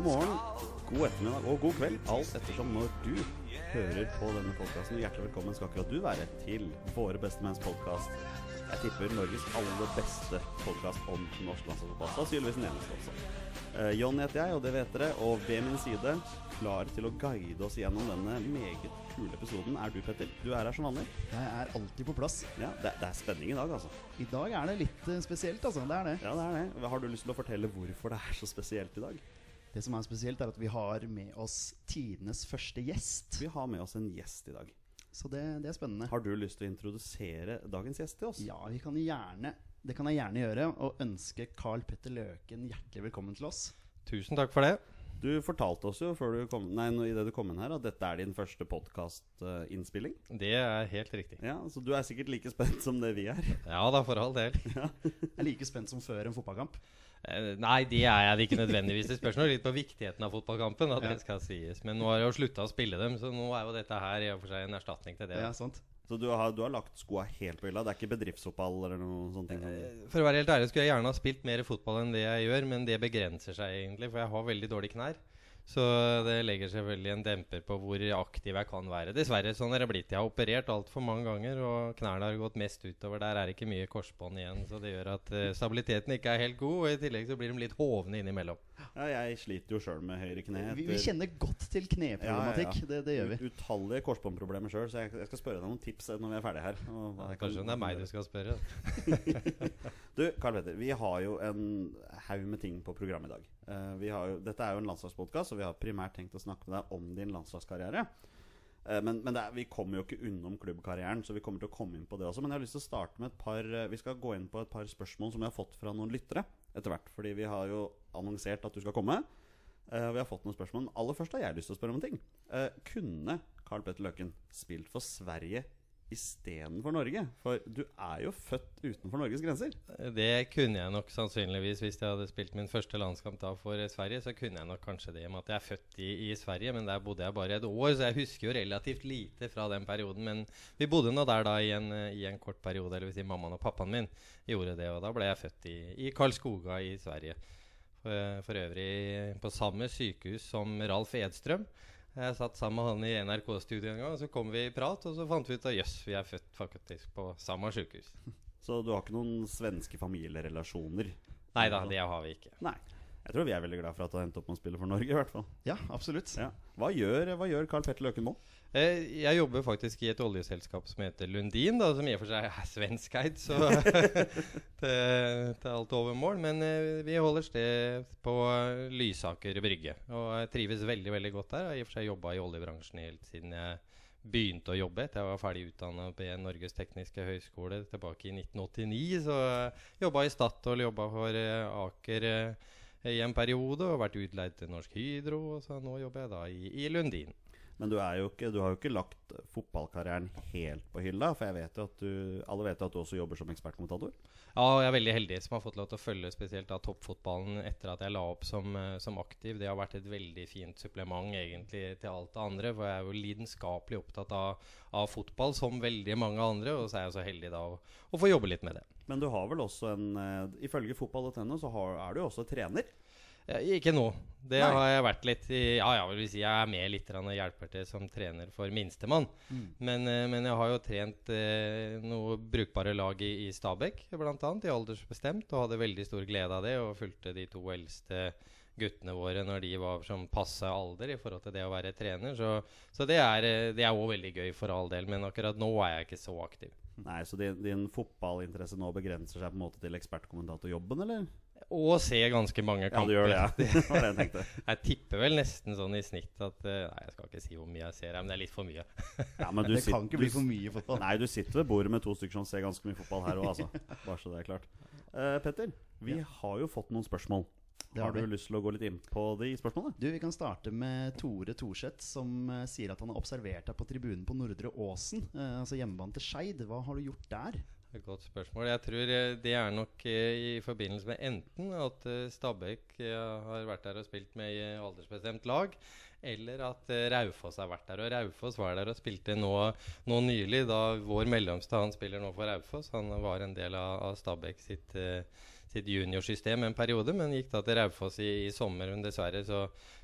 God morgen, god ettermiddag og god kveld, alt ettersom når du hører på denne podkasten. Hjertelig velkommen skal akkurat du være til Våre bestemenns podkast. Jeg tipper Norges aller beste podkast om norsk landslagsfotball. Sannsynligvis den eneste også. Uh, John heter jeg, og det vet dere. Og ved min side, klar til å guide oss gjennom denne meget kule episoden, er du, Petter. Du er her som vanlig. Jeg er alltid på plass. Ja, det, det er spenning i dag, altså. I dag er det litt uh, spesielt, altså. Det er det. Ja, det er det. Har du lyst til å fortelle hvorfor det er så spesielt i dag? Det som er spesielt, er at vi har med oss tidenes første gjest. Vi har med oss en gjest i dag. Så det, det er spennende. Har du lyst til å introdusere dagens gjest til oss? Ja, vi kan gjerne det kan jeg gjerne gjøre, og ønske Carl Petter Løken hjertelig velkommen til oss. Tusen takk for det. Du fortalte oss jo før du kom, nei, i det du kom inn her, at dette er din første podkastinnspilling. Det er helt riktig. Ja, Så du er sikkert like spent som det vi er? Ja da, for all del. Ja. Jeg er like spent som før en fotballkamp. Eh, nei, det er jeg ikke nødvendigvis. Det spørs litt på viktigheten av fotballkampen. At ja. det skal sies Men nå har jeg jo slutta å spille dem, så nå er jo dette her i og for seg en erstatning til det. Ja, sant så du har, du har lagt skoa helt på hylla? Det er ikke bedriftsfotball eller noe sånt? Eh, for å være helt ærlig skulle jeg gjerne ha spilt mer fotball enn det jeg gjør, men det begrenser seg egentlig, for jeg har veldig dårlige knær. Så det legger selvfølgelig en demper på hvor aktiv jeg kan være. Dessverre sånn er det blitt. Jeg har operert altfor mange ganger, og knærne har gått mest utover. Der er det ikke mye korsbånd igjen, så det gjør at uh, stabiliteten ikke er helt god. Og i tillegg så blir de litt hovne innimellom. Ja, jeg sliter jo sjøl med høyre kne. Vi, vi, kjenner godt til kneproblematikk. Ja, ja, det, det, gjør vi. Utallige korsbåndproblemer sjøl, så jeg, jeg, skal spørre deg noen tips når vi er ferdige her. kanskje det er meg du skal spørre. du, Karl Petter, vi har jo en haug med ting på programmet i dag. Uh, jo, dette er jo en landslagspodkast, og vi har primært tenkt å snakke med deg om din landslagskarriere. Uh, men, men er, vi kommer jo ikke unnom klubbkarrieren, så vi kommer til å komme inn på det også. Men jeg har lyst til å starte med et par uh, Vi skal gå inn på et par spørsmål som vi har fått fra noen lyttere etter hvert. Fordi vi har jo annonsert at du skal komme. vi har fått noen spørsmål. Men aller først har jeg lyst til å spørre om en ting. kunne Carl Petter Løken spilt for Sverige istedenfor Norge? For du er jo født utenfor Norges grenser. Det kunne jeg nok sannsynligvis hvis jeg hadde spilt min første landskamp da for Sverige. Så kunne jeg nok kanskje det med at jeg er født i, i, Sverige, men der bodde jeg bare et år. Så jeg husker jo relativt lite fra den perioden. Men vi bodde nå der da i en, i en kort periode. Eller vil si mammaen og pappaen min gjorde det. Og da ble jeg født i, i Karlskoga i Sverige. For, for øvrig på samme sykehus som Ralf Edstrøm. Jeg satt sammen med han i NRK-studio en gang, og så kom vi i prat, og så fant vi ut at jøss, vi er født faktisk på samme sykehus. Så du har ikke noen svenske familierelasjoner? Nei da, det har vi ikke. Nei. Jeg tror vi er veldig glad for at du har endt opp med å spille for Norge. i hvert fall Ja, absolutt ja. Hva, gjør, hva gjør Carl Petter Løken nå? Eh, jeg jobber faktisk i et oljeselskap som heter Lundin, da, som i og for seg er svenskeid. Så til, er alt overmål. Men eh, vi holder sted på Lysaker brygge. Og jeg trives veldig veldig godt der. Jeg har i og for seg jobba i oljebransjen helt siden jeg begynte å jobbe etter jeg var ferdig utdanna på Norges tekniske høgskole tilbake i 1989. Så jobba i Statoil, jobba for Aker i en periode og vært utleid til Norsk Hydro. Og så nå jobber jeg da i, i Lundin. Men du, ikke, du, har jo ikke lagt fotballkarrieren helt på hylla. For jeg vet du, alle vet jo at du også jobber som ekspertkommentator. Ja, jeg er veldig heldig som har fått lov til å følge spesielt da, toppfotballen etter at jeg la opp som, eh, som, aktiv. Det har vært et veldig fint supplement egentlig til alt det andre. For jeg er jo lidenskapelig opptatt av, av fotball som veldig mange andre. Og så er jeg så heldig da å, å få jobbe litt med det. Men du har vel også en uh, Ifølge fotball.no så har, er du jo også trener? Ja, ikke nå. Det Nei. har jeg vært litt i Ja, ja, vil si jeg er med litt og hjelper til som trener for minstemann. Mm. Men, uh, men, jeg har jo trent eh, noe brukbare lag i, i Stabekk, bl.a. i aldersbestemt, og hadde veldig stor glede av det. Og fulgte de to eldste guttene våre når de var som passe alder i forhold til det å være trener. Så, så det er òg veldig gøy for all del, men akkurat nå er jeg ikke så aktiv. Nei, Så din, din fotballinteresse nå begrenser seg på en måte til ekspertkommentatorjobben, eller? Og se ganske mange kamper. Ja, du gjør det, ja. det var det jeg tenkte. jeg tipper vel nesten sånn i snitt at eh, Nei, jeg skal ikke si hvor mye jeg ser, men det er litt for mye. ja, men det sitter, kan ikke bli for mye fotball. Nei, du sitter ved bordet med to stykker som ser ganske mye fotball her òg, altså. Bare så det er klart. Uh, Petter, vi ja. har jo fått noen spørsmål. Har, har du lyst til å gå litt inn på de spørsmålene? Du, Vi kan starte med Tore Thorseth, som uh, sier at han har observert deg på tribunen på Nordre Åsen. Uh, altså hjemmebane til Skeid. Hva har du gjort der? Godt spørsmål. Jeg tror eh, det er nok i forbindelse med enten at Stabæk har vært der og spilt med i aldersbestemt lag, eller at Raufoss har vært der. Og Raufoss var der og spilte nå, nå nylig, da vår mellomste han spiller nå for Raufoss. Han var en del av, av Stabæk sitt sitt juniorsystem en periode, men gikk da til Raufoss i, i sommer. Men dessverre så,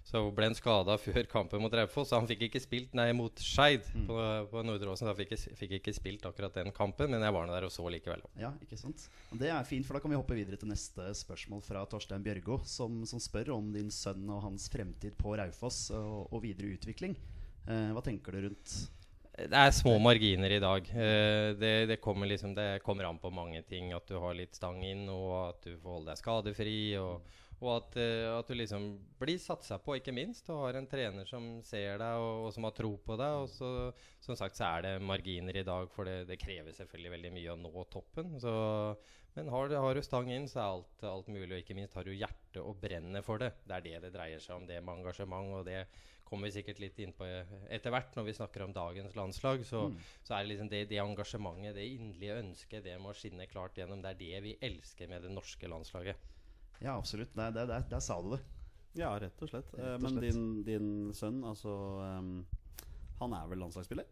så ble han skada før kampen mot Raufoss, han fikk ikke spilt nei, mot Skeid Mm. på, på Nordre Åsen. Så han fikk, ikke- fikk ikke spilt akkurat den kampen, men jeg var der og så likevel. Ja, ikke sant? Det er fint, for da kan vi hoppe videre til neste spørsmål fra Torstein Bjørgo, som, som spør om din sønn og hans fremtid på Raufoss og, og videre utvikling. Eh, hva tenker du rundt Det er små marginer i dag. Eh, det, det, kommer liksom, det kommer an på mange ting. At du har litt stang inn, og at du får holde deg skadefri. Og, og at, eh, at du liksom blir satsa på, ikke minst. Og har en trener som ser deg, og, og som har tro på deg. Og så, som sagt så er det marginer i dag, for det, det krever selvfølgelig veldig mye å nå toppen. Så, men har, har du stang inn, så er alt, alt mulig. Og ikke minst har du hjerte og brenner for det. Det er det det dreier seg om. Det med engasjement. og det kommer vi sikkert litt inn på etter hvert når vi snakker om dagens landslag. Så, Mm. så er det liksom det, det engasjementet, det inderlige ønsket, det må skinne klart gjennom. Det er det vi elsker med det norske landslaget. Ja, absolutt. Der, der, der, der sa du det. Ja, rett og slett. Eh, Rett og Men din, din sønn, altså um, Han er vel landslagsspiller?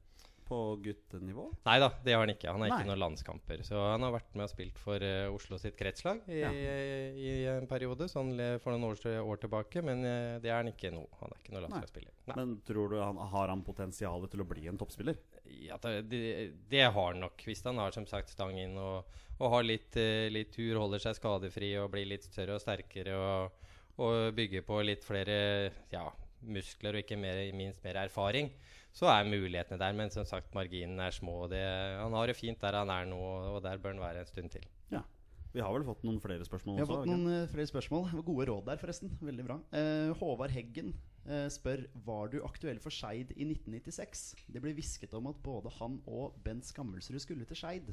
På guttenivå? Nei da, det har han ikke. Han har Nei. ikke noen landskamper. Så han har vært med og spilt for uh, Oslo sitt kretslag i, Ja. i en periode, sånn for noen år, år tilbake. Men uh, det er han ikke nå. Han er ikke noen Nei. landslagsspiller. Nei. Men tror du han har han potensial til å bli en toppspiller? Ja, det, det, det har han nok. Hvis han har som sagt stang inn og, og har litt, uh, litt tur, holder seg skadefri og blir litt større og sterkere og, og bygger på litt flere ja, muskler og ikke mer, minst mer erfaring, så er mulighetene der. Men som sagt, marginene er små. og Det, han har det fint der han er nå, og der bør han være en stund til. Vi har vel fått noen flere spørsmål også? Vi har fått noen eh, flere spørsmål. Gode råd der, forresten. Veldig bra. Eh, Håvard Heggen eh, spør Var du aktuell for Skeid i 1996. Det ble hvisket om at både han og Bent Skammelsrud skulle til Skeid.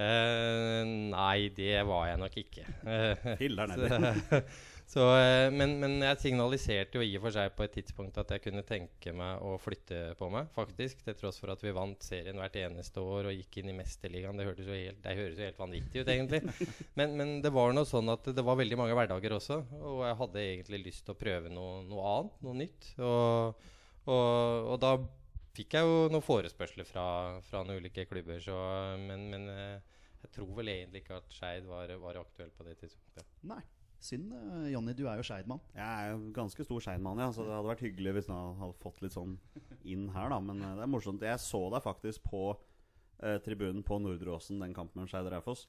Eh, nei, det var jeg nok ikke. Eh, Filler nedi. Så, eh, men, men jeg signaliserte jo i og for seg på et tidspunkt at jeg kunne tenke meg å flytte på meg, faktisk. Til tross for at vi vant serien hvert eneste år og gikk inn i Mesterligaen. Det hørtes jo helt, det høres jo helt vanvittig ut, egentlig. Men, men det var noe sånn at det var veldig mange hverdager også. Og jeg hadde egentlig lyst til å prøve noe, noe annet, noe nytt. Og, og, og da fikk jeg jo noen forespørsler fra, fra noen ulike klubber, så, men, men eh, jeg tror vel egentlig ikke at Skeid var, var aktuell på det tidspunktet. Nei. Synd. eh, Jonny, du er jo Skeid-mann. Jeg er jo ganske stor Skeid-mann, ja, så det hadde vært hyggelig hvis han hadde fått litt sånn inn her, da. Men eh, det er morsomt. Jeg så deg faktisk på eh, tribunen på Nordre Åsen, den kampen med Skeid Raufoss.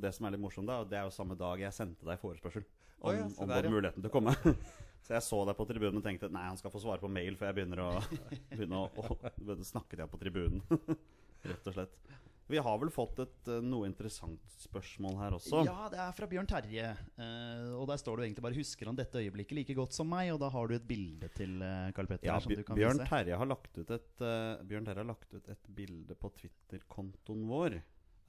Det som er litt morsomt, da, det er jo samme dag jeg sendte deg forespørsel om, oh, ja, om der, ja. muligheten til å komme. så jeg så deg på tribunen og tenkte nei, han skal få svare på mail før jeg begynner å, begynner å, å, begynner å snakke til deg på tribunen. Rett og slett. Vi har vel fått et eh, noe interessant spørsmål her også. Ja, det er fra Bjørn Terje. eh, og der står det egentlig bare 'Husker han dette øyeblikket like godt som meg?' Og da har du et bilde til uh, Karl Petter Ja, som du kan Bjørn vise. Terje har lagt ut et eh, Bjørn Terje har lagt ut et bilde på Twitter-kontoen vår.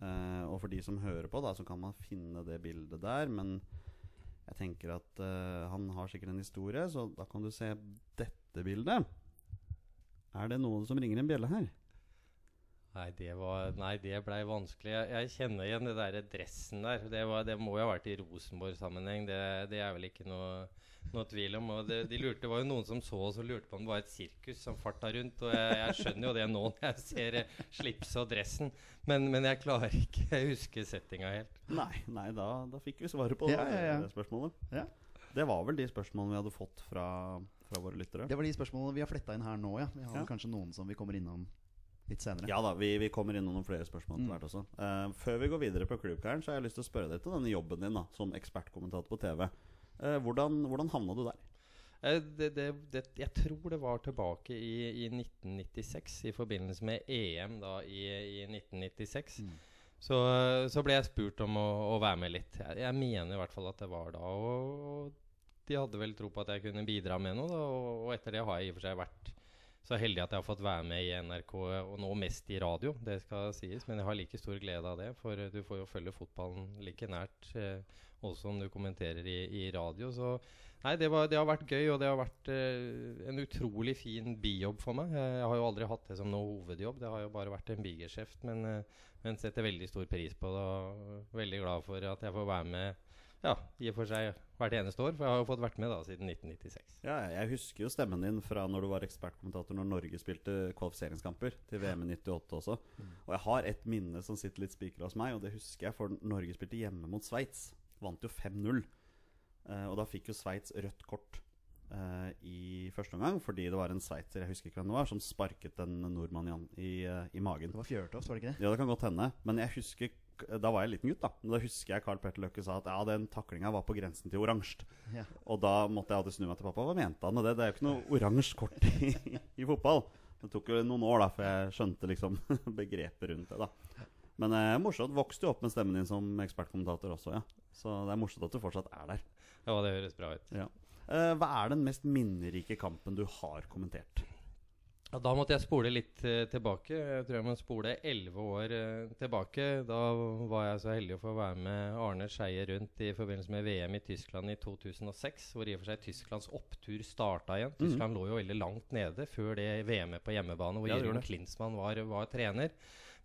Eh, og for de som hører på, da, så kan man finne det bildet der. Men jeg tenker at eh, han har sikkert en historie, så da kan du se dette bildet. Er det noen som ringer en bjelle her? Nei, det, var, nei, det blei vanskelig. Jeg, jeg kjenner igjen det der dressen der. Det, var, det må jo ha vært i Rosenborg-sammenheng. Det, det er vel ikke noe, noe tvil om. Og det, de lurte, det var jo noen som så oss og lurte på om det var et sirkus som farta rundt. Og jeg, jeg skjønner jo det nå når jeg ser eh, slipset og dressen. Men, men jeg klarer ikke å huske settinga helt. Nei, nei da, da fikk vi svaret på Ja, ja, ja. det spørsmålet. Ja. Det var vel de spørsmålene vi hadde fått fra, fra våre lyttere. Det var de spørsmålene vi har fletta inn her nå, ja. Vi har Ja. kanskje noen som vi kommer innom litt senere. Ja da, vi, vi kommer innom noen flere spørsmål etter Mm. hvert også. Uh, før vi går videre på Klubbkaren, så har jeg lyst til å spørre deg til denne jobben din da, som ekspertkommentator på TV. Uh, hvordan, hvordan havna du der? Eh, Det, det, det, jeg tror det var tilbake i, i 1996, i forbindelse med EM da i, i 1996. Mm. Så, så ble jeg spurt om å, å være med litt. Jeg, jeg mener i hvert fall at det var da. Og, og de hadde vel tro på at jeg kunne bidra med noe. Da, og, og etter det har jeg i og for seg vært så heldig at jeg har fått være med i NRK, og nå mest i radio. Det skal sies, men jeg har like stor glede av det. For eh, du får jo følge fotballen like nært, eh, også om du kommenterer i, i radio. Så Nei, det, var, det har vært gøy, og det har vært eh, en utrolig fin bijobb for meg. Jeg, jeg har jo aldri hatt det som noe hovedjobb, det har jo bare vært en bigeskjeft. Men, eh, men setter veldig stor pris på det, og veldig glad for at jeg får være med ja, i og for seg hvert eneste år. For jeg har jo fått vært med da siden 1996. Ja, jeg husker jo stemmen din fra når du var ekspertkommentator når Norge spilte kvalifiseringskamper til VM i 98 også. Og jeg har et minne som sitter litt spikra hos meg, og det husker jeg, for Norge spilte hjemme mot Sveits vant jo 5-0. Eh, og da fikk jo Sveits rødt kort eh, i første omgang fordi det var en sveitser jeg husker ikke hvem det var, som sparket en nordmann i, i, eh, i magen. Det var Fjørtoft, var det ikke det? Ja, det kan godt hende. Men jeg husker da var jeg liten gutt, da. Men da husker jeg Carl Petter Løkke sa at ja, den taklinga var på grensen til oransje. Ja. Og da måtte jeg alltid snu meg til pappa. Hva mente han med det? Det er jo ikke noe oransje kort i, i fotball. Det tok jo noen år da før jeg skjønte liksom begrepet rundt det. da Men eh, morsomt. Vokste jo opp med stemmen din som ekspertkommentator også, ja. Så det er morsomt at du fortsatt er der. Ja, det høres bra ut. Ja. Eh, hva er den mest minnerike kampen du har kommentert? Ja, da måtte jeg spole litt eh, tilbake. Jeg tror jeg må spole elleve år eh, tilbake. Da var jeg så heldig å få være med Arne Skeie rundt i forbindelse med VM i Tyskland i 2006. Hvor i og for seg Tysklands opptur starta igjen. Tyskland lå jo veldig langt nede før det VM-et på hjemmebane, hvor Ja, Jørgen Klinsmann var, var trener.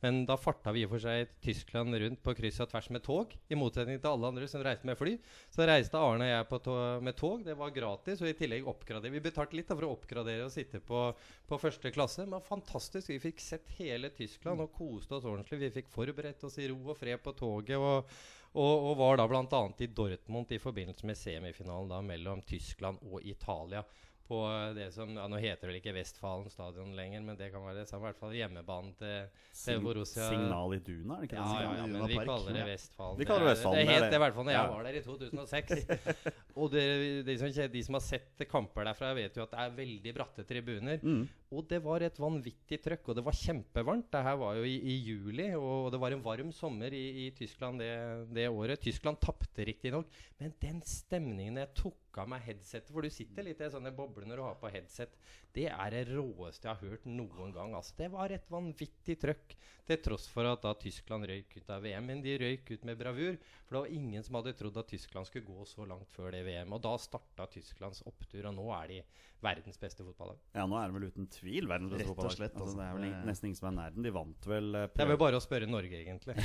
Men da farta vi i for seg Tyskland rundt på kryss og tvers med tog. I motsetning til alle andre som reiste med fly. Så reiste Arne og jeg to med tog. Det var gratis. Og i tillegg oppgradere. Vi betalte litt for å oppgradere og sitte på, på første klasse. Men fantastisk. Vi fikk sett hele Tyskland og koste oss ordentlig. Vi fikk forberedt oss i ro og fred på toget. og og, og var da bl.a. i Dortmund i forbindelse med semifinalen da mellom Tyskland og Italia. På det som, ja, Nå heter det vel ikke Vestfalen stadion lenger, men det kan være det samme. I hvert fall hjemmebanen til, til Borussia. Signal i Duna, er det ikke Ja, det? ja, ja, men vi kaller det. Vestfalen. Vi kaller det Vestfalen, Det det er het det. det i hvert fall når jeg var der i 2006. og det, de, som, de som har sett kamper derfra, vet jo at det er veldig bratte tribuner. Mm. Og det var et vanvittig trøkk, og det var kjempevarmt. Det her var jo i, i juli, og det var en varm sommer i, i Tyskland det, det året. Tyskland tapte riktignok, men den stemningen jeg tok av meg headsetet For du sitter litt i sånne boble når du har på headset. Det er det råeste jeg har hørt noen gang. Altså, det var et vanvittig trøkk. Til tross for at da Tyskland røyk ut av VM. Men de røyk ut med bravur. For det var ingen som hadde trodd at Tyskland skulle gå så langt før det VM. Og da starta Tysklands opptur, og nå er de verdens beste fotballag. Ja, nå er det vel uten tvil verdens beste Rett og fotballag. slett, Altså, altså. det er vel ing- nesten ingen som er nær den. De vant vel prøve... Det er vel bare å spørre Norge, egentlig.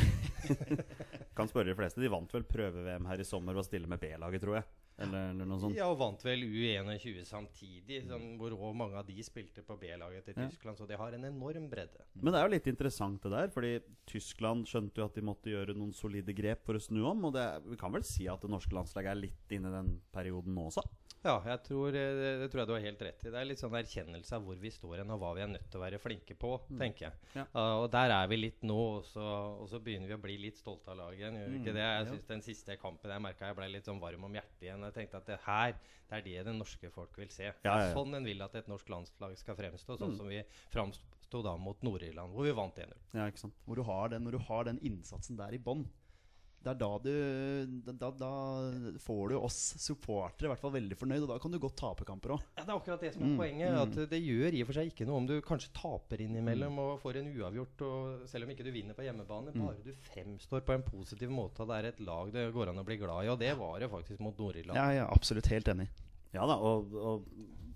Kan spørre de fleste. De vant vel prøve-VM her i sommer ved å stille med B-laget, tror jeg. Eller, eller noe sånt. Ja, og vant vel U21 samtidig, sånn, hvor også mange av de spilte på B-laget til Ja. Tyskland. Så de har en enorm bredde. Men det er jo litt interessant det der, fordi Tyskland skjønte jo at de måtte gjøre noen solide grep for å snu om. Og det, vi kan vel si at det norske landslaget er litt inne i den perioden nå også? Ja, jeg tror, eh, det, tror jeg du har helt rett i. Det er litt sånn erkjennelse av hvor vi står hen, og hva vi er nødt til å være flinke på, tenker jeg. Ja. Uh, og der er vi litt nå, og så, og så begynner vi å bli litt stolte av laget igjen. Gjør vi Mm, ikke det? Jeg synes Den siste kampen jeg merka jeg ble litt sånn varm om hjertet igjen. Jeg tenkte at det her, det er det det norske folk vil se. Ja, ja. sånn en vil at et norsk landslag skal fremstå, sånn Mm. som vi framsto da mot Nord-Irland, hvor vi vant 1-0. Ja, ikke sant? Hvor du har den, når du har den innsatsen der i bånn. Det er da du da, da, får du oss supportere i hvert fall veldig fornøyd, og da kan du godt tape kamper òg. Ja, Det er akkurat det som er Mm, poenget. mm. At det gjør i og for seg ikke noe om du kanskje taper Mm. innimellom og får en uavgjort, og selv om ikke du vinner på hjemmebane. Mm. Bare du fremstår på en positiv måte, og det er et lag det går an å bli glad i. Og det var det faktisk mot Nord-Irland. Ja, er absolutt helt enig. Ja da, og, og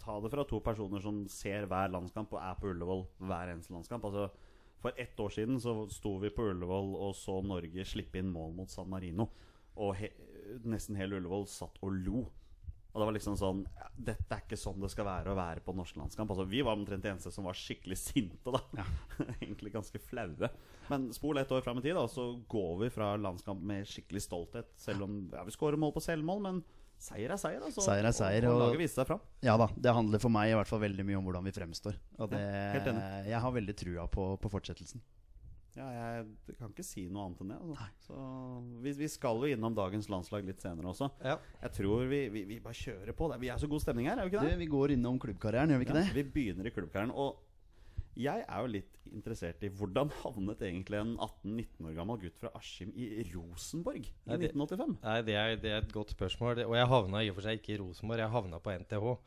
ta det fra to personer som ser hver landskamp og er på Ullevål hver eneste landskamp. Altså, for ett år siden så sto vi på Ullevål og så Norge slippe inn mål mot San Marino. Og he, nesten hele Ullevål satt og lo. Og det var liksom sånn ja, Dette er ikke sånn det skal være å være på norsk landskamp. Altså, vi var omtrent de eneste som var skikkelig sinte, da. Ja. Egentlig ganske flaue. Men spol ett år fram i tid, da, så går vi fra landskamp med skikkelig stolthet. Selv om ja, vi skårer mål på selvmål, men seier er seier. Altså, Seier er seier, Og, og laget viste seg fram. Ja da, det handler for meg i hvert fall veldig mye om hvordan vi fremstår. Og det, enig. jeg har veldig trua på, på fortsettelsen. Ja, jeg kan ikke si noe annet enn det. Altså. Så vi, vi skal jo innom dagens landslag litt senere også. Ja. Jeg tror vi, vi, vi bare kjører på. Vi er så god stemning her, er vi ikke Du, det? vi går innom klubbkarrieren, gjør vi ikke Ja, det? vi begynner i klubbkarrieren. Og jeg er jo litt interessert i hvordan havnet egentlig en 18-19 år gammel gutt fra Askim i Rosenborg i Nei, det- 1985? Nei, det er, det er et godt spørsmål. Og jeg havna i og for seg ikke i Rosenborg, jeg havna på NTH.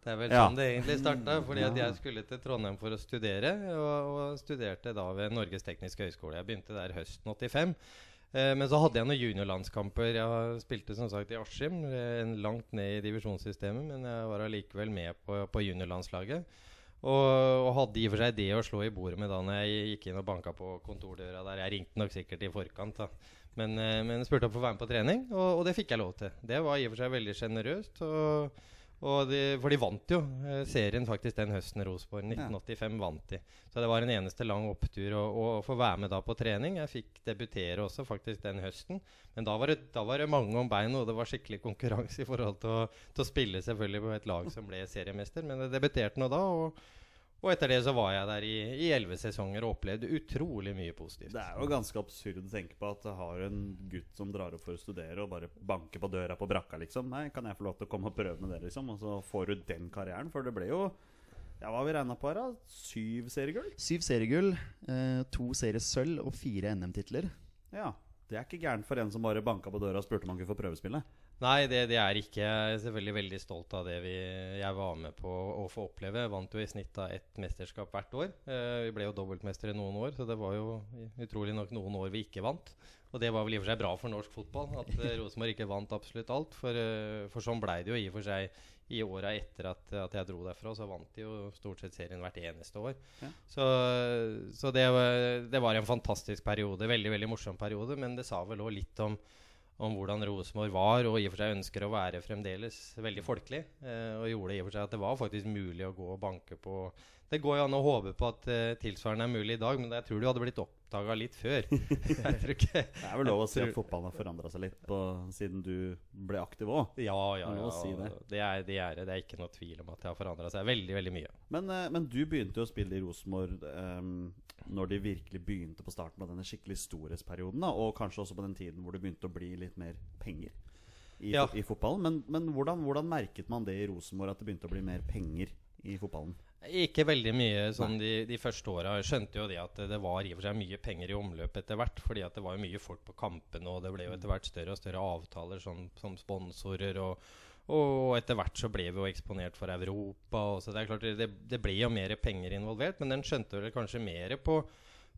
Det er vel Ja. sånn det egentlig starta. Fordi at Ja. jeg skulle til Trondheim for å studere, og, og studerte da ved Norges tekniske høgskole. Jeg begynte der høsten 85. Eh, men så hadde jeg noen juniorlandskamper. Jeg spilte som sagt i Askim, eh, langt ned i divisjonssystemet, men jeg var allikevel med på, på juniorlandslaget. Og, og hadde i og for seg det å slå i bordet med da når jeg gikk inn og banka på kontordøra der. Jeg ringte nok sikkert i forkant, da. Men, eh, men spurte om å få være med på trening, og, og det fikk jeg lov til. Det var i og for seg veldig sjenerøst. Og, de, for de vant jo eh, serien faktisk den høsten Rosenborg. 1985 vant de. Så det var en eneste lang opptur å, å få være med da på trening. Jeg fikk debutere også faktisk den høsten. Men da var det, da var det mange om beinet, og det var skikkelig konkurranse i forhold til å, til å spille selvfølgelig på et lag som ble seriemester. Men jeg debuterte nå da. og og etter det så var jeg der i elleve sesonger og opplevde utrolig mye positivt. Det er jo ganske absurd å tenke på at du har en gutt som drar opp for å studere og bare banker på døra på brakka, liksom. Nei, kan jeg få lov til å komme og prøve med det, liksom? Og så får du den karrieren. For det ble jo ja, Hva har vi regna på her, da? Syv seriegull? Syv seriegull, eh, to seriesølv og fire NM-titler. Ja. Det er ikke gærent for en som bare banka på døra og spurte om han kunne få prøvespille. Nei, det, det, er ikke. Jeg er selvfølgelig veldig stolt av det vi, jeg var med på å få oppleve. Jeg vant jo i snitt av ett mesterskap hvert år. Eh, vi ble jo dobbeltmestere noen år, så det var jo utrolig nok noen år vi ikke vant. Og det var vel i og for seg bra for norsk fotball at eh, Rosenborg ikke vant absolutt alt. For, eh, for, sånn blei det jo i og for seg i åra etter at, at, jeg dro derfra. Så vant de jo stort sett serien hvert eneste år. Ja. Så, så det, det, var en fantastisk periode. Veldig, veldig morsom periode. Men det sa vel òg litt om om hvordan Rosenborg var, og i og for seg ønsker å være fremdeles veldig folkelig. Eh, og gjorde i og for seg at det var faktisk mulig å gå og banke på Det går jo an å håpe på at uh, tilsvarende er mulig i dag, men jeg tror du hadde blitt oppdaga litt før. det er vel lov å si at fotballen har forandra seg litt på, siden du ble aktiv òg? Ja, ja, ja. Si det. Det, er, det, er, det er ikke noe tvil om at det har forandra seg veldig, veldig mye. Men, uh, men, du begynte jo å spille i Rosenborg um, når de virkelig begynte på starten av denne skikkelig storhetsperioden. Da, og kanskje også på den tiden hvor det begynte å bli litt mer penger i, ja. i fotballen. Men, men hvordan, hvordan, merket man det i Rosenborg, at det begynte å bli mer penger i fotballen? Ikke veldig mye sånn de, de, første åra. Skjønte jo det at det var i og for seg mye penger i omløp etter hvert. Fordi at det var mye folk på kampene, og det ble jo etter hvert større og større avtaler som, som sponsorer. og og etter hvert så ble vi jo eksponert for Europa. så det er klart det, det ble jo mer penger involvert, men den skjønte vel kanskje mer på,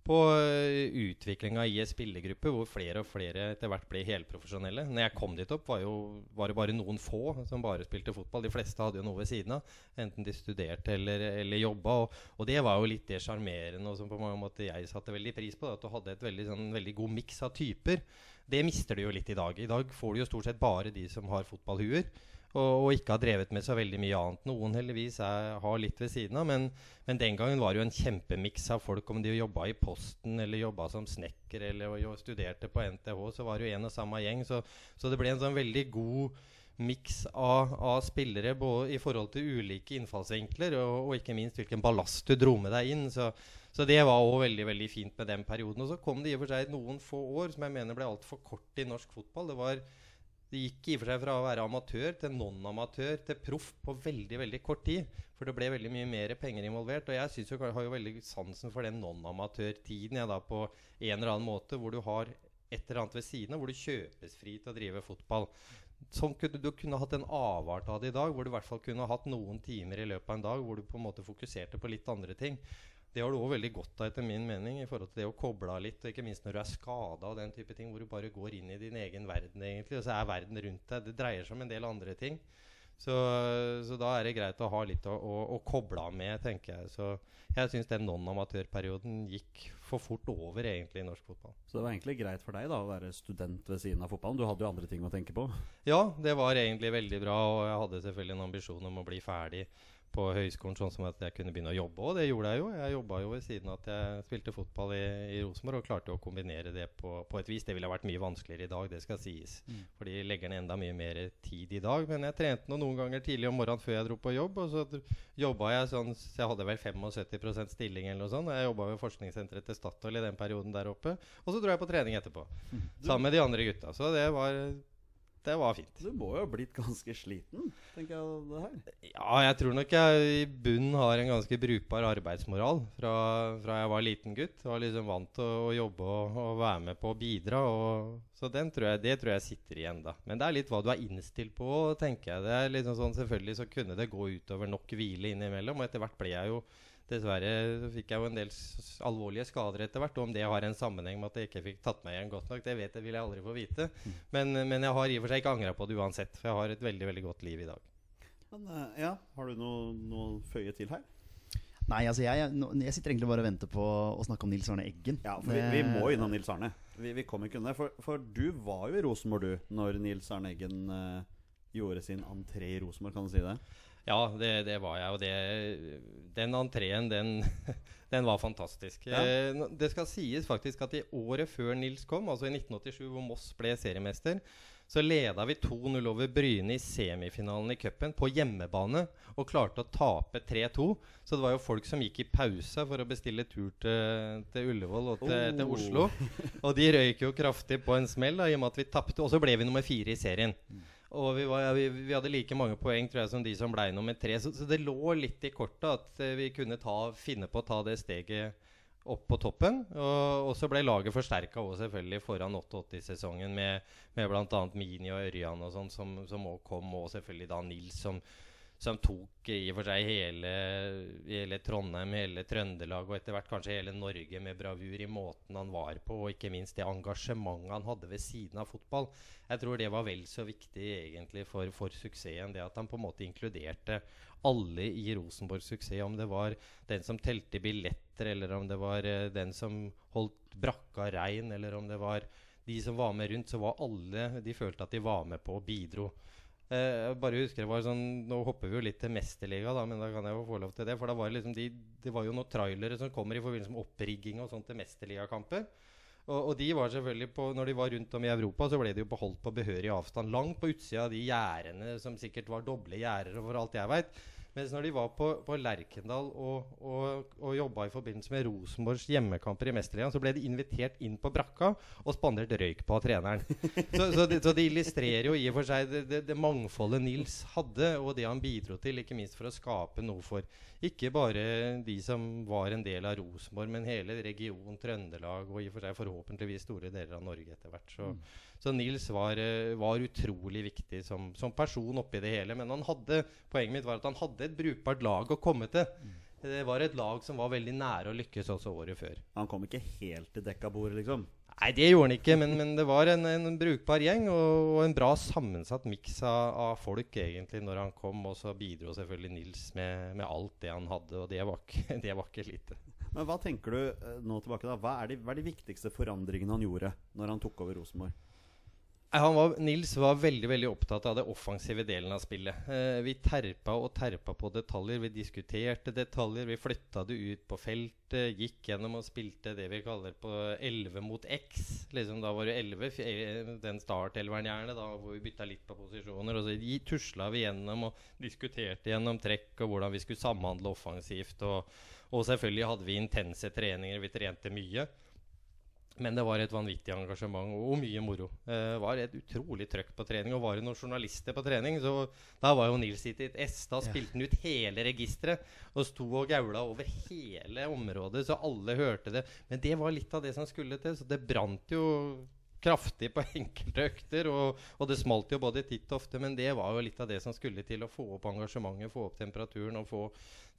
på eh, utviklinga i en spillergruppe, hvor flere og flere etter hvert ble helprofesjonelle. Når jeg kom dit opp, var, jo, var det bare noen få som bare spilte fotball. De fleste hadde jo noe ved siden av, enten de studerte eller, eller jobba. Og, og, det var jo litt det sjarmerende og som på mange måter jeg satte veldig pris på. At du hadde et veldig, sånn, veldig god miks av typer. Det mister du jo litt i dag. I dag får du jo stort sett bare de som har fotballhuer og, og, ikke har drevet med så veldig mye annet. Noen heldigvis er, har litt ved siden av, men, men, den gangen var det jo en kjempemiks av folk. Om de jobba i Posten, eller jobba som snekker, eller jo, studerte på NTH, så var det jo en og samme gjeng. Så, så det ble en sånn veldig god miks av, av, spillere både i forhold til ulike innfallsvinkler, og, og, ikke minst hvilken ballast du dro med deg inn. Så, så det var òg veldig veldig fint med den perioden. Og så kom det i og for seg noen få år som jeg mener ble altfor kort i norsk fotball. Det var det gikk i og for seg fra å være amatør til non-amatør til proff på veldig veldig kort tid. For det ble veldig mye mer penger involvert. Og jeg synes jo, har jo veldig sansen for den non-amatørtiden ja, på en eller annen måte, hvor du har et eller annet ved siden av, hvor du kjøpes fri til å drive fotball. Sånn kunne du kunne hatt en avart av det i dag, hvor du i hvert fall kunne hatt noen timer i løpet av en dag hvor du på en måte fokuserte på litt andre ting. Det har du òg veldig godt av, etter min mening, i forhold til det å koble av litt. Og ikke minst når du er skada og den type ting, hvor du bare går inn i din egen verden, egentlig. Og så er verden rundt deg. Det dreier seg om en del andre ting. Så, så da er det greit å ha litt å, å, å koble av med, tenker jeg. Så jeg syns den non-amatørperioden gikk for fort over, egentlig, i norsk fotball. Så det var egentlig greit for deg da å være student ved siden av fotballen? Du hadde jo andre ting å tenke på? Ja, det var egentlig veldig bra, og jeg hadde selvfølgelig en ambisjon om å bli ferdig på høyskolen sånn som at jeg kunne begynne å jobbe. Og det gjorde jeg jo. Jeg jobba jo ved siden av at jeg spilte fotball i, i Rosenborg og klarte å kombinere det på, på, et vis. Det ville vært mye vanskeligere i dag, det skal sies. Mm. For de legger ned enda mye mer tid i dag. Men jeg trente noe noen ganger tidlig om morgenen før jeg dro på jobb. Og så jobba jeg sånn så Jeg hadde vel 75% stilling eller noe sånt. Jeg jobba ved forskningssenteret til Statoil i den perioden der oppe. Og så dro jeg på trening etterpå. Mm. Sammen med de andre gutta. Så det var det var fint. Du må jo ha blitt ganske sliten, tenker jeg det her. Ja, jeg tror nok jeg i bunnen har en ganske brukbar arbeidsmoral fra, fra jeg var liten gutt. Jeg var liksom vant til å, jobbe og, og, være med på å bidra. Og, så tror jeg, det tror jeg sitter igjen, da. Men det er litt hva du er innstilt på, tenker jeg. Det er liksom sånn, Selvfølgelig så kunne det gå utover nok hvile innimellom, og etter hvert ble jeg jo Dessverre fikk jeg jo en del alvorlige skader etter hvert. Og om det har en sammenheng med at jeg ikke fikk tatt meg igjen godt nok, det vet jeg, vil jeg aldri få vite. Mm. Men, men, jeg har i og for seg ikke angra på det uansett, for jeg har et veldig veldig godt liv i dag. Men uh, ja, Har du noe, noe føye til her? Nei, altså jeg, jeg, sitter egentlig bare og venter på å snakke om Nils Arne Eggen. Ja, for vi, vi må innom Nils Arne. Vi, vi kommer ikke unna. For, for, du var jo i Rosenborg, du, når Nils Arne Eggen uh, gjorde sin entré i Rosenborg, kan du si det? Ja, det, det var jeg. Og det, den entreen, den, den var fantastisk. Ja. Eh, det skal sies faktisk at i året før Nils kom, altså i 1987, hvor Moss ble seriemester, så leda vi 2-0 over Bryne i semifinalen i cupen på hjemmebane og klarte å tape 3-2. Så det var jo folk som gikk i pausa for å bestille tur til, til Ullevål og til, til Oh. Oslo. Og de røyk jo kraftig på en smell da, i og med at vi tapte. Og så ble vi nummer fire i serien. Og vi, var, vi, vi hadde like mange poeng tror jeg, som de som ble nummer tre. Så, så det lå litt i kortet at eh, vi kunne ta, finne på å ta det steget opp på toppen. Og, og så ble laget forsterka òg, selvfølgelig, foran 88-sesongen med, med bl.a. Mini og Ørjan og sånn, som, som kom, og selvfølgelig da Nils, som, som tok i og for seg hele, hele Trondheim, hele Trøndelag og etter hvert kanskje hele Norge med bravur i måten han var på, og ikke minst det engasjementet han hadde ved siden av fotball. Jeg tror det var vel så viktig egentlig for, for suksessen, det at han på en måte inkluderte alle i Rosenborgs suksess. Om det var den som telte billetter, eller om det var eh, den som holdt brakka rein, eller om det var de som var med rundt, så var alle De følte at de var med på og bidro. Eh, jeg bare husker det var sånn Nå hopper vi jo litt til Mesterliga, da, men da kan jeg jo få lov til det. For da var det liksom de, det var jo noen trailere som kommer i forbindelse med opprigging og sånt til Mesterligakamper. Og, og de var selvfølgelig på Når de var rundt om i Europa, så ble de jo beholdt på behørig avstand. Langt på utsida av de gjerdene som sikkert var doble gjerder, for alt jeg veit. Mens når de var på, på Lerkendal og, og, og jobba i forbindelse med Rosenborgs hjemmekamper i Mesterligaen, så ble de invitert inn på brakka og spandert røyk på av treneren. så, så, det, så det illustrerer jo i og for seg det, det, det mangfoldet Nils hadde, og det han bidro til, ikke minst for å skape noe for ikke bare de som var en del av Rosenborg, men hele regionen Trøndelag, og i og for seg forhåpentligvis store deler av Norge etter hvert. Så, så Nils var, eh, var utrolig viktig som, som person oppi det hele. Men han hadde, poenget mitt var at han hadde et brukbart lag å komme til. Det var et lag som var veldig nære å lykkes også året før. Han kom ikke helt til dekka bordet, liksom. Nei, det gjorde han ikke, men, men det var en, en brukbar gjeng og, og en bra sammensatt miks av, av folk egentlig når han kom. Og så bidro selvfølgelig Nils med, med alt det han hadde, og det var ikke, det var ikke lite. Men hva tenker du eh, nå tilbake da? Hva er, de, hva er de viktigste forandringene han gjorde når han tok over Rosenborg? Var, Nils var veldig veldig opptatt av det offensive delen av spillet. Eh, vi terpa og terpa på detaljer. Vi diskuterte detaljer. Vi flytta det ut på feltet. Gikk gjennom og spilte det vi kaller på 11 mot X. Liksom Da var det 11, f- eh, den startelveren gjerne, da, hvor vi bytta litt på posisjoner. Og så tusla vi gjennom og diskuterte gjennom trekk og hvordan vi skulle samhandle offensivt. Og, og selvfølgelig hadde vi intense treninger. Vi trente mye. Men det var et vanvittig engasjement og mye moro. Det var et utrolig trøkk på trening. Og var det noen journalister på trening, så da var jo Nils i et S. Da spilte han ut hele registeret og sto og gaula over hele området, så alle hørte det. Men det var litt av det som skulle til, så det brant jo kraftig på enkelte økter. Og, og det smalt jo både titt og ofte, men det var jo litt av det som skulle til å få opp engasjementet, få opp temperaturen og få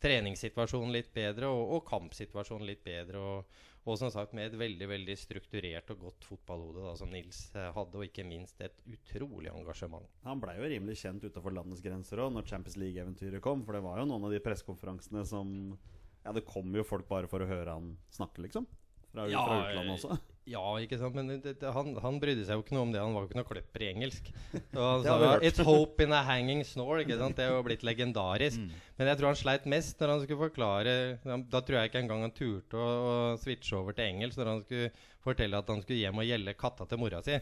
treningssituasjonen litt bedre og, og kampsituasjonen litt bedre. Og, og som sagt med et veldig veldig strukturert og godt fotballhode da, som Nils eh, hadde, og ikke minst et utrolig engasjement. Han blei jo rimelig kjent utenfor landets grenser òg når Champions League-eventyret kom. For det var jo noen av de pressekonferansene som Ja, det kom jo folk bare for å høre han snakke, liksom. Fra, Ja, fra utlandet også. Ja, ikke sant, men det, det, han, han brydde seg jo ikke noe om det. Han var jo ikke noe kløpper i engelsk. Og han sa ja, 'It's hope in a hanging snore'. Ikke sant? Det er jo blitt legendarisk. Men jeg tror han sleit mest når han skulle forklare Da tror jeg ikke engang han turte å, å switche over til engelsk når han skulle fortelle at han skulle hjem og gjelde katta til mora si.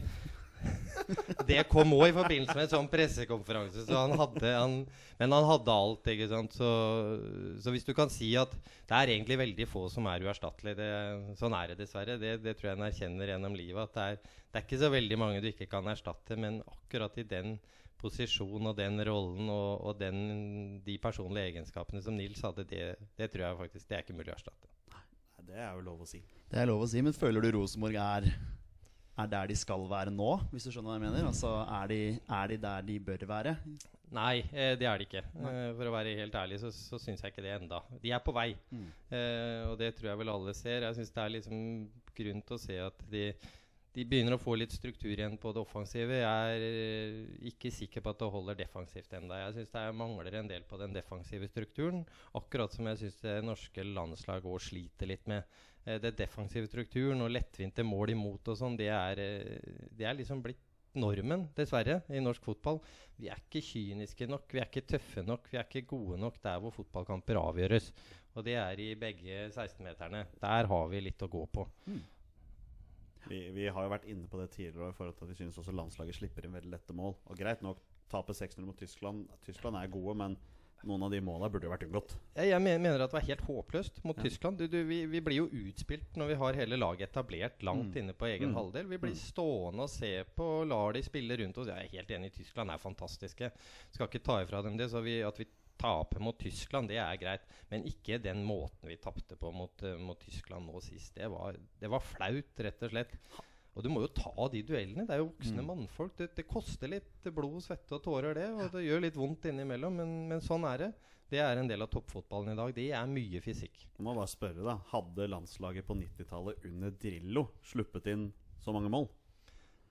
Det kom òg i forbindelse med en sånn pressekonferanse. Så han hadde, han, men han hadde alt. ikke sant? Så, så hvis du kan si at det er egentlig veldig få som er uerstattelige, sånn er det dessverre. Det, det tror jeg en erkjenner gjennom livet. At det er, det er ikke så veldig mange du ikke kan erstatte, men akkurat i den posisjonen og den rollen og, og den, de personlige egenskapene som Nils hadde, det, det tror jeg faktisk det er ikke mulig å erstatte. Nei, det er jo lov å si. Det er lov å si, men føler du Rosenborg er, er der de skal være nå? Hvis du skjønner hva jeg mener? Altså, er de, er de der de bør være? Nei, eh, det er de ikke. Nei. for å være helt ærlig så, så syns jeg ikke det enda. De er på vei, eh, og det tror jeg vel alle ser. Jeg syns det er liksom grunn til å se at de, de begynner å få litt struktur igjen på det offensive. Jeg er eh, ikke sikker på at det holder defensivt enda. Jeg syns det er- mangler en del på den defensive strukturen. Akkurat som jeg syns det norske landslaget òg sliter litt med. Eh, det defensive strukturen og lettvinte mål imot og sånn, det, eh, det er liksom blitt normen, dessverre, i norsk fotball. Vi er ikke kyniske nok, vi er ikke tøffe nok, vi er ikke gode nok der hvor fotballkamper avgjøres. Og det er i begge 16-meterne. Der har vi litt å gå på. Vi, vi har jo vært inne på det tidligere i forhold til at vi synes også landslaget slipper inn veldig lette mål. Og greit nok, tape 6-0 mot Tyskland. Tyskland er gode, men noen av de måla burde jo vært unngått. Jeg, jeg mener at det var helt håpløst mot Ja. Tyskland. Du, du, vi, vi blir jo utspilt når vi har hele laget etablert langt Mm. inne på egen Mm. halvdel. Vi blir Mm. stående og se på og lar de spille rundt oss. Jeg er helt enig, Tyskland er fantastiske. Skal ikke ta ifra dem det. Så vi, at vi taper mot Tyskland, det er greit. Men ikke den måten vi tapte på mot, eh, mot Tyskland nå sist. Det var, det var flaut, rett og slett. Og du må jo ta de duellene. Det er jo voksne Mm. mannfolk. Det, det koster litt blod, svette og tårer, det. Og det gjør litt vondt innimellom, men, men sånn er det. Det er en del av toppfotballen i dag. Det er mye fysikk. Jeg må bare spørre da Hadde landslaget på 90-tallet under Drillo sluppet inn så mange mål?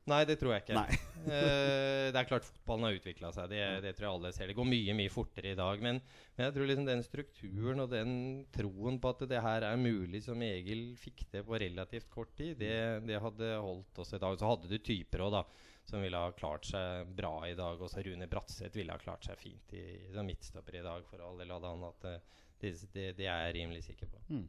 Nei, det tror jeg ikke. Eh, det er klart fotballen har utvikla seg. Det, det tror jeg alle ser. Det går mye mye fortere i dag. Men, men jeg tror liksom den strukturen og den troen på at det her er mulig, som Egil fikk til på relativt kort tid, det, det hadde holdt oss i dag. Så hadde du typer òg, da. Som ville ha klart seg bra i dag. Også Rune Bratseth ville ha klart seg fint i, som midtstopper i dag, for all del hadde han hatt det. Det, det, det er jeg rimelig sikker på. Mm.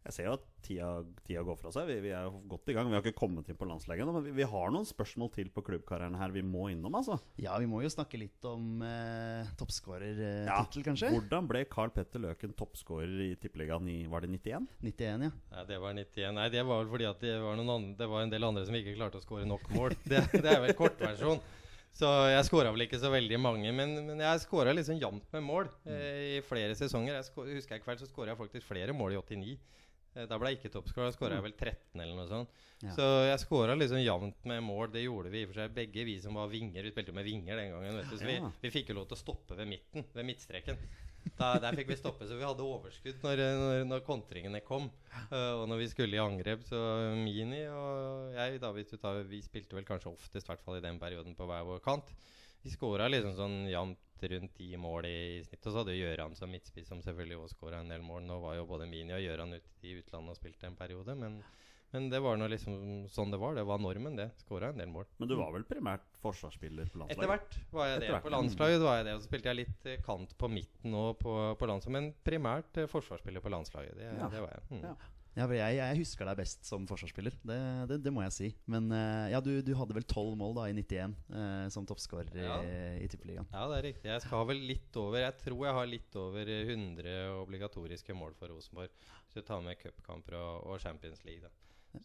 Jeg ser jo at tida, tida går fra seg. Vi, vi er jo godt i gang. Vi har ikke kommet inn på landslaget ennå, men vi, vi har noen spørsmål til på klubbkarrieren her vi må innom. altså Ja, vi må jo snakke litt om eh, toppskårertittel, Ja, kanskje. Hvordan ble Carl Petter Løken toppskårer i Tippeligaen i Var det 91? 91, ja. Nei, det var 91. Nei, det var vel fordi at det var, noen andre, det var en del andre som ikke klarte å skåre nok mål. Det, det er vel kortversjon. Så jeg skåra vel ikke så veldig mange, men, men jeg skåra liksom jevnt med mål eh, i flere sesonger. Jeg husker jeg kveld så skåra jeg faktisk flere mål i 89. Eh, da ble jeg ikke toppscorer. Da skåra jeg vel 13 eller noe sånt. Ja. Så jeg skåra liksom jevnt med mål. Det gjorde vi i og for seg begge, vi som var vinger. Vi spilte med vinger den gangen. Vet du. Så vi, vi fikk jo lov til å stoppe ved midten, ved midtstreken. Da, der fikk vi stoppe, så vi hadde overskudd når, når, når kontringene kom. Uh, og når vi skulle i angrep, så Mini og jeg da, hvis du tar, Vi spilte vel kanskje oftest, i hvert fall i den perioden, på hver vår kant. Vi skåra liksom sånn jevnt rundt ti mål i, i snitt. Og så hadde Gjøran som midtspiss, som selvfølgelig også skåra en del mål. Nå var jo både Mini og Gjøran ute i utlandet og spilte en periode, men, men det var nå liksom sånn det var. Det var normen, det. Skåra en del mål. Men du var vel primært forsvarsspiller på landslaget? Etter hvert var jeg det. På landslaget var jeg det. Og så spilte jeg litt eh, kant på midten òg på, på landslaget. Men primært eh, forsvarsspiller på landslaget. Det, Ja. det var jeg. Mm. Ja. Ja, for jeg, jeg husker deg best som forsvarsspiller, det, det, det må jeg si. Men eh, ja, du, du hadde vel tolv mål da i 91 eh, som toppskårer i, Ja. i Tippeligaen. Ja, det er riktig. Jeg skal vel litt over Jeg tror jeg har litt over 100 obligatoriske mål for Rosenborg. Hvis du tar med cupkamper og, og Champions League. Da.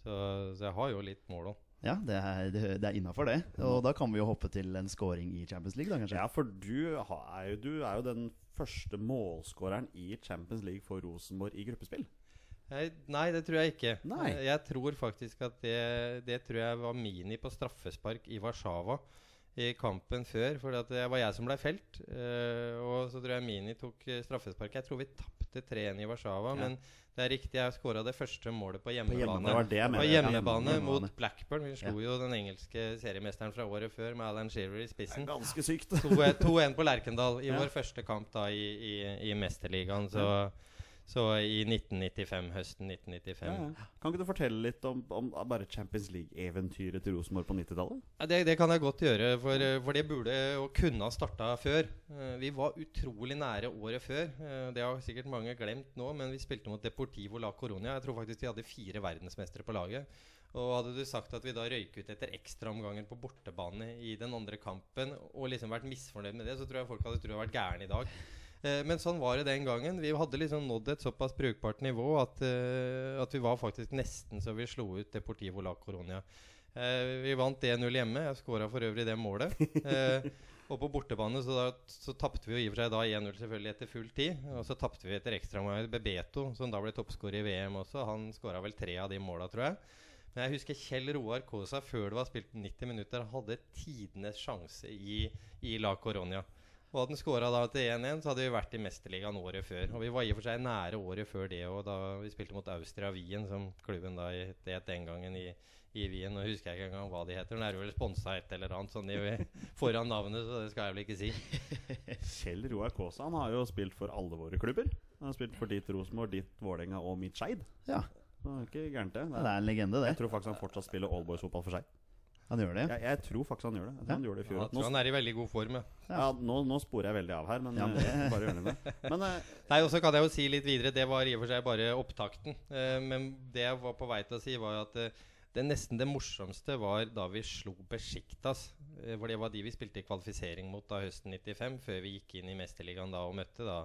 Så, så jeg har jo litt mål òg. Ja, det er, det, er innafor det. Og da kan vi jo hoppe til en scoring i Champions League, da kanskje. Ja, for du, ha- er du er jo den første målskåreren i Champions League for Rosenborg i gruppespill. Nei, det tror jeg ikke. Nei. Jeg, jeg tror faktisk at det, det tror jeg var Mini på straffespark i Warszawa i kampen før. For det var jeg som ble felt. Uh, og så tror jeg Mini tok eh, straffespark. Jeg tror vi tapte 3-1 i Warszawa, Ja. men det er riktig, jeg skåra det første målet på hjemmebane. hjemmebane. Det var det jeg På hjemmebane Ja, hjemmebane. mot Blackburn. Vi slo jo den engelske seriemesteren fra året før med Alan Shearer i spissen. ganske sykt. 2-1 på Lerkendal i Ja. vår første kamp da i, i, i Mesterligaen. Så, så i 1995, høsten 1995. Ja, ja. Kan ikke du fortelle litt om, om bare Champions League-eventyret til Rosenborg på 90-tallet? Ja, det, det kan jeg godt gjøre, for, for det burde og kunne ha starta før. Eh, Vi var utrolig nære året før. Eh, Det har sikkert mange glemt nå, men vi spilte mot Deportivo la Coronia. Jeg tror faktisk de hadde fire verdensmestere på laget. Og hadde du sagt at vi da røyk ut etter ekstraomganger på bortebane i den andre kampen, og liksom vært misfornøyd med det, så tror jeg folk hadde trodd jeg hadde vært gæren i dag. Eh, Men sånn var det den gangen. Vi hadde liksom nådd et såpass brukbart nivå at, eh, at vi var faktisk nesten så vi slo ut Deportivo la Coronia. Eh, vi vant 1-0 hjemme. Jeg skåra for øvrig det målet. Og på bortebane så, da, så tapte vi jo i og for seg da 1-0 selvfølgelig etter full tid. Og så tapte vi etter ekstraomganger. Bebeto, som da ble toppskårer i VM også, han skåra vel tre av de måla, tror jeg. Men jeg husker Kjell Roar Kaasa før det var spilt 90 minutter, hadde tidenes sjanse i, i La Coronia. Og hadde han skåra da til 1-1, så hadde vi vært i Mesterligaen året før. Og vi var i og for seg nære året før det òg, da vi spilte mot Austria Wien, som klubben da het den gangen i, i Wien. Og husker jeg ikke engang hva de heter. Den er jo vel sponsa et eller annet sånn foran navnet, så det skal jeg vel ikke si. Kjell Roar Kaasa han har jo spilt for alle våre klubber. Han har spilt for ditt Rosenborg, ditt Vålerenga og mitt Skeid. Ja, det er ikke gærent, det. det er en legende, det. Jeg tror faktisk han fortsatt spiller allboys-fotball for seg. Han gjør det. Jeg, jeg tror faktisk han gjør det. Han gjorde det i fjor. Ja, jeg tror nå, han er i veldig god form. Ja. ja, nå, nå sporer jeg veldig av her, men Ja, men- eh, bare gjør det med. Men uh, Nei, og så kan jeg jo si litt videre. Det var i og for seg bare opptakten. Uh, men det jeg var på vei til å si, var at eh, det nesten det morsomste var da vi slo Besjiktas. Eh, for det var de vi spilte i kvalifisering mot da høsten 95, før vi gikk inn i Mesterligaen da og møtte da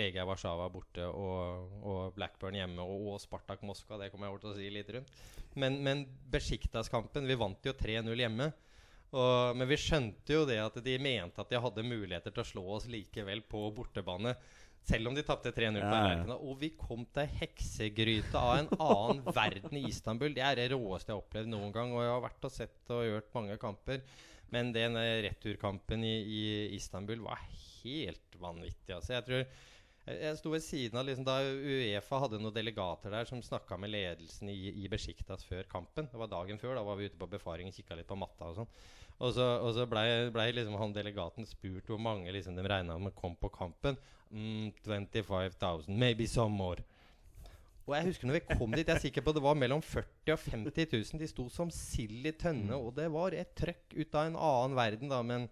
Legia Warszawa borte og, og Blackburn hjemme og, og Spartak Moskva. Det kommer jeg over til å si litt rundt. Men, men Besjiktas-kampen Vi vant jo 3-0 hjemme. Og, men vi skjønte jo det at de mente at de hadde muligheter til å slå oss likevel på bortebane. Selv om de tapte 3-0 på ja. Og vi kom til heksegryte av en annen verden i Istanbul. Det er det råeste jeg har opplevd noen gang. Og jeg har vært og sett og hørt mange kamper. Men den eh, returkampen i, i Istanbul var helt vanvittig. Altså. Jeg tror jeg sto ved siden av liksom, da Uefa hadde noen delegater der som snakka med ledelsen i, i Besjiktas før kampen. Det var dagen før. Da var vi ute på befaring og kikka litt på matta og sånn. Og så, og så ble, ble liksom han delegaten spurt hvor mange liksom, de regna med kom på kampen. Mm, 25 000, maybe some more. Og jeg husker når vi kom dit, jeg er sikker på det var mellom 40 og 50 000. De sto som sild i tønne, og det var et trøkk ut av en annen verden, da. Men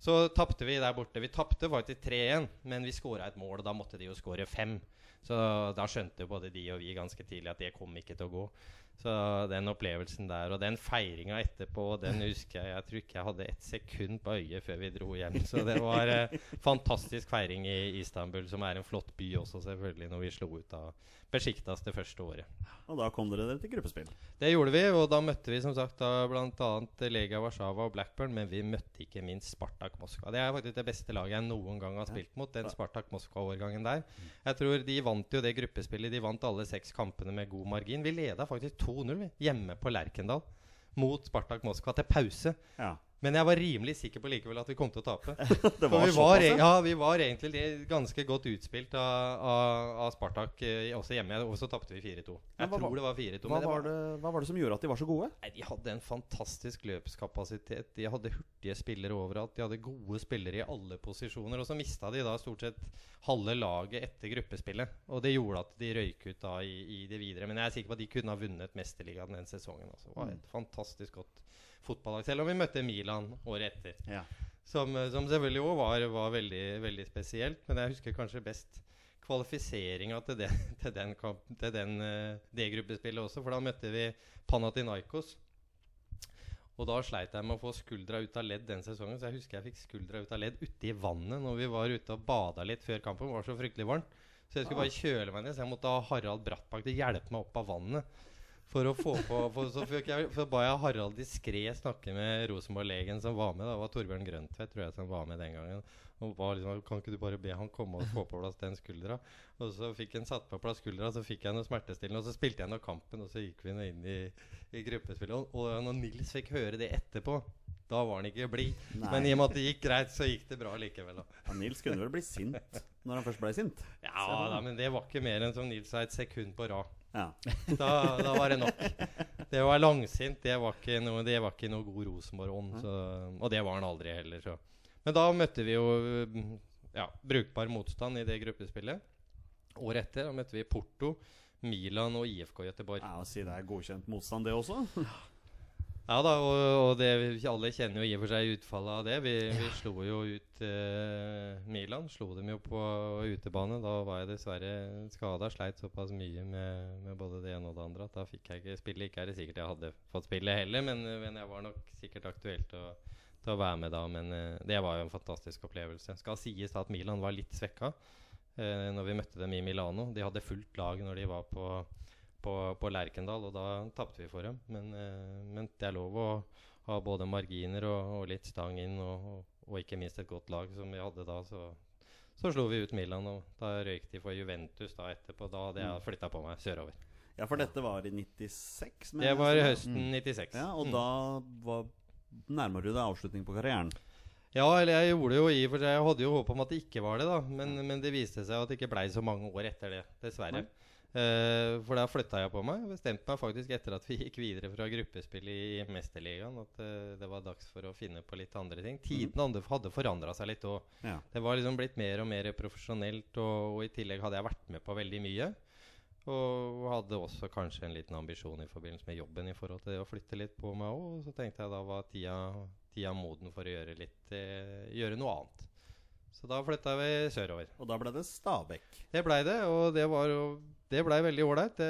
så tapte vi der borte. Vi tapte faktisk 3-1, men vi skåra et mål, og da måtte de jo skåre fem. Så da skjønte både de og vi ganske tidlig at det kom ikke til å gå. Så den opplevelsen der, og den feiringa etterpå, den husker jeg. Jeg tror ikke jeg hadde ett sekund på øyet før vi dro hjem. Så det var eh, fantastisk feiring i Istanbul, som er en flott by også, selvfølgelig, når vi slo ut av Besjiktas det første året. Og da kom dere dere til gruppespill. Det gjorde vi, og da møtte vi som sagt da bl.a. Lega Warszawa og Blackburn, men vi møtte ikke minst Spartak Moskva. Det er faktisk det beste laget jeg noen gang har spilt mot, den Spartak Moskva-årgangen der. Jeg tror De vant jo det gruppespillet. De vant alle seks kampene med god margin. Vi leda faktisk 2-0 hjemme på Lerkendal mot Spartak Moskva til pause. Ja. Men jeg var rimelig sikker på likevel at vi kom til å tape. Det var vi var, ja. vi var egentlig ganske godt utspilt av, av, av Spartak eh, også hjemme. Og så tapte vi 4-2. Jeg var- tror det var 4-2. Hva men var, det, hva var det som gjorde at de var så gode? Nei, De hadde en fantastisk løpskapasitet. De hadde hurtige spillere overalt. De hadde gode spillere i alle posisjoner. Og så mista de da stort sett halve laget etter gruppespillet. Og det gjorde at de røyk ut da i, i det videre. Men jeg er sikker på at de kunne ha vunnet Mesterligaen den sesongen. Altså. Det var et fantastisk godt fotballag. Selv om vi møtte Milan året etter. Ja. Som, eh, som selvfølgelig òg var, var veldig, veldig spesielt. Men jeg husker kanskje best kvalifiseringa til, det, til, den, kamp- til den, eh, det gruppespillet også. For da møtte vi Panathinaikos. Og da sleit jeg med å få skuldra ut av ledd den sesongen. Så jeg husker jeg fikk skuldra ut av ledd ute i vannet når vi var ute og bada litt før kampen. Det var så fryktelig varmt. Så jeg skulle bare kjøle meg ned. Så jeg måtte ha Harald Brattbakk til å hjelpe meg opp av vannet. For å få på for, Så fikk jeg, for ba jeg Harald diskré snakke med Rosenborg-legen som var med. Da Det var Torbjørn Grøntvedt tror jeg som var med den gangen. Og ba liksom, Kan ikke du bare be han komme og få på plass den skuldra? Og så fikk han satt på plass skuldra, så fikk jeg noe smertestillende. Og så spilte jeg noe kampen, og så gikk vi inn i, i gruppespillet. Og, og når Nils fikk høre det etterpå, da var han ikke blid. Men i og med at det gikk greit, så gikk det bra likevel. Ja, Nils kunne vel bli sint når han først ble sint. Ja da, men det var ikke mer enn som Nils sa, et sekund på rad. Ja. Da, da var det nok. Det var langsint. Det var ikke noe, det var ikke noe god Rosenborg-ånd. Og det var han aldri heller. Så. Men da møtte vi jo mm, ja, brukbar motstand i det gruppespillet. Året etter da møtte vi Porto, Milan og IFK Göteborg. ja, Si det er godkjent motstand, det også. Ja da, og, og det, alle kjenner jo i og for seg utfallet av det. Vi, vi slo jo ut eh, Milan. Slo dem jo på utebane. Da var jeg dessverre skada. Sleit såpass mye med, med både det ene og det andre at da fikk jeg ikke spille. Ikke er det sikkert jeg hadde fått spille heller, men, men jeg var nok sikkert aktuelt å, til å være med da. Men eh, det var jo en fantastisk opplevelse. Skal sies da at Milan var litt svekka eh, når vi møtte dem i Milano. De hadde fullt lag når de var på på, på Lerkendal, og da tapte vi for dem. Men, eh, men det er lov å ha både marginer og, og litt stang inn, og, og, ikke minst et godt lag som vi hadde da. Så, så slo vi ut Milan, og da røyk de for Juventus da etterpå. Da hadde jeg flytta på meg sørover. Ja, for dette var i 96? mener Det var i høsten 96. Ja, Og Mm. da var, nærmer du deg avslutning på karrieren. Ja, eller jeg gjorde jo i for seg Jeg hadde jo håp om at det ikke var det, da. Men, men det viste seg at det ikke blei så mange år etter det, dessverre. Nei. Eh, for da flytta jeg på meg. Bestemte meg faktisk etter at vi gikk videre fra gruppespill i Mesterligaen, at uh, det var dags for å finne på litt andre ting. Tidene mm. hadde forandra seg litt òg. Ja. Det var liksom blitt mer og mer profesjonelt, og, og i tillegg hadde jeg vært med på veldig mye. Og hadde også kanskje en liten ambisjon i forbindelse med jobben i forhold til det å flytte litt på meg òg. Og så tenkte jeg da var tida, tida moden for å gjøre litt eh, Gjøre noe annet. Så da flytta vi sørover. Og da ble det Stabæk. Det blei det, og det var jo Det blei veldig ålreit.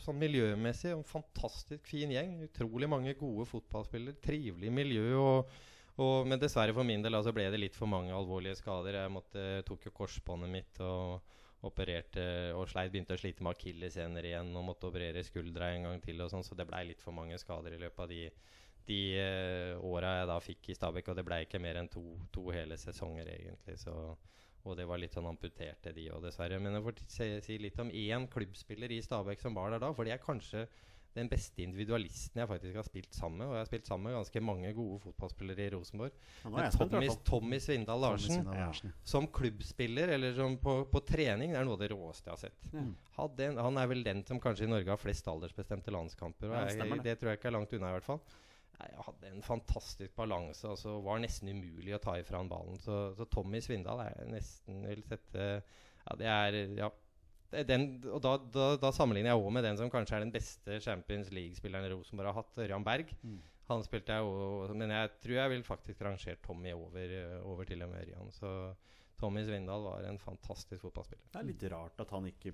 Sånn miljømessig en fantastisk fin gjeng. Utrolig mange gode fotballspillere. Trivelig miljø. og og, men dessverre for min del altså ble det litt for mange alvorlige skader. Jeg måtte, tok jo korsbåndet mitt og opererte og sleit, begynte å slite med akillessener igjen og måtte operere skuldra en gang til. og sånn, Så det blei litt for mange skader i løpet av de, de uh, åra jeg da fikk i Stabæk. Og det blei ikke mer enn to, to, hele sesonger, egentlig. Så, og det var litt sånn amputerte, de òg, dessverre. Men jeg får si, si litt om én klubbspiller i Stabæk som var der da. For det er kanskje den beste individualisten jeg faktisk har spilt sammen med. Og jeg har spilt sammen med ganske mange gode fotballspillere i Rosenborg. Ja, Tommy, Tommy Svindal Larsen, Ja. som klubbspiller eller som på, på, trening, det er noe av det råeste jeg har sett. Ja. En, han er vel den som kanskje i Norge har flest aldersbestemte landskamper. Og jeg, det. det tror jeg ikke er langt unna, i hvert fall. Jeg hadde en fantastisk balanse. Altså var nesten umulig å ta ifra han ballen. Så, så Tommy Svindal er nesten vil sette Ja, det er ja, den, og da, da, da, sammenligner jeg òg med den som kanskje er den beste Champions League-spilleren Rosenborg har hatt, Ørjan Berg. Mm. Han spilte jeg òg, Men jeg tror jeg vil faktisk rangere Tommy over, over til og med Ørjan. Så Tommy Svindal var en fantastisk fotballspiller. Det er litt rart at han ikke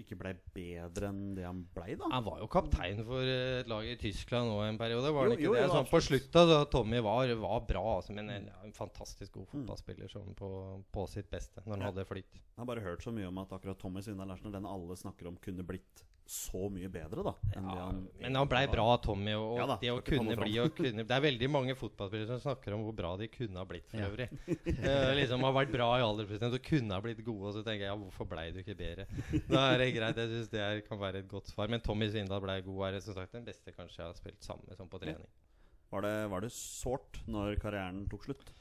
ikke ble bedre enn det han ble, da? Han var jo kaptein for et lag i Tyskland nå en periode. Var det ikke jo, jo, det? Sånn, på slutta da Tommy var, var bra, altså, men en, en, fantastisk god mm. fotballspiller sånn, på, på, sitt beste når han ja. hadde flytt. Jeg har bare hørt så mye om at akkurat Tommy Svindal Larsen, den alle snakker om, kunne blitt så mye bedre, da. Ja, han men han blei bra, Tommy. Og, ja, da, det å kunne bli og kunne Det er veldig mange fotballspillere som snakker om hvor bra de kunne ha blitt for ja. øvrig. uh, liksom Har vært bra i alder og kunne ha blitt gode. Og så tenker jeg ja, hvorfor blei du ikke bedre? Da er det greit. Jeg syns det kan være et godt svar. Men Tommy Svindal ble god. Er som sagt den beste kanskje jeg har spilt sammen med sånn på trening. Var det, var det sårt når karrieren tok slutt?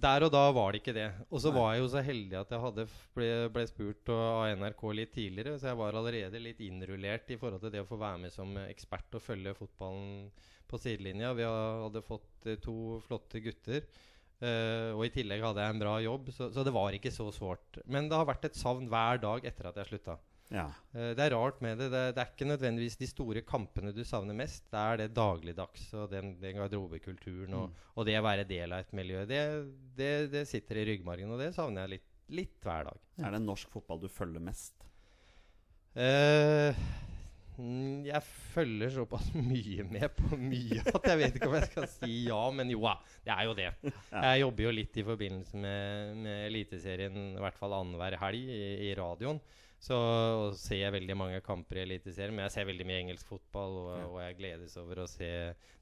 Der og da var det ikke det. Og så var jeg jo så heldig at jeg hadde ble, ble, spurt av NRK litt tidligere, så jeg var allerede litt innrullert i forhold til det å få være med som ekspert og følge fotballen på sidelinja. Vi hadde fått eh, to flotte gutter. Uh, og i tillegg hadde jeg en bra jobb, så, så, det var ikke så sårt. Men det har vært et savn hver dag etter at jeg slutta. Ja. Uh, det er rart med det. det. det. er ikke nødvendigvis de store kampene du savner mest. Det er det dagligdags og den, den garderobekulturen og, mm. og, det å være del av et miljø. Det, det, det, sitter i ryggmargen, og det savner jeg litt, litt hver dag. Er det norsk fotball du følger mest? Uh, jeg følger såpass mye med på mye at jeg vet ikke om jeg skal si ja, men jo Det er jo det. Jeg jobber jo litt i forbindelse med, med Eliteserien, i hvert fall annenhver helg i, i radioen. Så ser jeg veldig mange kamper i Eliteserien. Men jeg ser veldig mye engelsk fotball, og, og, jeg gledes over å se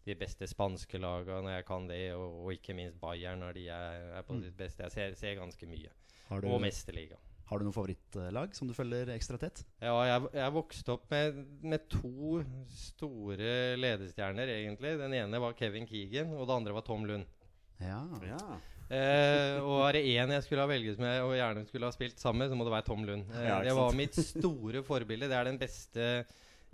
de beste spanske lagene når jeg kan det, og, og ikke minst Bayern når de er, er på mm. sitt beste. Jeg ser, ser ganske mye. Du, og Mesterliga. Har du noe favorittlag som du følger ekstra tett? Ja, jeg, jeg vokste opp med, med, to store ledestjerner, egentlig. Den ene var Kevin Keegan, og det andre var Tom Lund. Ja, ja. Eh, og er det én jeg skulle ha velget med og gjerne skulle ha spilt sammen med, så må det være Tom Lund. Eh, det var mitt store forbilde. Det er den beste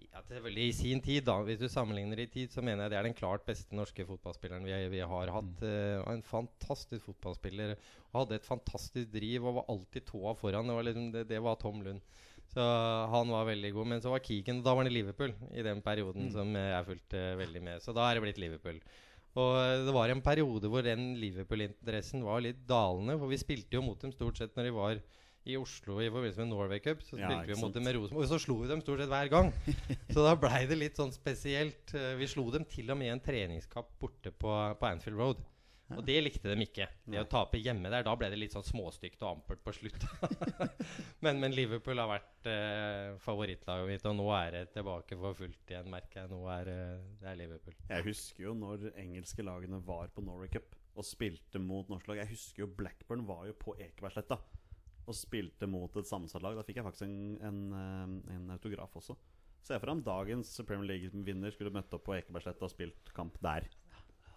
ja, selvfølgelig I sin tid, da hvis du sammenligner i tid, så mener jeg det er den klart beste norske fotballspilleren vi, vi har hatt. Mm. Uh, en fantastisk fotballspiller. Og hadde et fantastisk driv og var alltid tåa foran. Det var, liksom, det, det var Tom Lund. Så han var veldig god. Men så var Keegan Da var han i Liverpool i den perioden mm. som jeg fulgte veldig med. Så da er det blitt Liverpool. Og eh, det var en periode hvor den Liverpool-interessen var litt dalende. For vi spilte jo mot dem stort sett når de var i Oslo i forbindelse med Norway Cup. Så spilte ja, vi mot dem med Rosenborg, og så slo vi dem stort sett hver gang. så da blei det litt sånn spesielt. Eh, vi slo dem til og med i en treningskamp borte på, på Anfield Road. Og det likte de ikke. Det å tape hjemme der, da ble det litt sånn småstygt og ampert på slutt. men, men, Liverpool har vært eh, favorittlaget mitt, og nå er det tilbake for fullt igjen, merker jeg. Nå er eh, det er Liverpool. Jeg husker jo når engelske lagene var på Norway Cup og spilte mot norsk lag. Jeg husker jo Blackburn var jo på Ekebergsletta og spilte mot et sammensatt lag. Da fikk jeg faktisk en, en, eh, en autograf også. Se for deg om dagens Premier League-vinner skulle møtt opp på Ekebergsletta og spilt kamp der.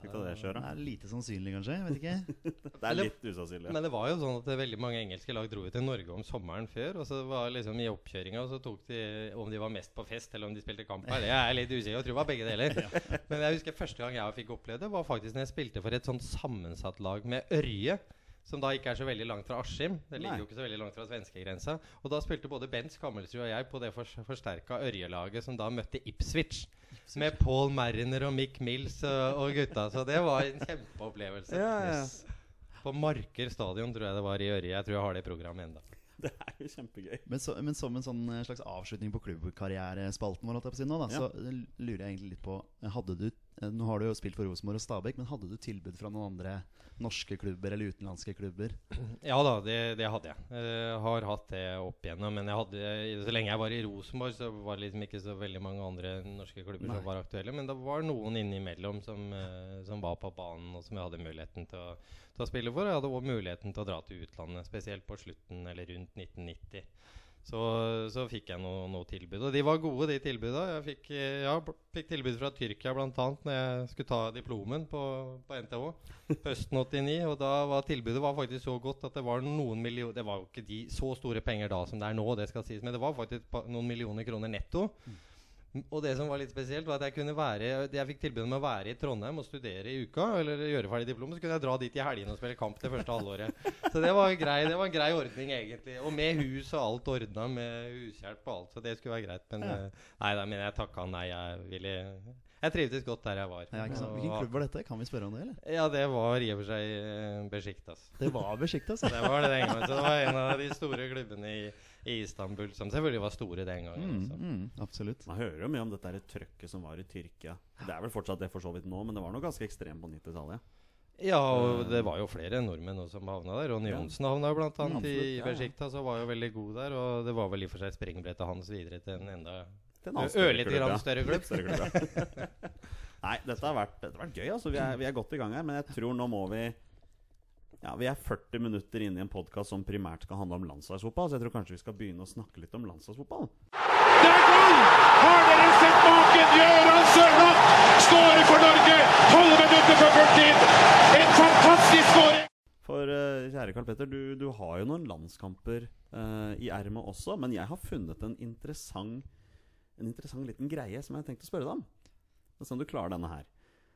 Det kjøret? Det er lite sannsynlig, kanskje. Jeg vet ikke. det er litt usannsynlig. Ja. Men det var jo sånn at veldig mange engelske lag dro til Norge om sommeren før. Og så var liksom i oppkjøringa så tok de om de var mest på fest eller om de spilte kamp her. Det er litt usikker Jeg tror det var begge deler. Men jeg husker første gang jeg fikk oppleve det, var faktisk når jeg spilte for et sånn sammensatt lag med Ørje. Som da ikke er så veldig langt fra Askim. Det ligger Nei. jo ikke så veldig langt fra svenskegrensa. Og da spilte både Bent Skammelsrud og jeg på det fors forsterka Ørjelaget som da møtte Ipswich. Med Paul Mariner og Mick Mills og, gutta. Så det var en kjempeopplevelse. Ja, ja. Yes. På Marker stadion tror jeg det var i Ørje. Jeg tror jeg har det programmet ennå. Det er jo kjempegøy. Men, så, men som en sånn eh, slags avslutning på klubbkarrierespalten vår, på si nå, da, Ja. så eh, lurer jeg egentlig litt på eh, Hadde du Nå har du jo spilt for Rosenborg og Stabæk, men hadde du tilbud fra noen andre norske klubber eller utenlandske klubber? Ja da, det, det hadde jeg. Jeg har hatt det opp igjennom. Men jeg hadde, så lenge jeg var i Rosenborg, så var det liksom ikke så veldig mange andre norske klubber Nei. som var aktuelle. Men det var noen innimellom som, som var på banen, og som jeg hadde muligheten til å, til å spille for. Jeg hadde òg muligheten til å dra til utlandet, spesielt på slutten eller rundt 1990. Så, så fikk jeg noe, noe tilbud. Og de var gode, de tilbudene. Jeg fikk, eh, ja, fikk tilbud fra Tyrkia bl.a. når jeg skulle ta diplomen på, på NTH høsten 89. Og da var tilbudet var faktisk så godt at det var noen millioner Det var jo ikke de så store penger da som det er nå, det skal sies, men det var faktisk noen millioner kroner netto. M- Og det som var litt spesielt, var at jeg kunne være Jeg fikk tilbud om å være i Trondheim og studere i uka. Eller gjøre ferdig diplomet. Så kunne jeg dra dit i helgene og spille kamp det første halvåret. Så det var, grei, det var en grei ordning, egentlig. Og med hus og alt ordna, med hushjelp og alt. Så det skulle være greit. Men Ja. eh, nei da, men jeg takka nei. Jeg ville Jeg trivdes godt der jeg var. Ja? Hvilken klubb var dette? Kan vi spørre om det, eller? Ja, det var i og for seg uh, Besjiktas. Det var Besjiktas, Ja. det var det den gangen. Så det var en av de store klubbene i, i Istanbul, som selvfølgelig var store den gangen. Mm, mm, absolutt. Man hører jo mye om dette trøkket som var i Tyrkia. Det er vel fortsatt det for så vidt nå, men det var noe ganske ekstremt på 90-tallet. Ja, og det var jo flere nordmenn også som havna der. Ronny Ja. Johnsen havna blant Ja, annet i Besjikta, så var jo veldig god der. Og det var vel i og for seg springbrettet hans videre til en enda ørlite grann større klubb. Større klubb, ja. Nei, dette har vært, dette har vært gøy. Altså. Vi, er, vi er godt i gang her, men jeg tror nå må vi Ja, Vi er 40 minutter inne i en podkast som primært skal handle om landslagsfotball, så jeg tror kanskje vi skal begynne å snakke litt om landslagsfotball. Det er goal! Har dere sett maken? Gøran Sørloth skårer for Norge! 12 minutter før fulltid! En fantastisk skåring! For eh, kjære Karl Petter, du, du har jo noen landskamper uh, i ermet også, men jeg har funnet en interessant En interessant liten greie som jeg har tenkt å spørre deg om. Sånn Se om du klarer denne her.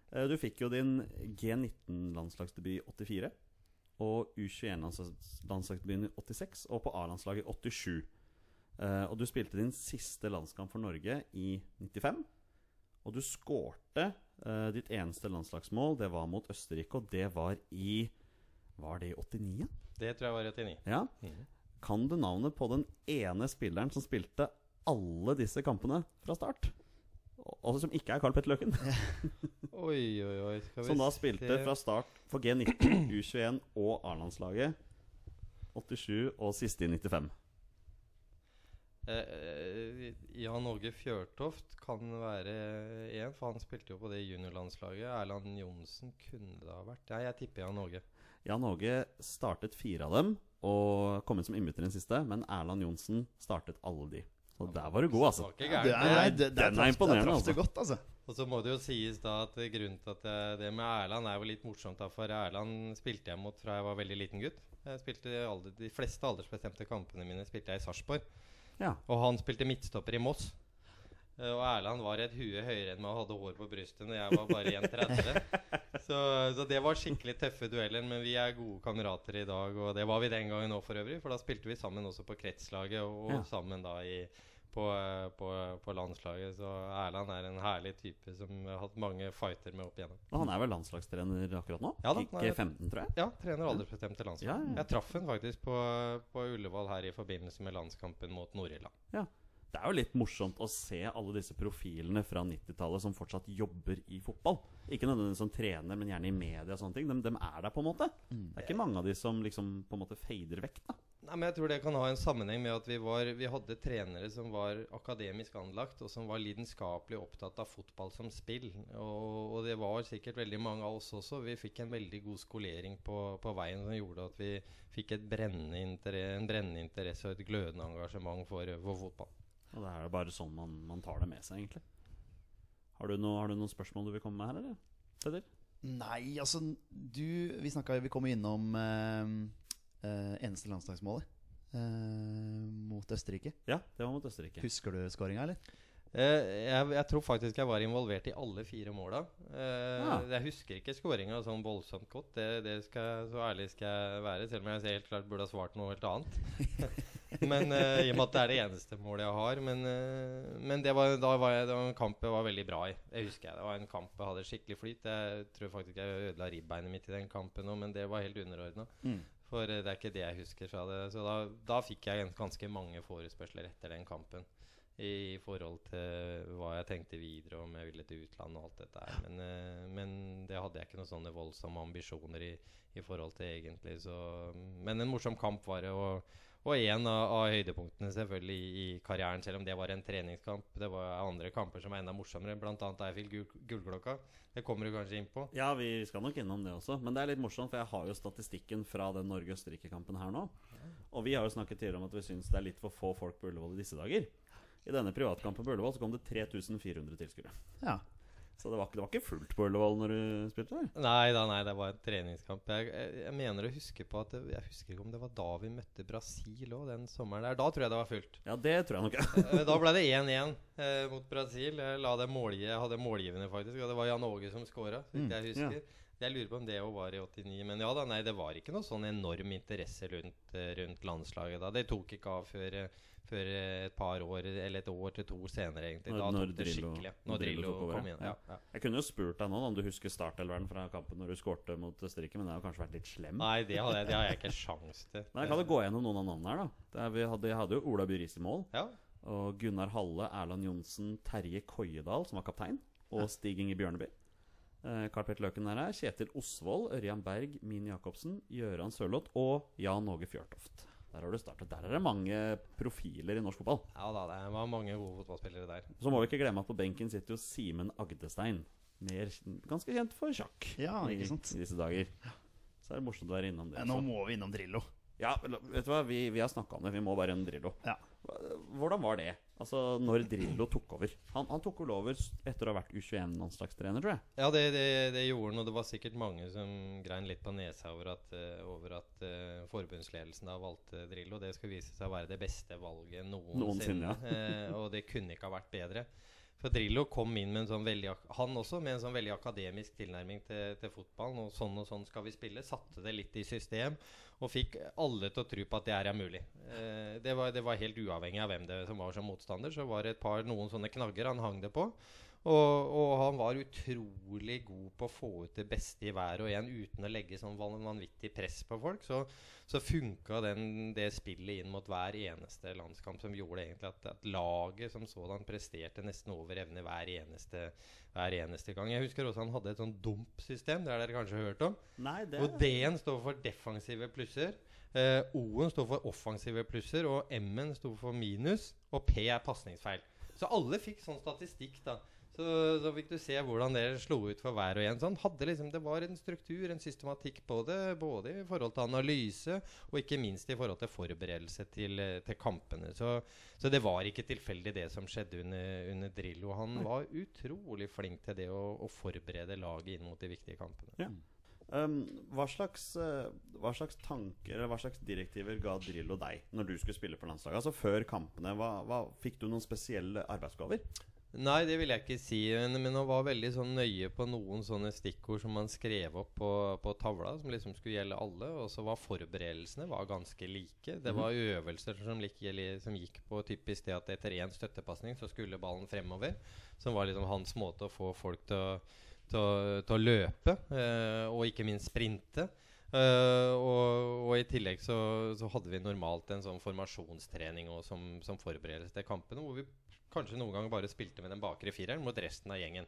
Eh, du fikk jo din G19-landslagsdebut i 84. Og U21-landslagsdebuten i 86, og på A-landslaget i 87. Uh, og du spilte din siste landskamp for Norge i 95. Og du skårte uh, ditt eneste landslagsmål. Det var mot Østerrike, og det var i Var det i 89? Det tror jeg var i 89. Ja. Mm. Kan du navnet på den ene spilleren som spilte alle disse kampene fra start? Og som ikke er Carl Petter Løken. Oi, oi, oi. Som da spilte se. fra start for G19, U21 og A-landslaget. 87 og siste i 95. Eh, eh, Jan Åge Fjørtoft kan være én, for han spilte jo på det juniorlandslaget. Erland Johnsen kunne det ha vært. Ja, jeg tipper Jan Åge. Jan Åge startet fire av dem og kom inn som innbytter i den siste, men Erland Johnsen startet alle de. Så der var du god, altså. Det er, det. det, det, den er imponerende, det traff altså. godt, altså. Og så må det jo sies da at grunnen til at jeg, det med Erland er jo litt morsomt. da For Erland spilte jeg mot fra jeg var veldig liten gutt. Jeg spilte alder, De fleste aldersbestemte kampene mine spilte jeg i Sarpsborg. Ja. Og han spilte midtstopper i Moss. Eh, Og Erland var et hue høyere enn meg og hadde hår på brystet når jeg var bare 1,30. så, så det var skikkelig tøffe dueller, men vi er gode kamerater i dag. Og det var vi den gangen òg, for øvrig. For da spilte vi sammen også på kretslaget, og, og Ja. sammen da i, på, eh, på, på landslaget. Så Erland er en herlig type som har hatt mange fighter med opp igjennom. Og han er vel landslagstrener akkurat nå? Ja da, Ikke er- 15, tror jeg. Ja, trener aldersbestemte landslag. Ja, ja. Jeg traff han faktisk på, på Ullevål her i forbindelse med landskampen mot Nord-Irland. Det er jo litt morsomt å se alle disse profilene fra 90-tallet som fortsatt jobber i fotball. Ikke nødvendigvis som trener, men gjerne i media og sånne ting. De, er der, på en måte. Det er ikke mange av de som liksom på en måte fader vekk, da. Nei, men Jeg tror det kan ha en sammenheng med at vi, var, vi hadde trenere som var akademisk anlagt, og som var lidenskapelig opptatt av fotball som spill. Og, og det var sikkert veldig mange av oss også. Vi fikk en veldig god skolering på, på veien som gjorde at vi fikk et brennende en brennende interesse og et glødende engasjement for, for fotball. Og det er jo bare sånn man, man tar det med seg, egentlig. Har du, noe, har du noen spørsmål du vil komme med her, eller? Peder? Nei, altså du Vi snakka Vi kom innom eh, eh, eneste landslagsmålet eh, mot Østerrike. Ja, det var mot Østerrike. Husker du skåringa, eller? Eh, jeg, jeg tror faktisk jeg var involvert i alle fire måla. Eh, Ah. Jeg husker ikke skåringa sånn voldsomt godt. Det, det skal, så ærlig skal jeg være, selv om jeg helt klart burde ha svart noe helt annet. men uh, I og med at det er det eneste målet jeg har. Men, uh, men det var, var jeg, det var en kamp jeg var veldig bra i. Det husker jeg. Det var en kamp jeg hadde skikkelig flyt. Jeg tror faktisk jeg ødela ribbeinet mitt i den kampen òg, men det var helt underordna. Mm. For eh, det er ikke det jeg husker fra det. Så da, da fikk jeg ganske mange forespørsler etter den kampen. I forhold til hva jeg tenkte videre, om jeg ville til utlandet og alt dette her. Men, men det hadde jeg ikke noen sånne voldsomme ambisjoner i, i forhold til egentlig. Så, men en morsom kamp var det. Og, og en av, av høydepunktene selvfølgelig i, i karrieren, selv om det var en treningskamp. Det var andre kamper som var enda morsommere, bl.a. fikk gull, gullklokka. Det kommer du kanskje inn på. Ja, vi skal nok innom det også. Men det er litt morsomt, for jeg har jo statistikken fra den Norge-Østerrike-kampen her nå. Og vi har jo snakket tidligere om at vi syns det er litt for få folk på Ullevål i disse dager. I denne privatkampen på Ullevål så kom det 3400 tilskuere. Ja. Så det var, det var ikke fullt på Ullevål når du spilte der. Nei da, nei, det var en treningskamp. Jeg, jeg, jeg mener å huske på at det, Jeg husker ikke om det var da vi møtte Brasil òg, den sommeren der. Da tror jeg det var fullt. Ja, det tror jeg nok. Eh, da ble det 1-1 eh, mot Brasil. Jeg, la det målgi- jeg hadde målgivende, faktisk. Og det var Jan Åge som scora, så jeg husker. Jeg lurer på om det òg var i 89. Men ja da, nei, det var ikke noe sånn enorm interesse rundt, eh, rundt landslaget da. Det tok ikke av før, eh, før eh, et par år, eller et år til to senere, egentlig. Når- Da tok det Drillo- skikkelig. når Når Drillo Drillo kom inn. ja. Ja. Jeg kunne jo spurt deg nå om du husker startelveren fra kampen når du skårte mot Østerrike, men det har kanskje vært litt slem. Nei, det, hadde jeg, det har jeg ikke sjans til. Men jeg kan jo gå gjennom noen av navnene her, da. Det er, vi hadde, jeg hadde jo Ola Byris i mål. Ja. Og Gunnar Halle, Erland Johnsen, Terje Koiedal, som var kaptein, og Stig Inge Bjørneby. Eh, Karl Petter Løken er her. Kjetil Osvold, Ørjan Berg, Min Jacobsen, Gøran Sørloth og Jan Åge Fjørtoft. Der har du startet. Der er det mange profiler i norsk fotball. ja da, det var mange gode fotballspillere der. Så må vi ikke glemme at på benken sitter jo Simen Agdestein. Mer, ganske kjent for sjakk Ja, i, ikke sant? i disse dager. Så er det morsomt å være innom det. Ja, nå også. må vi innom Drillo. Ja, vet du hva, vi, vi har snakka om det. Vi må bare innom Drillo. Ja. Hvordan var det? Altså, når Drillo tok over? Han, han tok vel over etter å ha vært U21-landslagstrener, tror jeg. Ja, det, det, det gjorde han, og det var sikkert mange som grein litt på nesa over at, eh, over at uh, forbundsledelsen da valgte Drillo. Det skal vise seg å være det beste valget noensinne. Noensinne, eh, og det kunne ikke ha vært bedre. For Drillo kom inn med en sånn veldig Han også med en sånn veldig akademisk tilnærming til, til fotballen. Og sånn og sånn skal vi spille. Satte det litt i system. Og fikk alle til å tro på at det her er mulig. Eh, det, var, det var helt uavhengig av hvem det som var som motstander. Så var det et par noen sånne knagger han hang det på. Og, og han var utrolig god på å få ut det beste i hver og en uten å legge sånn vanvittig press på folk. Så, så funka den, det spillet inn mot hver eneste landskamp som gjorde egentlig at, at laget som sådan presterte nesten over evne hver eneste, hver eneste gang. Jeg husker også han hadde et sånn dump-system. Det har dere kanskje hørt om? Nei, det Hvor D-en står for defensive plusser. eh, O-en står for offensive plusser, og M-en står for minus. Og P er pasningsfeil. Så alle fikk sånn statistikk, da. Så, så fikk du se hvordan det slo ut for hver og en. Så han hadde liksom, det var en struktur, en systematikk på det. Både i forhold til analyse, og ikke minst i forhold til forberedelse til, eh, til kampene. Så, så det var ikke tilfeldig det som skjedde under, under Drillo. Han var utrolig flink til det å, å forberede laget inn mot de viktige kampene. Ja. Um, hva, slags, eh, hva slags tanker eller hva slags direktiver ga Drillo deg når du skulle spille for landslaget? Altså Før kampene, hva, hva, fikk du noen spesielle arbeidsoppgaver? Nei, det vil jeg ikke si. Men, men han var veldig sånn nøye på noen sånne stikkord som han skrev opp på, på tavla, som liksom skulle gjelde alle. Og så var forberedelsene var ganske like. Det var øvelser som gikk, som gikk på typisk det at etter én støttepasning så skulle ballen fremover. Som var liksom hans måte å få folk til å, til å, til å løpe, eh, og ikke minst sprinte. Uh, og, og i tillegg så, så hadde vi normalt en sånn formasjonstrening som, som forberedelse til kampene, hvor vi kanskje noen ganger bare spilte med den bakre fireren mot resten av gjengen.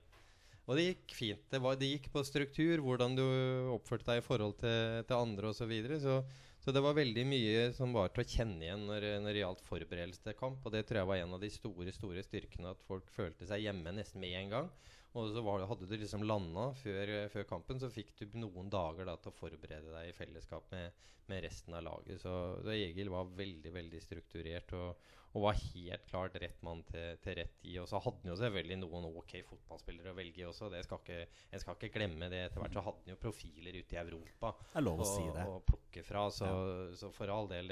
Og det gikk fint. Det, var, det gikk på struktur, hvordan du oppførte deg i forhold til, til andre osv. Så, videre. så Så det var veldig mye som var til å kjenne igjen når, når det gjaldt forberedelse til kamp. Og det tror jeg var en av de store store styrkene, at folk følte seg hjemme nesten med en gang. Og så var, hadde du liksom landa før, før kampen, så fikk du noen dager da til å forberede deg i fellesskap med, med resten av laget. Så, så Egil var veldig veldig strukturert og, og var helt klart rett mann til, til rett tid. Og så hadde han jo selvfølgelig noen ok fotballspillere å velge også. Det skal ikke, en skal ikke glemme det. Etter hvert så hadde han jo profiler ute i Europa Det er lov å si det. å plukke fra. Så, så for all del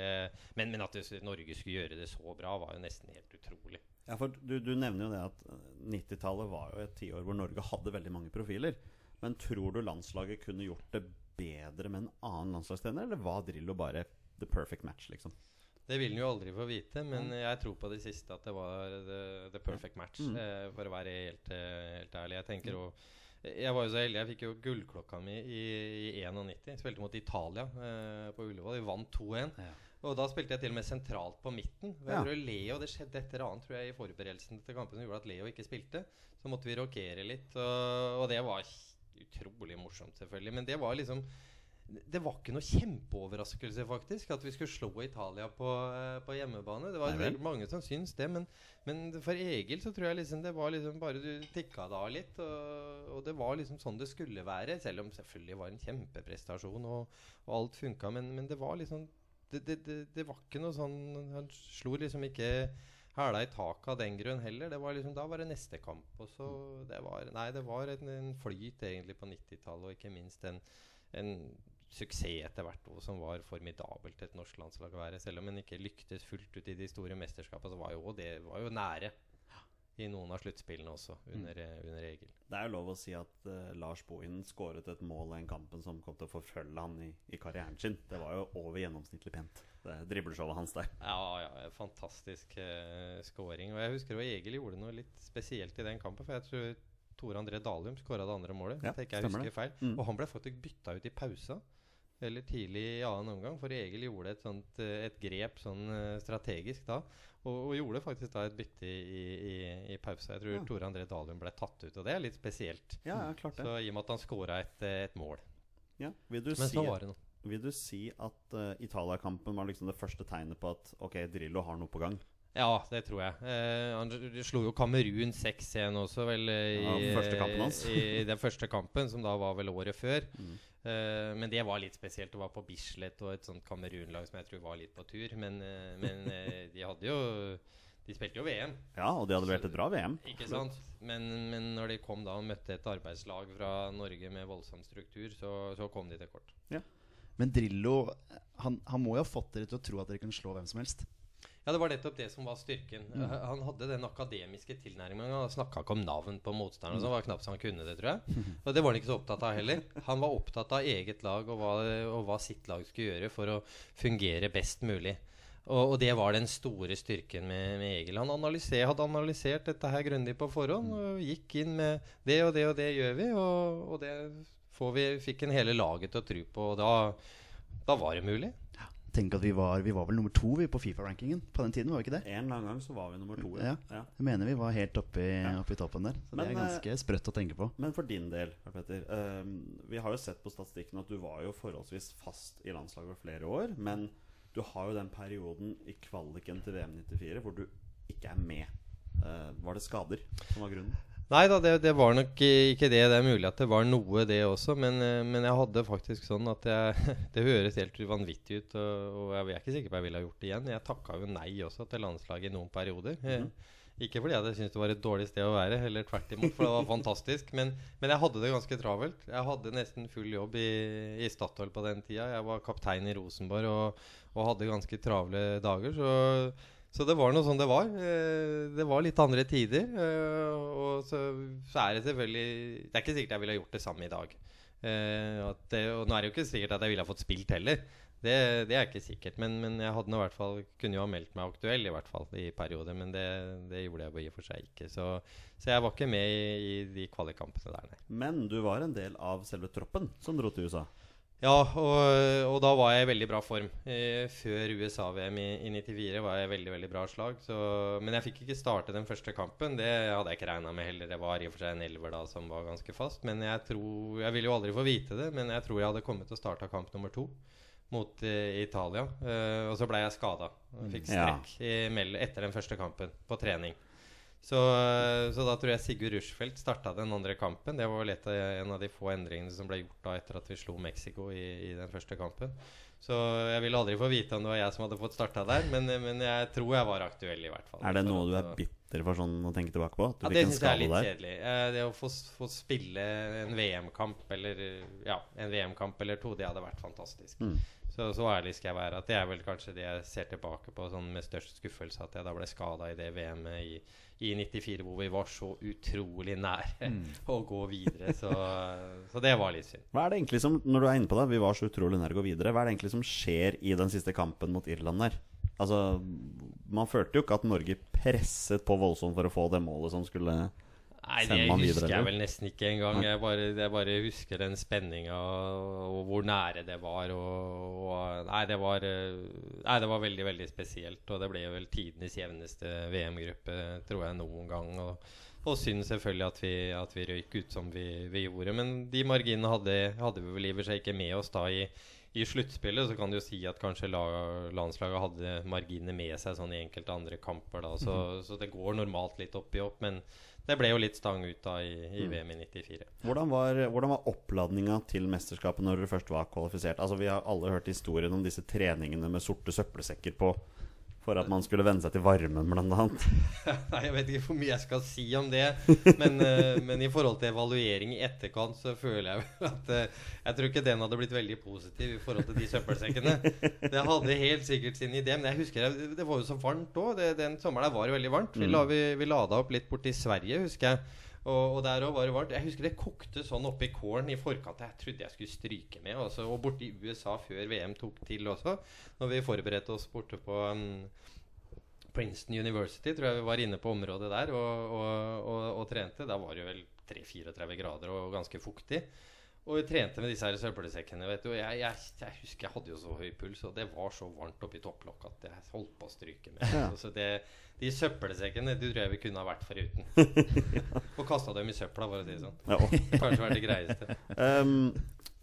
men, men at Norge skulle gjøre det så bra, var jo nesten helt utrolig. Ja, for du, du nevner jo det at eh, 90-tallet var jo et tiår hvor Norge hadde veldig mange profiler. Men tror du landslaget kunne gjort det bedre med en annen landslagstrener, eller var Drillo bare the perfect match, liksom? Det vil en jo aldri få vite, men jeg tror på det siste at det var the, the perfect match. Mm. Eh, for å være helt, eh, helt ærlig. Jeg tenker jo Jeg var jo så heldig, jeg fikk jo gullklokka mi i, i 91. Spilte mot Italia eh, på Ullevål. Vi vant 2-1. Ja. Og da spilte jeg til og med sentralt på midten. Ja. Leo, Det skjedde et eller annet tror jeg, i forberedelsen til kampen som gjorde at Leo ikke spilte. Så måtte vi rokere litt, og, og det var utrolig morsomt, selvfølgelig. Men det var liksom Det var ikke noe kjempeoverraskelse, faktisk, at vi skulle slå Italia på, eh, på hjemmebane. Det var Nei mange som syns det, men, men for Egil så tror jeg liksom det var liksom bare du tikka det av litt. Og, og det var liksom sånn det skulle være, selv om selvfølgelig var en kjempeprestasjon og, og alt funka. Men, men det var liksom det, det, det, det var ikke noe sånn Han slo liksom ikke hæla i taket av den grunn heller. Det var liksom, da var det neste kamp. Og så det var, Nei, det var en, en flyt egentlig på 90-tallet, og ikke minst en, en suksess etter hvert og som var formidabelt et norsk landslag å være. Selv om en ikke lyktes fullt ut i de store mesterskapene, så var jo det var jo nære i noen av sluttspillene også, under, mm. under Egil. Det er jo lov å si at uh, Lars Bohin skåret et mål i den kampen som kom til å forfølge han i, i karrieren sin. Det var jo over gjennomsnittlig pent, det dribleshowet hans der. Ja, ja, fantastisk uh, scoring. Og jeg husker jo Egil gjorde noe litt spesielt i den kampen. For jeg tror Tore André Dalum skåra det andre målet. Ja, jeg husker husker feil. Mm. Og han ble faktisk bytta ut i pausa. Eller tidlig i annen omgang. For Egil gjorde et, sånt, eh, et grep sånn eh, strategisk da. Og, og gjorde faktisk da et bytte i, i, i pause. Jeg tror Ja. Tore André Dalum ble tatt ut. Og det er litt spesielt. Ja, ja, klart det. Så i og med at han skåra et, eh, et mål. Ja. Vil, du Men si, så var det noe. vil du si at uh, Italia-kampen var liksom det første tegnet på at ok, Drillo har noe på gang? Ja, det tror jeg. Eh, han slo jo Kamerun 6-1 også, vel, eh, i, Ja, første kampen hans. i den første kampen, som da var vel året før. Mm. Eh, men det var litt spesielt. Det var på Bislett og et sånt Kamerun-lag som jeg tror var litt på tur. Men, eh, men de hadde jo De spilte jo VM, Ja, og de hadde levert et bra VM. ikke sant? Men, men når de kom da og møtte et arbeidslag fra Norge med voldsom struktur, så, så kom de til kort. Men Drillo han, han må jo ha fått dere til å tro at dere kan slå hvem som helst. Ja, det var nettopp det som var styrken. Mm. Han hadde den akademiske tilnærmingen. Han snakka ikke om navn på motstanderen. Så det var knapt så han kunne det, tror jeg. Og det var han ikke så opptatt av heller. Han var opptatt av eget lag og hva, og hva sitt lag skulle gjøre for å fungere best mulig. Og, og det var den store styrken med, med Egil. Han analyser, hadde analysert dette her grundig på forhånd og gikk inn med det og det og det gjør vi, og, og det får vi, fikk en hele laget til å tro på. Og da, da var det mulig. Tenk at vi var, vi var vel nummer to vi på Fifa-rankingen på den tiden, var vi ikke det? En eller annen gang så var vi nummer to. Ja. Ja. Jeg mener vi var helt oppe i, oppe i toppen der. Så Men, det er ganske sprøtt å tenke på. Men for din del, Petter. Um, vi har jo sett på statistikken at du var jo forholdsvis fast i landslaget over flere år. Men du har jo den perioden i kvaliken til VM 94 hvor du ikke er med. Uh, var det skader som var grunnen? Nei da, det, det var nok ikke det. Det er mulig at det var noe, det også. Men, eh, men jeg hadde faktisk sånn at jeg Det høres helt vanvittig ut, og, og jeg er ikke sikker på jeg ville ha gjort det igjen. Jeg takka jo nei også til landslaget i noen perioder. Eh, Ikke fordi jeg syntes det var et dårlig sted å være, heller tvert imot, for det var fantastisk. Men, men jeg hadde det ganske travelt. Jeg hadde nesten full jobb i, i Statoil på den tida. Jeg var kaptein i Rosenborg og, og hadde ganske travle dager. Så så det var noe sånn det var. Eh, Det var litt andre tider. eh, Og så, er det selvfølgelig Det er ikke sikkert jeg ville gjort det samme i dag. Eh, det, og nå er det jo ikke sikkert at jeg ville ha fått spilt heller. Det, det er ikke sikkert. Men, men jeg hadde nå i hvert fall kunne jo ha meldt meg aktuell i hvert fall i perioder. Men det, det gjorde jeg i og for seg ikke. Så, så jeg var ikke med i, i de kvalikkampene der, nei. Men du var en del av selve troppen som dro til USA. Ja, og, og da var jeg i veldig bra form. Eh, før USA-VM i, i 94 var jeg i veldig veldig bra slag. Så, men jeg fikk ikke starte den første kampen. Det hadde jeg ikke regna med heller. Det var i og for seg en elver da som var ganske fast. Men jeg tror Jeg ville jo aldri få vite det, men jeg tror jeg hadde kommet til å starte kamp nummer to mot eh, Italia. Eh, og så ble jeg skada. Fikk Ja. strekk i etter den første kampen på trening. Så, så da tror jeg Sigurd Rushfeldt starta den andre kampen. Det var vel et av, en av de få endringene som ble gjort da etter at vi slo Mexico i, i den første kampen. Så jeg vil aldri få vite om det var jeg som hadde fått starta der, men, men jeg tror jeg var aktuell, i hvert fall. Er det noe du er bitter for sånn å tenke tilbake på? Ja, det syns jeg er litt der? kjedelig. Eh, det å få, få spille en VM-kamp eller Ja, VM-kamp eller to, det hadde vært fantastisk. Mm. Så, så ærlig skal jeg være at det er vel kanskje det jeg ser tilbake på sånn med størst skuffelse, at jeg da ble skada i det VM-et i, i 94, hvor vi var så utrolig nære å gå videre. Så, så det var litt synd. Hva er det egentlig som Når du er inne på det, vi var så utrolig nære å gå videre. Hva er det egentlig som skjer i den siste kampen mot Irland der? Altså, Man følte jo ikke at Norge presset på voldsomt for å få det målet som skulle Nei, det man videre, husker jeg vel nesten ikke engang. Jeg bare, jeg bare husker den spenninga og, hvor nære det var. Og, og, nei, det var, nei, det var veldig, veldig spesielt. Og det ble jo vel tidenes jevneste VM-gruppe, tror jeg, noen gang. Og, og synd selvfølgelig at vi, at vi røyk ut som vi, vi gjorde. Men de marginene hadde, hadde vi vel i og for seg ikke med oss da i, i sluttspillet. Så kan du jo si at kanskje la, landslaget hadde marginene med seg sånn i enkelte andre kamper. da Så, så det går normalt litt opp i opp. Men det ble jo litt stang ut da i, i VM i 94. Hvordan var, hvordan var oppladninga til mesterskapet når dere først var kvalifisert? Altså Vi har alle hørt historien om disse treningene med sorte søppelsekker på for at man skulle venne seg til varmen, annet. Nei, Jeg vet ikke hvor mye jeg skal si om det. Men, eh, men i forhold til evaluering i etterkant, så føler jeg vel at eh, Jeg tror ikke den hadde blitt veldig positiv i forhold til de søppelsekkene. Det hadde helt sikkert sin idé. Men jeg husker det var jo så varmt òg. Den sommeren der var det veldig varmt. Vi, la, vi, vi lada opp litt borti Sverige, husker jeg. Og, og der òg var det varmt. Jeg husker det kokte sånn oppi kålen i forkant. Jeg trodde jeg skulle stryke med. Også, og i USA før VM tok til også, når vi forberedte oss borte på um, Princeton University, tror jeg vi var inne på området der og, og, og trente. Da var det vel 3-34 grader og ganske fuktig. Og vi trente med disse her søppelsekkene. vet du Og jeg, jeg, jeg husker jeg hadde jo så høy puls, og det var så varmt oppi topplokket at jeg holdt på å stryke med. Ja. Så det, de søppelsekkene de tror jeg vi kunne ha vært foruten. og kasta dem i søpla, for å si det sånn. Ja, Kanskje vært det greieste. Um,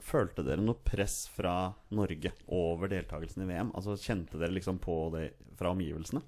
følte dere noe press fra Norge over deltakelsen i VM? Altså Kjente dere liksom på det fra omgivelsene?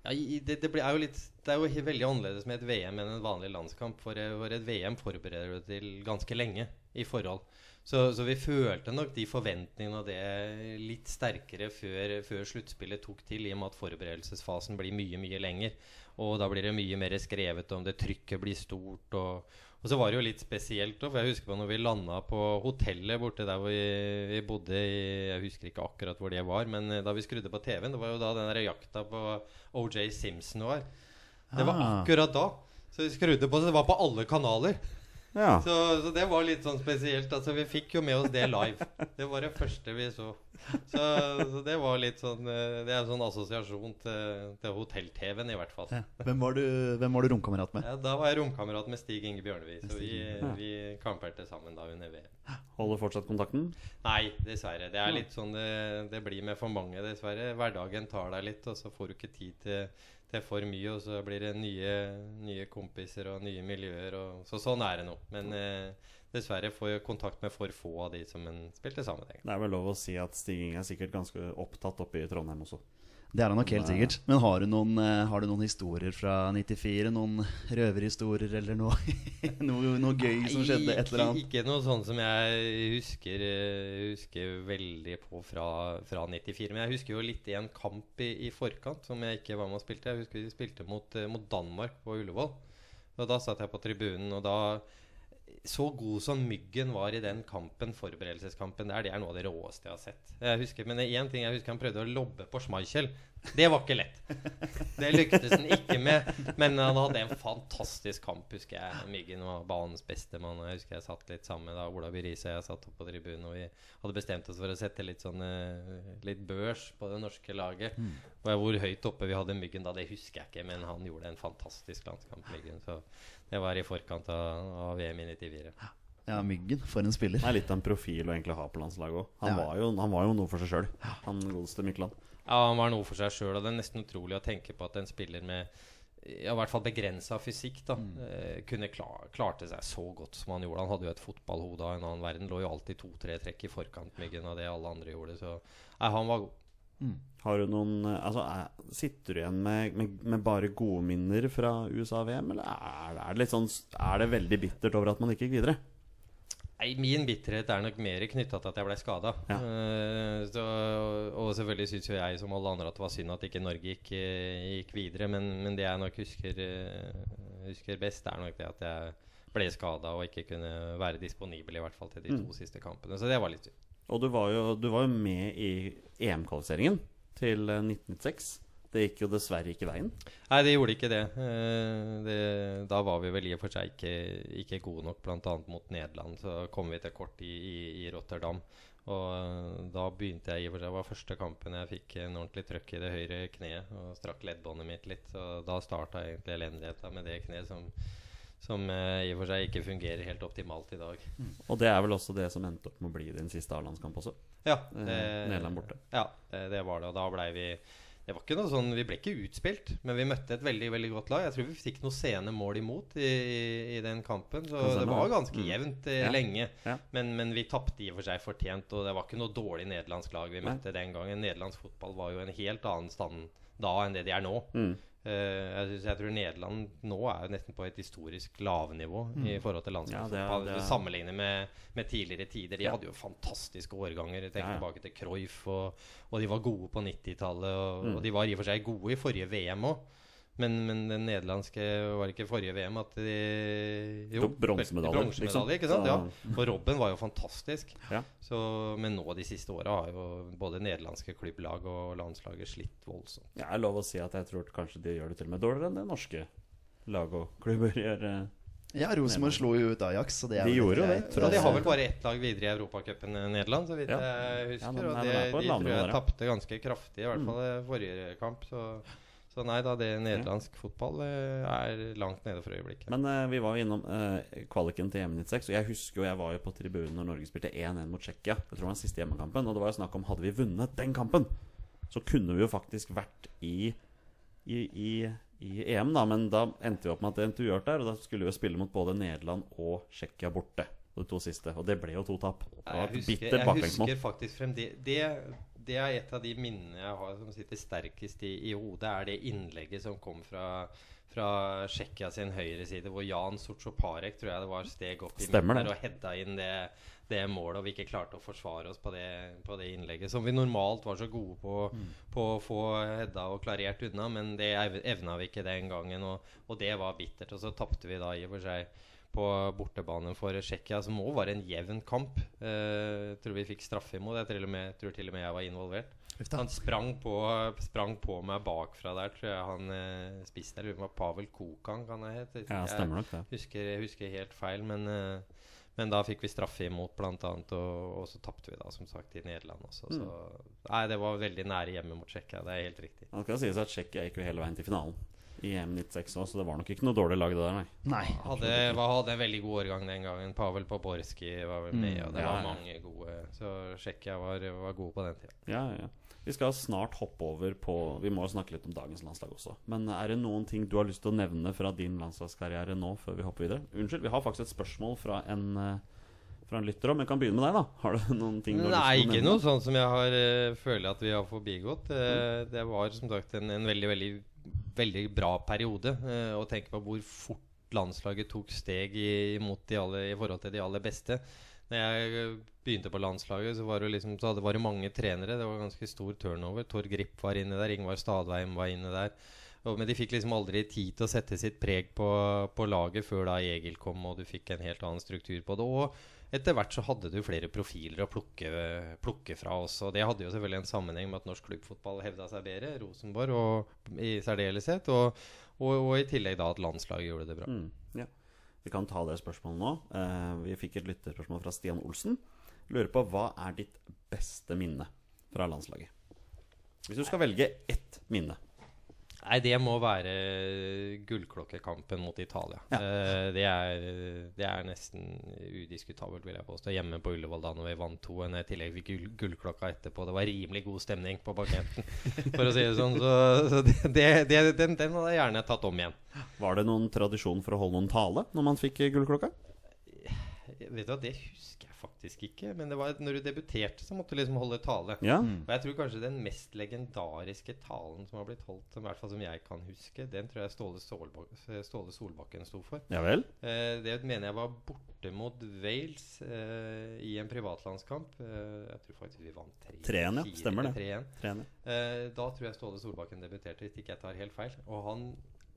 Ja, det, det, er litt, det er jo veldig annerledes med et VM enn en vanlig landskamp. For, eh, et VM forbereder du til ganske lenge i forhold. Så, så vi følte nok de forventningene og det litt sterkere før, før sluttspillet tok til, i og med at forberedelsesfasen blir mye, mye lenger. Og da blir det mye mer skrevet om det, trykket blir stort. Og, og så var det jo litt spesielt, òg, for jeg husker på når vi landa på hotellet borte der hvor vi, vi bodde i Jeg husker ikke akkurat hvor det var, men eh, da vi skrudde på TV-en, det var jo da den der jakta på OJ Simpson var. Det var Ah. akkurat da. Så vi skrudde på, så det var på alle kanaler. Ja. Så, så det var litt sånn spesielt. Altså Vi fikk jo med oss det live. Det var det første vi så. Så, så det var litt sånn eh, Det er en sånn assosiasjon til, til hotell-TV-en, i hvert fall. Ja. Hvem, var du, hvem var du romkamerat med? Ja, da var jeg romkamerat med Stig Inge Bjørnevi. så vi, vi kamperte sammen da under VM. Holder fortsatt kontakten? Nei, dessverre. Det er litt sånn det, det blir med for mange, dessverre. Hverdagen tar deg litt, og så får du ikke tid til, til for mye. Og så blir det nye, nye kompiser og nye miljøer. Og, så sånn er det nå. Men eh, dessverre får jeg kontakt med for få av de som en spilte sammen med. Det er vel lov å si at Stig Inge er sikkert ganske opptatt oppe i Trondheim også. Det er han nok helt sikkert. Men har du noen, eh, har du noen historier fra 94? Noen røverhistorier eller noe, noe, noe gøy som skjedde? Et eller annet? Ikke, ikke noe sånn som jeg husker, eh, husker veldig på fra, fra 94. Men jeg husker jo litt i en kamp i, i forkant som jeg ikke var med og spilte. Jeg husker vi spilte mot, eh, mot Danmark på Ullevål. Og da satt jeg på tribunen, og da så god som Myggen var i den kampen, forberedelseskampen der, det er noe av det råeste jeg har sett. Jeg husker, men én ting jeg husker han prøvde å lobbe på Schmeichel. Det var ikke lett. Det lyktes han ikke med. Men han hadde en fantastisk kamp, husker jeg. Myggen var banens beste mann. Jeg husker jeg satt litt sammen da Ola Byrise og jeg satt oppe på tribunen, og vi hadde bestemt oss for å sette litt sånn eh, litt børs på det norske laget. Og hvor høyt oppe vi hadde Myggen da, det husker jeg ikke, men han gjorde en fantastisk landskamp, Myggen. Så det var i forkant av, av VM i 94. Ja, Myggen. For en spiller. Det er litt av en profil å egentlig ha på landslaget òg. Han, Ja. var jo- han var jo noe for seg sjøl, han godeste Mykland. Ja, han var noe for seg sjøl, og det er nesten utrolig å tenke på at en spiller med ja, i hvert fall begrensa fysikk da mm. kunne klar, klarte seg så godt som han gjorde. Han hadde jo et fotballhode av en annen verden. Lå jo alltid to-tre trekk i forkant Myggen av det alle andre gjorde. Så nei, han var god. Har du noen eh, Altså, er, sitter du igjen med, med, med bare gode minner fra USA-VM, eller er, det- er det litt sånn Er det veldig bittert over at man ikke gikk videre? Nei, Min bitterhet er nok mer knytta til at jeg ble skada. Ja. og selvfølgelig syns jo jeg som alle andre at det var synd at ikke Norge gikk, eh, gikk videre. Men, men det jeg nok husker, husker best, er nok det at jeg ble skada og ikke kunne være disponibel i hvert fall til de Mm. to siste kampene. Så det var litt synd. Og du var jo, du var jo med i EM-kvalifiseringen til eh, 1996. Det gikk jo dessverre ikke veien. Nei, det gjorde ikke det. Eh, det. Da var vi vel i og for seg ikke, ikke gode nok, bl.a. mot Nederland. Så kom vi til kort i, i, i Rotterdam. Og eh, da begynte jeg i og for seg Det var første kampen jeg fikk en ordentlig trøkk i det høyre kneet og strakk leddbåndet mitt litt. Så da starta egentlig elendigheta med det kneet som, som eh, i og for seg ikke fungerer helt optimalt i dag. Og det er vel også det som endte opp med å bli din siste A-landskamp også. Ja, Eh, Nederland borte. Ja, det, det var det. Og da blei vi det var ikke noe sånn, Vi ble ikke utspilt, men vi møtte et veldig veldig godt lag. Jeg tror vi fikk noen sene mål imot i, i, den kampen. Så det var ganske Mm. jevnt eh, Ja. lenge. Ja. Men, men vi tapte i og for seg fortjent, og det var ikke noe dårlig nederlandsk lag vi Nei. møtte den gangen. Nederlandsk fotball var jo en helt annen stand da enn det de er nå. Mm. Eh, jeg, synes, jeg tror Nederland nå er jo nesten på et historisk lavnivå i forhold til landslagsfotball. Ja, Sammenlignet med, med tidligere tider. De Ja. hadde jo fantastiske årganger. Tenk Ja, ja. tilbake til Cruyff, og, og de var gode på 90-tallet. Og, Mm. og de var i og for seg gode i forrige VM òg. Men, men den nederlandske var det ikke forrige VM at de Jo, bronsemedalje, bronsemedalje, liksom. ikke sant? Ja. Og Robben var jo fantastisk. Ja. Så, men nå de siste åra har jo både nederlandske klubblag og landslaget slitt voldsomt. Jeg er lov å si at jeg tror kanskje de gjør det til og med dårligere enn det norske lag og klubber gjør. eh. Ja, Rosenborg slo jo ut Ajax. Så det er De gjorde jo det, Ja, de har vel bare ett lag videre i Europacupen, Nederland, så vidt Ja. jeg husker. Ja, men- og nei, det, de de tror jeg tapte ganske kraftig, i hvert fall mm. forrige kamp. Så, så nei da, det nederlandsk fotball eh, er langt nede for øyeblikket. Men uh, vi var jo innom uh, kvaliken til EM96, og jeg husker jo jeg var jo på tribunen når Norge spilte 1-1 mot Tsjekkia. Jeg tror det var den siste hjemmekampen. Og det var jo snakk om hadde vi vunnet den kampen, så kunne vi jo faktisk vært i, i, i, i EM, da. Men da endte vi opp med at det endte uavgjort der, og da skulle vi jo spille mot både Nederland og Tsjekkia borte. De to siste. Og det ble jo to tap. Det var Jeg husker, jeg husker faktisk fremdeles det, det er et av de minnene jeg har som sitter sterkest i, i hodet. Er det innlegget som kom fra, fra Tsjekkia sin høyre side, hvor Jan Sortsjoparek tror jeg det var steg opp i Stemmer midten og hedda inn det, det målet, og vi ikke klarte å forsvare oss på det, på det innlegget. Som vi normalt var så gode på, på å få hedda og klarert unna, men det evna vi ikke den gangen, og, og det var bittert. Og så tapte vi da i og for seg på bortebane for Tsjekkia, som òg var en jevn kamp. Eh, tror vi fikk straffe imot. Jeg tror til og med, tror til og med jeg var involvert. Han sprang på, sprang på meg bakfra der, tror jeg han eh, spiste. Jeg lurer på om det var Pavel Kokan, kan jeg hete. Ja, stemmer nok det. Husker, jeg husker helt feil, men, eh, men da fikk vi straffe imot, blant annet. Og, og så tapte vi da, som sagt, i Nederland også. Så nei, det var veldig nære hjemme mot Tsjekkia. Det er helt riktig. Man skal si sies at Tsjekkia gikk jo hele veien til finalen i EM96 òg, så det var nok ikke noe dårlig lag, det der, nei. Nei. Hadde, var, hadde en veldig god årgang den gangen. Pavel Poborski var vel med, og det ja, var mange gode. Så Tsjekkia var, var gode på den tida. Ja, ja, ja. Vi skal snart hoppe over på Vi må jo snakke litt om dagens landslag også. Men er det noen ting du har lyst til å nevne fra din landslagskarriere nå, før vi hopper videre? Unnskyld, vi har faktisk et spørsmål fra en, eh, fra en lytter om. Jeg kan begynne med deg, da. Har du noen ting du har Nei, lyst til å ikke noe sånn som jeg har uh, føler at vi har forbigått. Eh, det var som sagt en, en veldig, veldig, veldig bra periode. Uh, å tenke på hvor fort landslaget tok steg i, de alle, i forhold til de aller beste. Når jeg eh, begynte på landslaget, så var det, liksom, så var det mange trenere. Det var ganske stor turnover. Tor Grip var inne der, Ingvar Stadveim var inne der. Og, men de fikk liksom aldri tid til å sette sitt preg på, på laget før da Egil kom, og du fikk en helt annen struktur på det. Og etter hvert så hadde du flere profiler å plukke, plukke fra også. Det hadde jo selvfølgelig en sammenheng med at norsk klubbfotball hevda seg bedre. Rosenborg og i særdeleshet. Og, og, og i tillegg da at landslaget gjorde det bra. Mm, ja. Vi kan ta det spørsmålet nå. Eh, vi fikk et lytterspørsmål fra Stian Olsen. Lurer på hva er ditt beste minne fra landslaget? Hvis du skal velge ett minne. Nei, det må være gullklokkekampen mot Italia. Ja. Eh, det, er, det er nesten udiskutabelt, vil jeg påstå. Hjemme på Ullevål da når vi vant 2-1. I tillegg fikk gull, gullklokka etterpå. Det var rimelig god stemning på parketten, for å si det sånn. Så, så det, det, det, den, den hadde jeg gjerne tatt om igjen. Var det noen tradisjon for å holde noen tale når man fikk gullklokka? Vet du hva, Det husker jeg faktisk ikke. Men det var når du debuterte, så måtte du liksom holde tale. Ja. Og jeg tror kanskje den mest legendariske talen som har blitt holdt, som, i hvert fall som jeg kan huske, den tror jeg Ståle, Solbak Ståle Solbakken sto for. ja vel? Eh, det mener jeg var borte mot Wales eh, i en privatlandskamp. Eh, jeg tror faktisk vi vant 3 3-1, ja. Stemmer det. 3-1. Trener. Eh, da tror jeg Ståle Solbakken debuterte, hvis ikke jeg tar helt feil. Og han,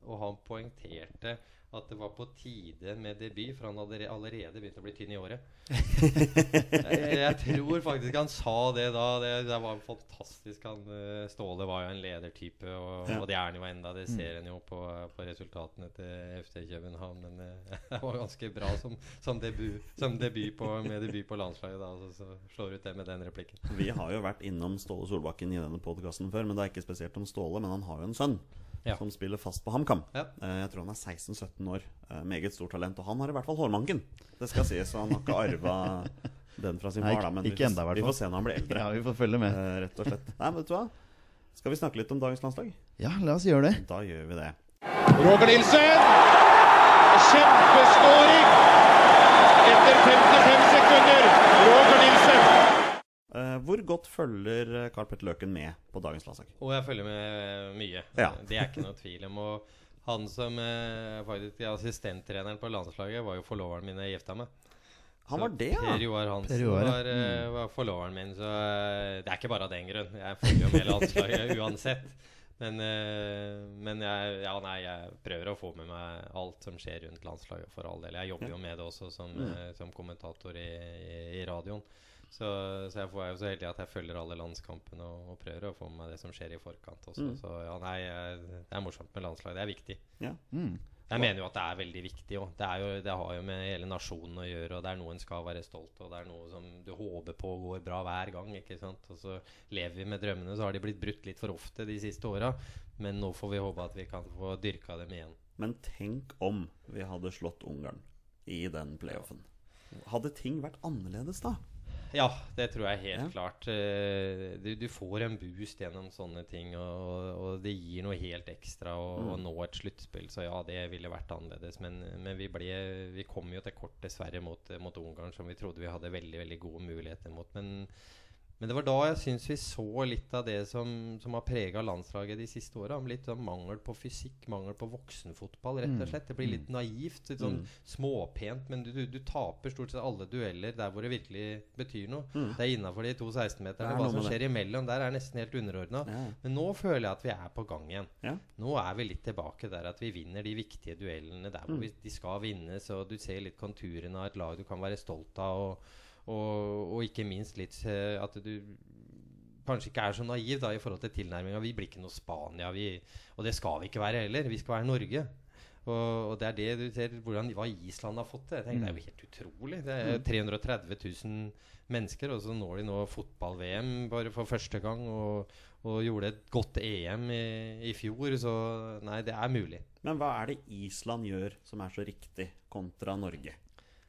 og han poengterte at det var på tide med debut, for han hadde allerede begynt å bli tynn i året. jeg, jeg tror faktisk han sa det da. Det, det var fantastisk. Han, eh, Ståle var jo en ledertype, og, Ja. og det er han jo enda. Det ser en jo på, på resultatene til FC København. Men eh, det var ganske bra som, som, debut, som debut på, med debut på landslaget. da Så, så slår ut det med den replikken. Vi har jo vært innom Ståle Solbakken i denne podkasten før, men det er ikke spesielt om Ståle. Men han har jo en sønn Ja. som spiller fast på HamKam. Ja. Eh, Jeg tror han er 16-17 år. Eh, Meget stort talent. Og han har i hvert fall hårmanken. Det skal sies, så han har ikke arva den fra sin Nei, far. Da, men vi ikke får- enda, vi får se når han blir eldre. Ja, vi får følge med. Eh, Rett og slett. Nei, men vet du hva? Skal vi snakke litt om dagens landslag? Ja, la oss gjøre det. Da gjør vi det. Roger Nilsen. Kjempeskåring! Etter 55 sekunder. Roger Nilsen. Eh, Hvor godt følger Carl Karl Petter Løken med på dagens landslag? Og jeg følger med mye. Ja. Det er ikke noe tvil om. Og han som eh, faktisk er assistenttreneren på landslaget, var jo forloveren min jeg gifta meg. Han var det, Per ja! Joar Hansen Per Joar, ja. var, eh, var forloveren min, så eh, det er ikke bare av den grunn. Jeg følger jo med landslaget uansett. Men, eh, men jeg, ja, nei, jeg prøver å få med meg alt som skjer rundt landslaget, for all del. Jeg jobber jo med det også som, eh, som kommentator i, i, i radioen. Så, så jeg får- er jo så heldig at jeg følger alle landskampene og, og prøver å få med meg det som skjer i forkant også. Mm. Så ja, nei, det er morsomt med landslag. Det er viktig. Mm. Jeg mener jo at det er veldig viktig òg. Det, er det har jo med hele nasjonen å gjøre. Og det er noe en skal være stolt av. Det er noe som du håper på går bra hver gang. ikke sant? Og så lever vi med drømmene. Så har de blitt brutt litt for ofte de siste åra. Men nå får vi håpe at vi kan få dyrka dem igjen. Men tenk om vi hadde slått Ungarn i den playoffen. Hadde ting vært annerledes da? Ja, det tror jeg helt Ja. klart. Eh, Du, du får en boost gjennom sånne ting, og, og det gir noe helt ekstra å, å Mm. nå et sluttspill. Så ja, det ville vært annerledes. Men, men vi, ble, vi kom jo til kort, dessverre, mot, mot Ungarn, som vi trodde vi hadde veldig veldig gode muligheter mot. Men, men det var da jeg syns vi så litt av det som, som har prega landslaget de siste åra. Litt sånn mangel på fysikk, mangel på voksenfotball, rett og Mm. slett. Det blir litt naivt. Litt sånn Mm. småpent, men du, du, du taper stort sett alle dueller der hvor det virkelig betyr noe. Mm. Det er innafor de to Det 16-meterne. er Hva som skjer imellom der, er nesten helt underordna. Ja. Men nå føler jeg at vi er på gang igjen. Ja. Nå er vi litt tilbake der at vi vinner de viktige duellene der hvor Mm. vi, de skal vinnes, og du ser litt konturene av et lag du kan være stolt av, og, og, og ikke minst litt eh, at du kanskje ikke er så naiv da i forhold til tilnærminga. Vi blir ikke noe Spania, vi, og det skal vi ikke være heller. Vi skal være Norge. Og, og det er det du ser hvordan, hva Island har fått til. Jeg tenker, Det er jo helt utrolig. Det er 330 000 mennesker, og så når de nå fotball-VM bare for første gang. Og, og gjorde et godt EM i, i fjor, så nei, det er mulig. Men hva er det Island gjør som er så riktig kontra Norge?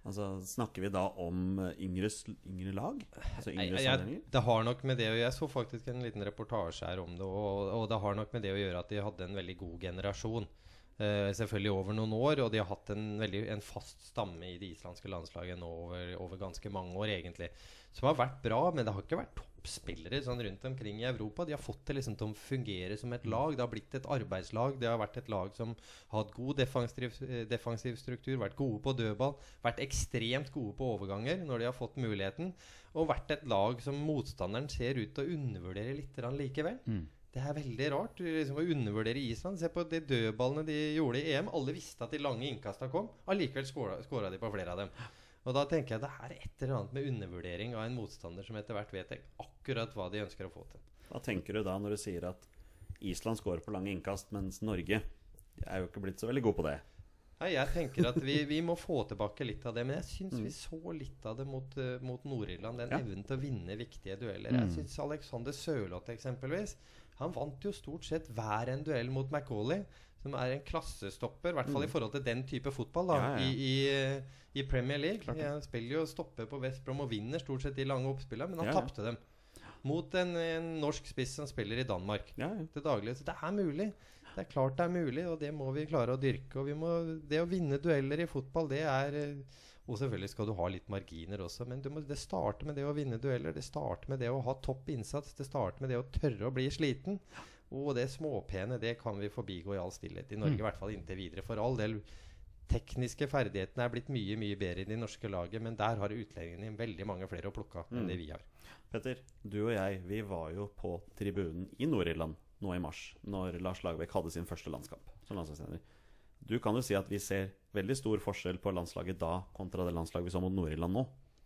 Altså, Snakker vi da om eh, yngre, yngre lag? Altså yngre jeg, jeg, det har nok med det å Jeg så faktisk en liten reportasje her om det, og, og det har nok med det å gjøre at de hadde en veldig god generasjon. Eh, selvfølgelig over noen år, og de har hatt en, veldig, en fast stamme i det islandske landslaget nå over, over ganske mange år, egentlig. Som har vært bra, men det har ikke vært toppspillere sånn rundt omkring i Europa. De har fått det liksom til å fungere som et lag. Det har blitt et arbeidslag. Det har vært et lag som har hatt god defensiv, eh, defensiv struktur, vært gode på dødball, vært ekstremt gode på overganger når de har fått muligheten, og vært et lag som motstanderen ser ut til å undervurdere litt likevel. Mm. Det er veldig rart du liksom, å undervurdere Island. Se på de dødballene de gjorde i EM. Alle visste at de lange innkasta kom. Allikevel skåra de på flere av dem. Og da tenker jeg det er et eller annet med undervurdering av en motstander som etter hvert vet akkurat hva de ønsker å få til. Hva tenker du da når du sier at Island skårer på lange innkast, mens Norge er jo ikke blitt så veldig god på det? Nei, jeg tenker at vi, vi må få tilbake litt av det. Men jeg syns Mm. vi så litt av det mot, eh, mot Nord-Irland. Den Ja. evnen til å vinne viktige dueller. Mm. Jeg syns Alexander Sørloth eksempelvis Han vant jo stort sett hver en duell mot Macauley, som er en klassestopper. I hvert fall Mm. i forhold til den type fotball da, Ja, ja. I, i, i Premier League. Klart. Han spiller jo stopper på West Brom og vinner stort sett de lange oppspillene, men han Ja, tapte dem. Mot en, en norsk spiss som spiller i Danmark til daglig. Så det er mulig. Det er klart det er mulig, og det må vi klare å dyrke. Og vi må, det å vinne dueller i fotball, det er Og selvfølgelig skal du ha litt marginer også, men du må, det starter med det å vinne dueller. Det starter med det å ha topp innsats. Det starter med det å tørre å bli sliten. Og det småpene, det kan vi forbigå i all stillhet i Norge, i hvert fall inntil videre. For all del, tekniske ferdighetene er blitt mye mye bedre i det norske laget, men der har utlendingene veldig mange flere å plukke av enn det vi har. Petter, du og jeg vi var jo på tribunen i Nord-Irland nå i mars, når Lars Lagerbäck hadde sin første landskamp som landslagstrener. Du kan jo si at vi ser veldig stor forskjell på landslaget da kontra det landslaget vi så mot Nord-Irland nå.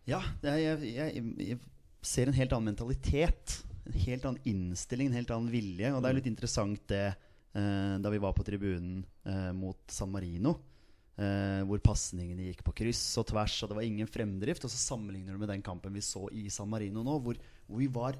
Ja, jeg, jeg, jeg ser en helt annen mentalitet. En helt annen innstilling, en helt annen vilje. Og det er litt interessant det eh, da vi var på tribunen eh, mot San Marino. Eh, hvor pasningene gikk på kryss og tvers, og det var ingen fremdrift. Og så sammenligner du med den kampen vi så i San Marino nå, hvor, hvor vi var,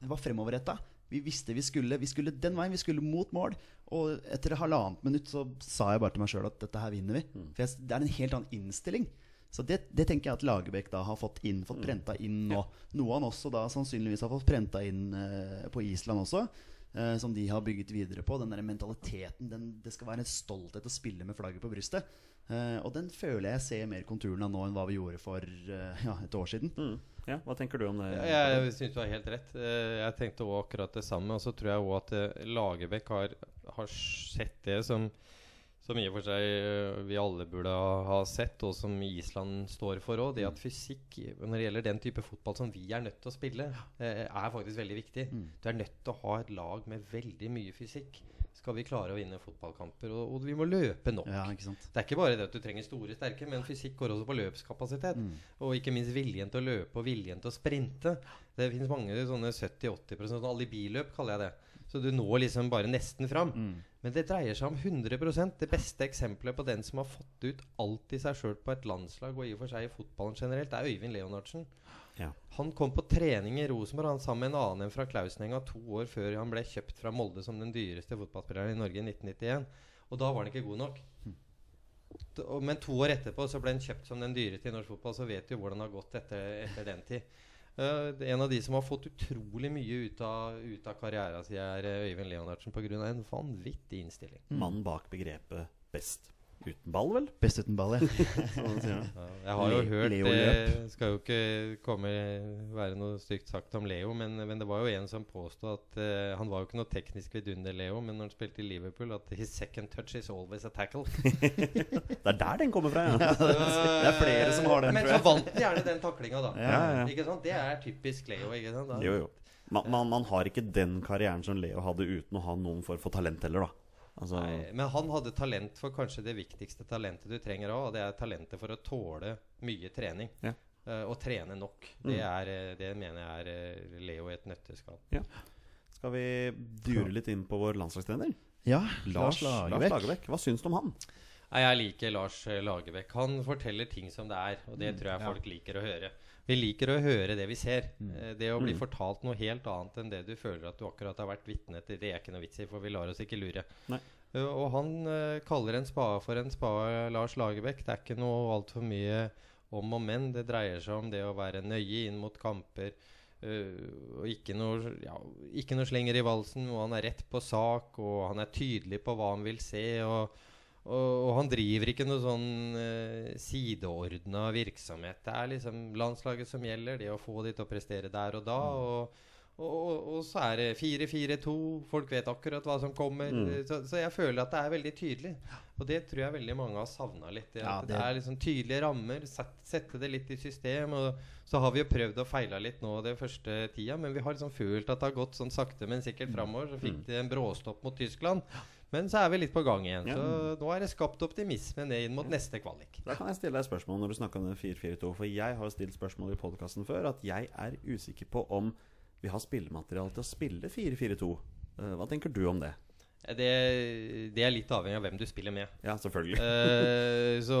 var fremoverretta. Vi visste vi skulle, vi skulle den veien, vi skulle mot mål. Og etter halvannet minutt så sa jeg bare til meg sjøl at dette her vinner vi. For jeg, det er en helt annen innstilling. Så det, det tenker jeg at Lagerbäck da har fått inn, fått prenta inn nå. Noe han også da sannsynligvis har fått prenta inn eh, på Island også. Eh, som de har bygget videre på. Den der mentaliteten. Den, det skal være en stolthet å spille med flagget på brystet. Eh, og den føler jeg ser mer konturene av nå enn hva vi gjorde for uh, ja, et år siden. Mm. Ja, Hva tenker du om det? Ja, jeg syns du har helt rett. Uh, Jeg tenkte også akkurat det samme. Og så tror jeg òg at Lagerbäck har, har sett det som som i og for seg vi alle burde ha sett, og som Island står for òg. Det at fysikk når det gjelder den type fotball som vi er nødt til å spille, er faktisk veldig viktig. Du er nødt til å ha et lag med veldig mye fysikk. Skal vi klare å vinne fotballkamper. Og, og vi må løpe nok. Ja? Det er ikke bare det at du trenger store, sterke, men fysikk går også på løpskapasitet. Og ikke minst viljen til å løpe og viljen til å sprinte. Det finnes mange sånne 70-80% sånn alibiløp, kaller jeg det. Så du når liksom bare nesten fram. Men det dreier seg om 100 Det beste eksempelet på den som har fått ut alt i seg sjøl på et landslag, og i og for seg i fotballen generelt, er Øyvind Leonardsen. Ja. Han kom på trening i Rosenborg han sammen med en annen enn fra Klausenenga to år før han ble kjøpt fra Molde som den dyreste fotballspilleren i Norge i 1991. Og da var han ikke god nok. Men to år etterpå så ble han kjøpt som den dyreste i norsk fotball. Så vet du hvordan det har gått etter, etter den tid. Eh, en av de som har fått utrolig mye ut av, av karrieren sin, er eh, Øyvind Leonardsen pga. en vanvittig innstilling. Mannen bak begrepet 'best uten ball', vel? Best uten ball, ja. sånn. Ja, jeg har jo Le- hørt Leo det Skal jo ikke komme være noe stygt sagt om Leo, men, men det var jo en som påstod at uh, Han var jo ikke noe teknisk vidunder, Leo, men når han spilte i Liverpool, at his second touch is always a tackle. Det er der den kommer fra, ja. Det er flere som har den, Men tror så vant han gjerne den taklinga, da. Ja, ja, ja. Ikke sant? Det er typisk Leo. ikke sant? Da. Jo, jo. Man, man, man har ikke den karrieren som Leo hadde uten å ha noen form for talent heller, da. Altså, Nei, men han hadde talent for kanskje det viktigste talentet du trenger òg, og det er talentet for å tåle mye trening. Ja. Uh, og trene nok. Det, Mm. er, eh, det mener jeg er eh, Leo i et nøtteskall. skal vi dure litt inn på vår landslagstrener? Ja, Lars, Lars Lagerbäck. Lagerbäck. Hva syns du om han? Nei, Jeg liker Lars Lagerbäck. Han forteller ting som det er, og det tror jeg folk liker å høre. Vi liker å høre det vi ser. Mm. Det å bli Mm. fortalt noe helt annet enn det du føler at du akkurat har vært vitne til, det er ikke noe vits i, for vi lar oss ikke lure. Nei. Eh, Og han eh, kaller en spade for en spade, Lars Lagerbäck. Det er ikke noe altfor mye om og men. Det dreier seg om det å være nøye inn mot kamper. Uh, og ikke noe, ja, ikke noe slenger i valsen. Og han er rett på sak, og han er tydelig på hva han vil se. og og, og han driver ikke noe sånn uh, sideordna virksomhet. Det er liksom landslaget som gjelder, det å få de til å prestere der og da. Og, og, og, og så er det 4-4-2. Folk vet akkurat hva som kommer. Mm. Så, så jeg føler at det er veldig tydelig. Og det tror jeg veldig mange har savna litt. Det, Ja, det, det- er liksom tydelige rammer. Set, sette det litt i system. Og så har vi jo prøvd og feila litt nå det første tida, men vi har liksom følt at det har gått sånn sakte, men sikkert framover. Så fikk de en bråstopp mot Tyskland. Men så er vi litt på gang igjen. Så nå er det skapt optimisme ned inn mot neste kvalik. Da kan jeg stille deg et spørsmål når du snakker om den 4-4-2. For jeg har stilt spørsmål i podkasten før at jeg er usikker på om vi har spillemateriale til å spille 4-4-2. Eh, Hva tenker du om det? Det, det er litt avhengig av hvem du spiller med. Ja, selvfølgelig. uh, så,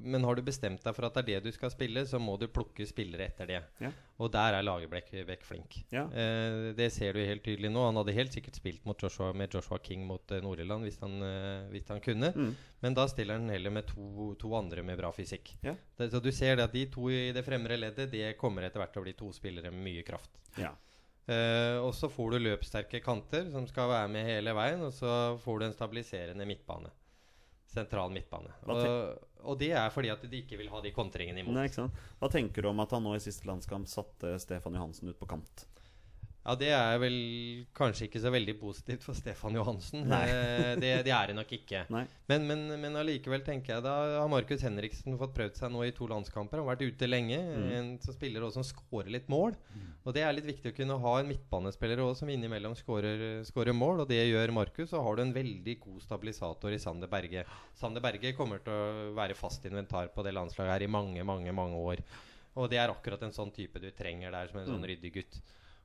men har du bestemt deg for at det er det du skal spille, så må du plukke spillere etter det. Ja. Og der er Lagerbäck flink. Ja. Uh, det ser du helt tydelig nå. Han hadde helt sikkert spilt mot Joshua, med Joshua King mot uh, Nord-Irland hvis, han, eh, hvis han kunne. Mm. Men da stiller han heller med to, to andre med bra fysikk. Ja. Det, så du ser at de to i det fremre leddet Det kommer etter hvert til å bli to spillere med mye kraft. Ja. Eh, og så får du løpssterke kanter som skal være med hele veien, og så får du en stabiliserende midtbane. sentral midtbane. Og, og det er fordi at de ikke vil ha de kontringene imot. Nei? Hva tenker du om at han nå i siste landskamp satte Stefan Johansen ut på kant? Ja, Det er vel kanskje ikke så veldig positivt for Stefan Johansen. Eh, det, det er det nok ikke. Men, men, men allikevel tenker jeg da har Markus Henriksen fått prøvd seg nå i to landskamper. Han har vært ute lenge. Mm. En som spiller også som skårer litt mål. Og det er litt viktig å kunne ha en midtbanespiller også, som innimellom skårer skårer mål. Og det gjør Markus. Og har du en veldig god stabilisator i Sander Berge. Sander Berge kommer til å være fast inventar på det landslaget her i mange, mange, mange år. Og det er akkurat en sånn type du trenger der, som en sånn ryddig gutt.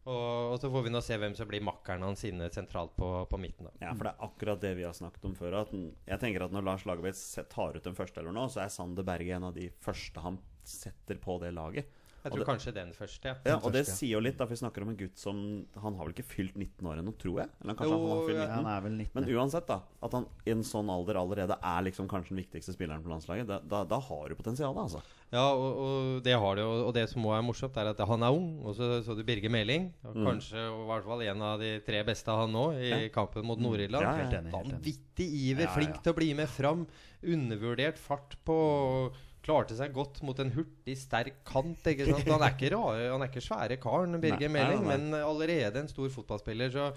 Og, så får vi nå se hvem som blir makkeren hans inne sentralt på, på midten. da Ja, for det er akkurat det vi har snakket om før. Jeg tenker at Når Lars Lagerbäck tar ut den første eller nå, så er Sander Berge en av de første han setter på det laget. Jeg tror det- kanskje den første. Ja. Ja, Og det sier jo litt, da, for vi snakker om en gutt som Han har vel ikke fylt 19 år ennå, tror jeg? Eller kanskje Jo, han har fylt 19? Ja, han er vel 19. Men uansett, da. At han i en sånn alder allerede er liksom kanskje den viktigste spilleren på landslaget. Da, da, da har du potensialet, altså. Ja, og, og det har du. Og det som også er morsomt, er at han er ung. Og så så du Birger Meling. Kanskje Mm. Kanskje og i hvert fall en av de tre beste han nå i Ja. kampen mot Nord-Irland. Ja, ja. Vanvittig iver, Ja, ja, flink til å bli med fram. Undervurdert fart på Klarte seg godt mot en hurtig, sterk kant. Ikke sant? Han er ikke, rar, han er ikke svære karen, Birger Meling, men allerede en stor fotballspiller. Så,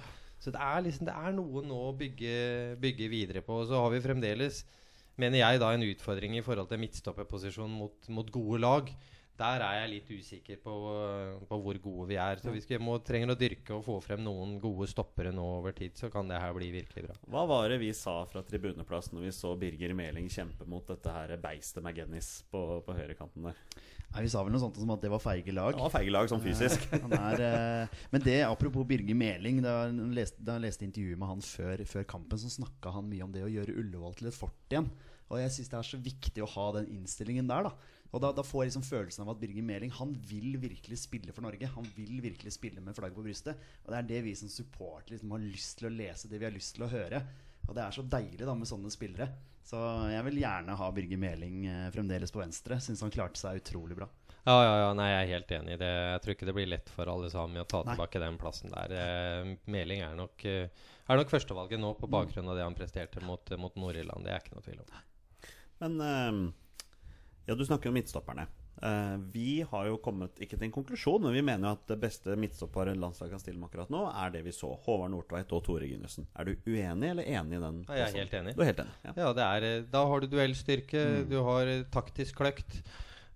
så det, er liksom, det er noe nå å bygge, bygge videre på. Så har vi fremdeles, mener jeg, da en utfordring i forhold til midtstopperposisjonen mot, mot gode lag. Der er jeg litt usikker på, på hvor gode vi er. Så hvis vi må, trenger å dyrke og få frem noen gode stoppere nå over tid, så kan det her bli virkelig bra. Hva var det vi sa fra tribuneplass når vi så Birger Meling kjempe mot dette her beistet McGennis på, på høyrekanten der? Nei, vi sa vel noe sånt som at det var feige lag. Det var feige lag sånn fysisk. Han er, eh, men det, apropos Birger Meling, da jeg leste, leste intervjuet med han før, før kampen, så snakka han mye om det å gjøre Ullevål til et fort igjen. Og jeg syns det er så viktig å ha den innstillingen der, da. Og da, da får jeg liksom følelsen av at Birger Meling Han vil virkelig spille for Norge. Han vil virkelig spille med flagget på brystet. Og det er det vi som supportere liksom har lyst til å lese, det vi har lyst til å høre. Og det er så deilig da med sånne spillere. Så jeg vil gjerne ha Birger Meling eh, fremdeles på venstre. Syns han klarte seg utrolig bra. Ja, ja, ja, nei, jeg er helt enig i det. Jeg tror ikke det blir lett for alle sammen å ta Nei. tilbake den plassen der. Eh, Meling er nok, eh, er nok førstevalget nå, på bakgrunn av det han presterte mot, mot Nord-Irland. Det er ikke noe tvil om. Men eh, ja, du snakker om midtstopperne. Eh, vi har jo kommet ikke til en konklusjon, men vi mener jo at det beste midtstopperet landslaget kan stille med akkurat nå, er det vi så. Håvard Nordtveit og Tore Ginussen. Er du uenig eller enig i den? Ja, jeg er helt enig. Du er helt enig? Ja. Ja, det er, eh, da har du duellstyrke, du har taktisk kløkt.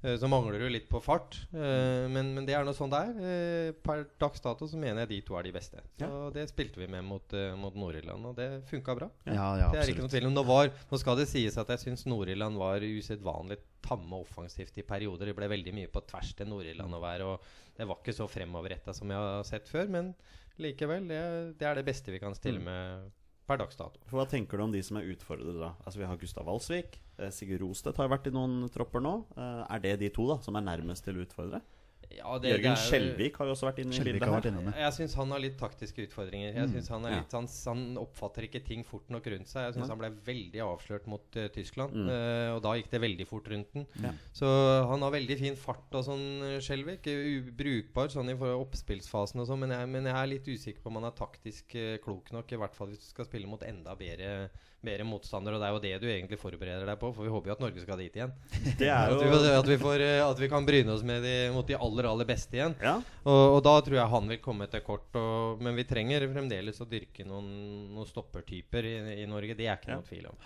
Eh, Så mangler du litt på fart, eh, men, men det er nå sånn det er. Eh, Per dags dato så mener jeg de to er de beste. Så Det spilte vi med mot, mot Nord-Irland, og det funka bra. Ja, ja, Det er ikke noe tvil om. Nå, var, nå skal det sies at jeg syns Nord-Irland var usedvanlig tamme offensivt i perioder. Det ble veldig mye på tvers til Nord-Irland å være, og det var ikke så fremoverretta som jeg har sett før. Men likevel, det, det er det beste vi kan stille med per dags dato. For Hva tenker du om de som er utfordrere, da? Altså Vi har Gustav Walsvik. Eh, Sigurd Rostedt har vært i noen tropper nå. Eh, er det de to da som er nærmest til å utfordre? Ja, det- Jørgen det er- Skjelvik har jo også vært inne i bildet her. Jeg syns han har litt taktiske utfordringer. Jeg Mm. synes Han er litt han, han oppfatter ikke ting fort nok rundt seg. Jeg syns han ble veldig avslørt mot uh, Tyskland. Mm. uh, og da gikk det veldig fort rundt den. Ja. Så han har veldig fin fart og sånn, eh, Skjelvik. Ubrukbar sånn i oppspillsfasen og sånn, men, jeg- men jeg er litt usikker på om han er taktisk uh, klok nok. I hvert fall hvis du skal spille mot enda bedre, bedre motstandere. Og det er jo det du egentlig forbereder deg på, for vi håper jo at Norge skal dit igjen. Det At vi, at, vi får, eh, at vi kan bryne oss med de, mot de aller, aller beste igjen. Ja, Og, og da tror jeg han vil komme til kort. Og, men vi trenger fremdeles å dyrke noen, noen stoppertyper i, i Norge. Det er ikke Ja. noe tvil om.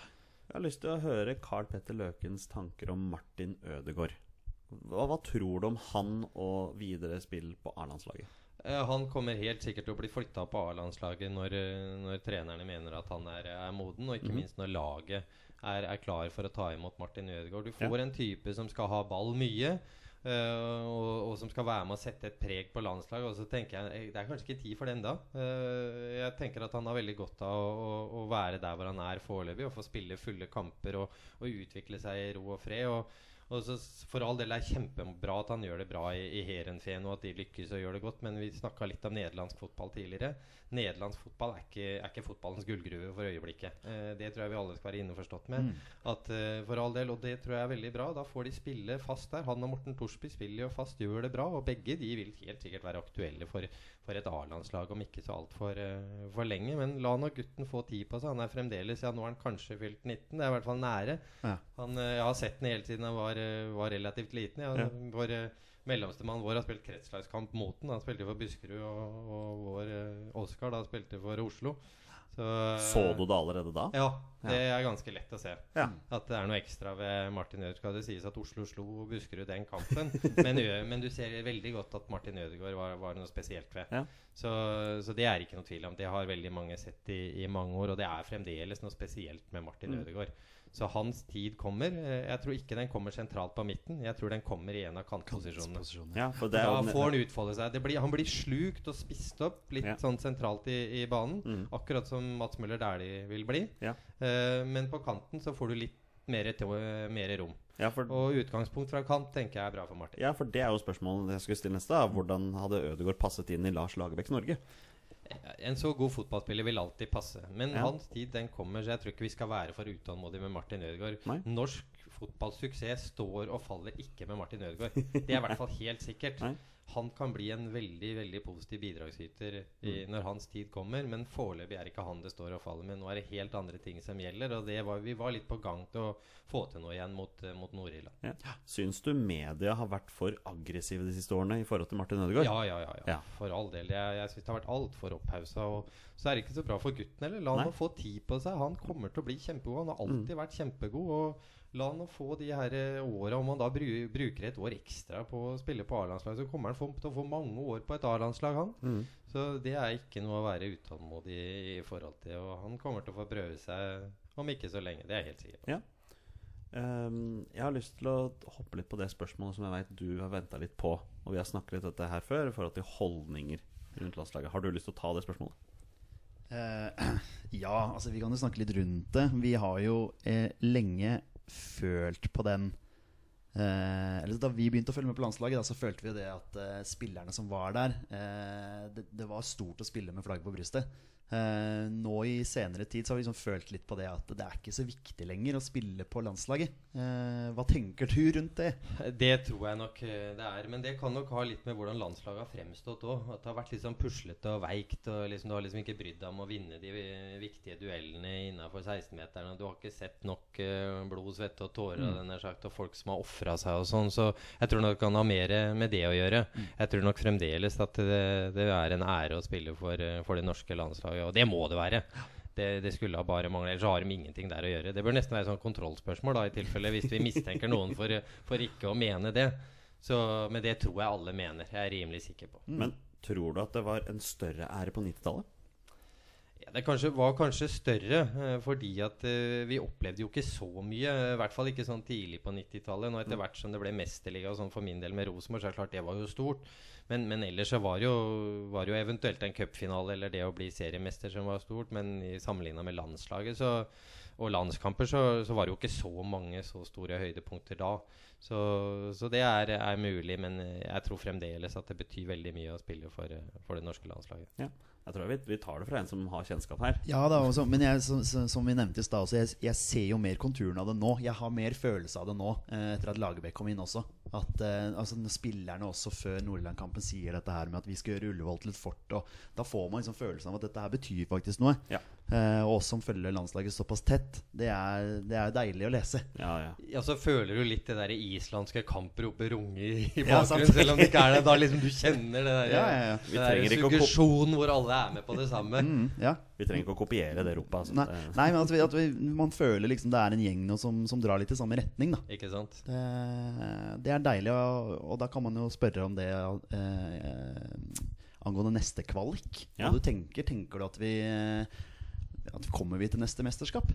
Jeg har lyst til å høre Carl Petter Løkens tanker om Martin Ødegaard. Hva, hva tror du om han og videre spill på A-landslaget? Eh, han kommer helt sikkert til å bli flytta på A-landslaget når, eh, når trenerne mener at han er, er moden, og ikke mm. minst når laget er, er klar for å ta imot Martin Ødegaard. Du får en type som skal ha ball mye. eh, og, og som skal være med å sette et preg på landslaget. Og så tenker jeg Det er kanskje ikke tid for det ennå. jeg tenker at han har veldig godt av å, å, å være der hvor han er foreløpig, og få spille fulle kamper og, og utvikle seg i ro og fred. Og, og så For all del er det kjempebra at han gjør det bra i, i Heerenveen, og at de lykkes og gjør det godt, men vi snakka litt om nederlandsk fotball tidligere. Nederlandsk fotball er ikke, er ikke fotballens gullgruve for øyeblikket. Eh, det tror jeg vi alle skal være innforstått med. Mm. At eh, for all del, Og det tror jeg er veldig bra. Da får de spille fast der. Han og Morten Torsby spiller jo fast, gjør det bra. Og begge de vil helt sikkert være aktuelle for, for et A-landslag om ikke så altfor uh, for lenge. Men la nå gutten få tid på seg. Han er fremdeles Ja, nå er han kanskje fylt 19. Det er i hvert fall nære. Ja. Han, uh, jeg har sett den hele tiden han var, uh, var relativt liten. Ja, Ja. Vår uh, mellomstemann vår har spilt kretslagskamp mot den. Han spilte for Buskerud, og, og vår uh, Oskar da spilte for Oslo. Så, Så du det allerede da? Ja, det er ganske lett å se. Ja. At det er noe ekstra ved Martin Ødegaard. Det sies at Oslo slo Buskerud den kampen. men, men du ser veldig godt at Martin Ødegaard var, var noe spesielt ved. Ja. Så, så det er ikke noe tvil om. Det har veldig mange sett i, i mange år. Og det er fremdeles noe spesielt med Martin Mm. Ødegaard. Så hans tid kommer. Eh, Jeg tror ikke den kommer sentralt på midten. Jeg tror den kommer i en av kantposisjonene. Ja, Da får han utfolde seg. Det blir, han blir slukt og spist opp litt Ja. sånn sentralt i, i banen. Mm. Akkurat som Mats Møller Dæhlie vil bli. Ja. Uh, men på kanten så får du litt mer, mer rom. ja, for, Og utgangspunkt fra kant tenker jeg er bra for Martin. ja, for det er jo spørsmålet jeg skulle stille neste. da. Hvordan hadde Ødegaard passet inn i Lars Lagerbäcks Norge? En så god fotballspiller vil alltid passe. Men Ja. hans tid den kommer, så jeg tror ikke vi skal være for utålmodige med Martin Ødegaard. Norsk fotballsuksess står og faller ikke med Martin Ødegaard. Det er i hvert fall helt sikkert. Nei. Han kan bli en veldig veldig positiv bidragsyter i, når hans tid kommer, men foreløpig er ikke han det står og faller med. Nå er det helt andre ting som gjelder, og det var, vi var litt på gang til å få til noe igjen mot, eh, mot Nord-Irland. Ja. Syns du media har vært for aggressive de siste årene i forhold til Martin Ødegaard? Ja, ja, ja, ja. For all del. Jeg, jeg syns det har vært altfor opphausa. Så er det ikke så bra for gutten heller. La han få tid på seg. Han kommer til å bli kjempegod. Han har alltid vært kjempegod. Og la han få de her eh, åra Om han da bruker et år ekstra på å spille på A-landslag, så kommer han til å få mange år på et A-landslag, han. Mm. Så det er ikke noe å være utålmodig i forhold til. Og han kommer til å få prøve seg om ikke så lenge. Det er jeg helt sikker på. Ja. Um, jeg har lyst til å hoppe litt på det spørsmålet som jeg vet du har venta litt på. Og vi har snakket litt dette her før i forhold til holdninger rundt landslaget. Har du lyst til å ta det spørsmålet? Uh, ja, altså vi kan jo snakke litt rundt det. Vi har jo eh, lenge følt på den eh, Da vi begynte å følge med på landslaget, da, så følte vi det at eh, spillerne som var der eh, det, det var stort å spille med flagget på brystet. Eh, nå i senere tid så har vi liksom følt litt på det at det er ikke så viktig lenger å spille på landslaget. Eh, hva tenker du rundt det? Det tror jeg nok eh, det er. Men det kan nok ha litt med hvordan landslaget har fremstått òg. At det har vært litt sånn puslete og veikt. Og liksom, du har liksom ikke brydd deg om å vinne de eh, viktige duellene innafor 16-meterne. Du har ikke sett nok blod, svette og tårer mm. den sagt, og folk som har ofra seg og sånn. Så jeg tror nok det kan ha mer med det å gjøre. Jeg tror nok fremdeles at det, det er en ære å spille for, for det norske landslaget. Og det må det være. Det, det skulle ha bare manglet. Ellers har de ingenting der å gjøre. Det bør nesten være et kontrollspørsmål, da, i tilfelle hvis vi mistenker noen for, for ikke å mene det. Så, men det tror jeg alle mener. Jeg er rimelig sikker på. Men tror du at det var en større ære på 90-tallet? Ja, det kanskje, var kanskje større, eh, fordi at eh, vi opplevde jo ikke så mye. I hvert fall ikke sånn tidlig på 90-tallet. Nå etter hvert som det ble mesterliga sånn for min del med Rosenborg, så er det klart det var jo stort. Men, men ellers så var jo, var jo eventuelt en cupfinale eller det å bli seriemester som var stort. Men sammenligna med landslaget så, og landskamper så, så var det jo ikke så mange så store høydepunkter da. Så, så det er, er mulig, men jeg tror fremdeles at det betyr veldig mye å spille for, eh, for det norske landslaget. Ja. Jeg tror vi, vi tar det fra en som har kjennskap her. Ja da, også, men jeg, som, som vi nevnte i stad, også, jeg, jeg ser jo mer konturen av det nå. Jeg har mer følelse av det nå, eh, etter at Lagerbäck kom inn også. At eh, altså, Spillerne også før Nordland-kampen sier dette her med at vi skal gjøre Ullevål til et fort. Og da får man liksom følelsen av at dette her betyr faktisk noe. Ja. Eh, og oss som følger landslaget såpass tett, det er, det er deilig å lese. Ja, ja. Ja, så føler du litt det der islandske kampropet runge i bakgrunnen, Ja, selv om det ikke er det. Da liksom du kjenner det der, Ja, ja, ja. Vi det er der suggesjon hvor alle er med på det samme. Mm, ja. Vi trenger ikke å kopiere det ropet. Altså. Nei, nei, men at, vi, at vi, man føler liksom det er en gjeng nå som, som drar litt i samme retning. da Ikke sant? Det, det er deilig, og, og da kan man jo spørre om det eh, angående neste kvalik. Ja. Hva du tenker? Tenker du at vi, eh, at Kommer vi til neste mesterskap?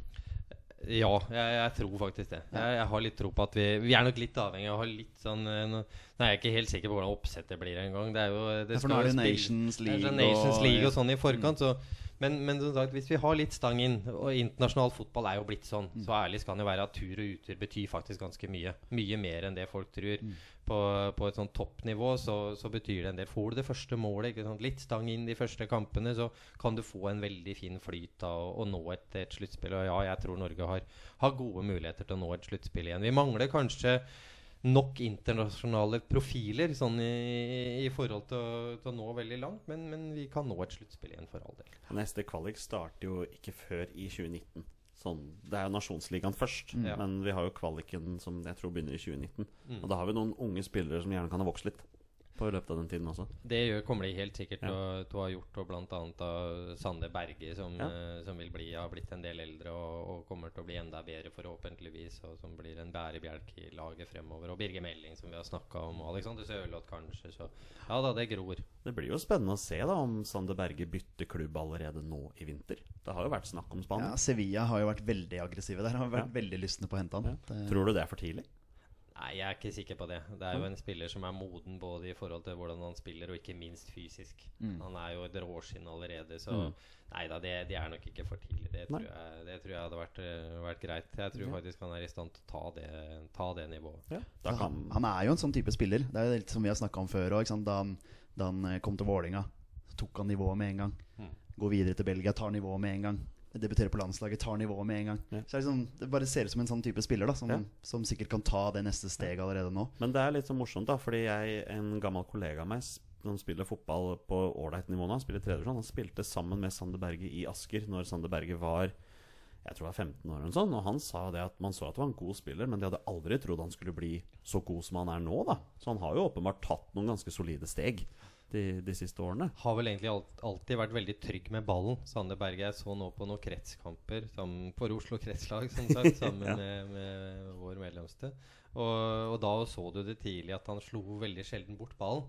Ja, jeg, jeg tror faktisk det. Jeg, jeg har litt tro på at vi Vi er nok litt avhengig av å ha litt sånn eh, Nå er jeg ikke helt sikker på hvordan oppsettet blir engang. Det er jo det Ja, for nå er det Nations er League det Nations League og sånn i forkant. Så, men, men som sagt, hvis vi har litt stang inn, og internasjonal fotball er jo blitt sånn, så ærlig skal det være at tur og utur betyr faktisk ganske mye. Mye mer enn det folk tror. På, på et sånn toppnivå så, så betyr det en del. Får du det første målet, litt stang inn de første kampene, så kan du få en veldig fin flyt av og nå et, et sluttspill. Og ja, jeg tror Norge har, har gode muligheter til å nå et sluttspill igjen. Vi mangler kanskje nok internasjonale profiler sånn i, i forhold til å, til å nå veldig langt. Men, men vi kan nå et sluttspill igjen, for all del. Neste kvalik starter jo ikke før i 2019. Sånn, det er jo Nasjonsligaen først, mm. men vi har jo kvaliken som jeg tror begynner i 2019. Mm. Og da har vi noen unge spillere som gjerne kan ha vokst litt på løpet av den tiden også. Det gjør, kommer de helt sikkert til, å, å ha gjort, og bl.a. av Sande Berge, som, Ja. uh, som vil bli, har blitt en del eldre og, og kommer til å bli enda bedre, forhåpentligvis, og som blir en bærebjelke i laget fremover. Og Birger Meling, som vi har snakka om, og Alexander Sørloth kanskje. Så ja da, det gror. Det blir jo spennende å se da om Sande Berge bytter klubb allerede nå i vinter. Det har jo vært snakk om Spania. Ja, Sevilla har jo vært veldig aggressive der. Har vært veldig lystne på å hente han. Det, Tror du det er for tidlig? Nei, jeg er ikke sikker på det. Det er jo en spiller som er moden både i forhold til hvordan han spiller, og ikke minst fysisk. Han er jo et råskinn allerede, så Mm. nei da, det, det er nok ikke for tidlig. Det tror jeg, det tror jeg hadde vært, eh, vært greit. Jeg tror faktisk han er i stand til å ta det, ta det nivået. Ja. Han, han er jo en sånn type spiller. Det er jo litt som vi har snakka om før òg. Da, da han eh, kom til Vålinga så tok han nivået med en gang. Mm. Går videre til Belgia, tar nivået med en gang. Debuterer på landslaget, tar nivået med en gang. Ja. Så det, liksom, det bare ser ut som en sånn type spiller da som, Ja. som sikkert kan ta det neste steget allerede nå. Men det er litt så morsomt, da, fordi jeg, en gammel kollega av meg som spiller fotball på ålreit nivå nå, han spiller tredje divisjon, han spilte sammen med Sander Berge i Asker når Sander Berge var jeg tror det var 15 år, eller sånn, og han sa det at man så at det var en god spiller, men de hadde aldri trodd han skulle bli så god som han er nå. da Så han har jo åpenbart tatt noen ganske solide steg de, de siste årene. Har vel egentlig alt, alltid vært veldig trygg med ballen. Sande Berge jeg så nå på noen kretskamper sammen, for Oslo kretslag, som sagt, sammen Ja. med, med vår medlemste. Og, og da så du det tidlig at han slo veldig sjelden bort ballen.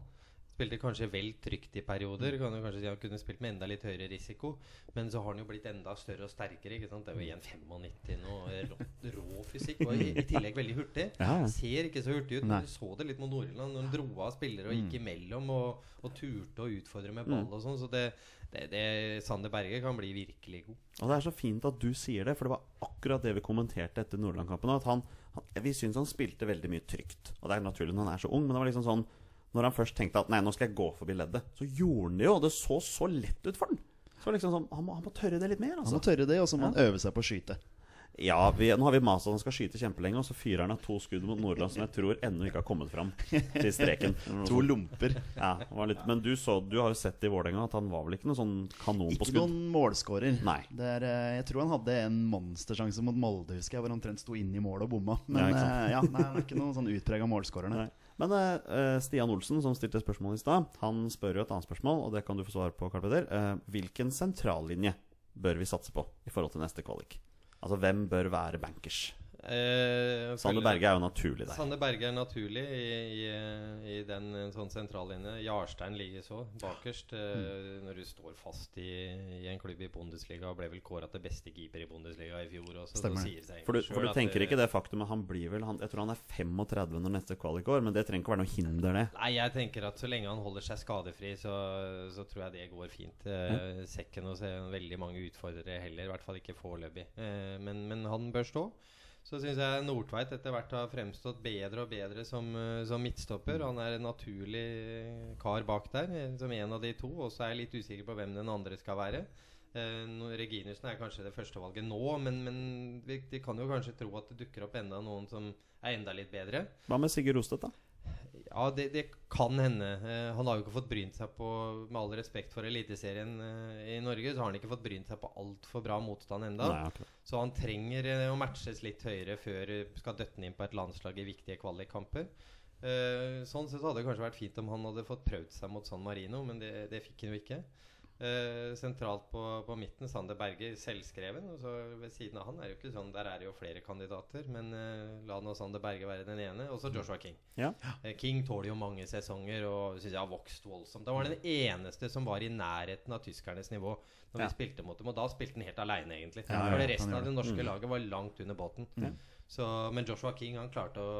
Spilte kanskje vel trygt i perioder. Kan du kanskje si Han kunne spilt med enda litt høyere risiko. Men så har han jo blitt enda større og sterkere. Ikke sant? Det er jo 1,95 nå. Rå, rå fysikk. Og i, i tillegg veldig hurtig. Ja. Ser ikke så hurtig ut. Men du så det litt mot Nord-Irland. Når han dro av spillere og gikk imellom og, og turte å utfordre med ball og sånn. Så det, det, det Sander Berge kan bli virkelig god. Og det er så fint at du sier det, for det var akkurat det vi kommenterte etter Nordland-kampen. At han, han, vi syns han spilte veldig mye trygt. Og det er naturlig når han er så ung, men det var liksom sånn Når han først tenkte at nei, nå skal jeg gå forbi leddet, så gjorde han det jo, og det så så lett ut for han. Så liksom sånn, han må, han må tørre det litt mer, Han altså. må tørre det, og så må han øve seg på å skyte. Ja, vi, nå har vi mast at han skal skyte kjempelenge, og så fyrer han av to skudd mot Nordland som jeg tror ennå ikke har kommet fram til streken. To lomper. Ja, litt, men du, så, du har jo sett i Vålerenga at han var vel ikke noen sånn kanon på Ikke noen målskårer. Nei. Det er, eh, jeg tror han hadde en monstersjanse mot Molde, husker jeg, hvor han omtrent sto inne i målet og bomma. Men Ja, ja, ikke ja, nei, han er ikke noen sånn utprega målskårer. nei. Men uh, Stian Olsen, som stilte spørsmål i stad, han spør jo et annet spørsmål, og det kan du få svar på, Karl Peder. Uh, hvilken sentrallinje bør vi satse på i forhold til neste kvalik? Altså, hvem bør være bankers? Eh, Sander Berge er jo naturlig der. Sander Berge er naturlig i, i, i den en sånn sentrallinje. Jarstein likeså, bakerst. Eh, Mm. Når du står fast i, i en klubb i Bundesliga, ble vel kåra til beste keeper i Bundesliga i fjor også. Stemmer så For du, for du tenker det- ikke det faktum at han blir vel han, Jeg tror han er 35 når neste kvalik går, men det trenger ikke være noe hinder, det. Nei, jeg tenker at så lenge han holder seg skadefri, så, så tror jeg det går fint. Eh, ser ikke noe se veldig mange utfordrere heller, i hvert fall ikke foreløpig. Eh, men, men han bør stå. Så syns jeg Nordtveit etter hvert har fremstått bedre og bedre som, eh, som midtstopper. Han er en naturlig eh, kar bak der, eh, som en av de to. Og så er jeg litt usikker på hvem den andre skal være. Eh, Reginussen er kanskje det første valget nå, men, men vi, de kan jo kanskje tro at det dukker opp enda noen som er enda litt bedre. Hva med Sigurd Rostedt, da? Ja, det, det kan hende. Uh, han har jo ikke fått brynt seg på Med all respekt for Eliteserien uh, i Norge, så har han ikke fått brynt seg på altfor bra motstand enda Nei. Så han trenger uh, å matches litt høyere før skal døtte inn på et landslag i viktige kvalikkamper. Sånn sett hadde det kanskje vært fint om han hadde fått prøvd seg mot San Marino, men det, det fikk han jo ikke. Eh, sentralt på, på midten Sander Berger, selvskreven. Og så ved siden av han er det jo ikke sånn Der er det jo flere kandidater, men uh, la nå Sander Berger være den ene. Og så Joshua King. Ja. Uh, King tåler jo mange sesonger og synes jeg har vokst voldsomt. Da var den eneste som var i nærheten av tyskernes nivå når Ja. vi spilte mot dem. Og da spilte han helt aleine, egentlig. Ja, For resten av det norske Mm. laget var langt under båten. Ja. Så, men Joshua King han klarte å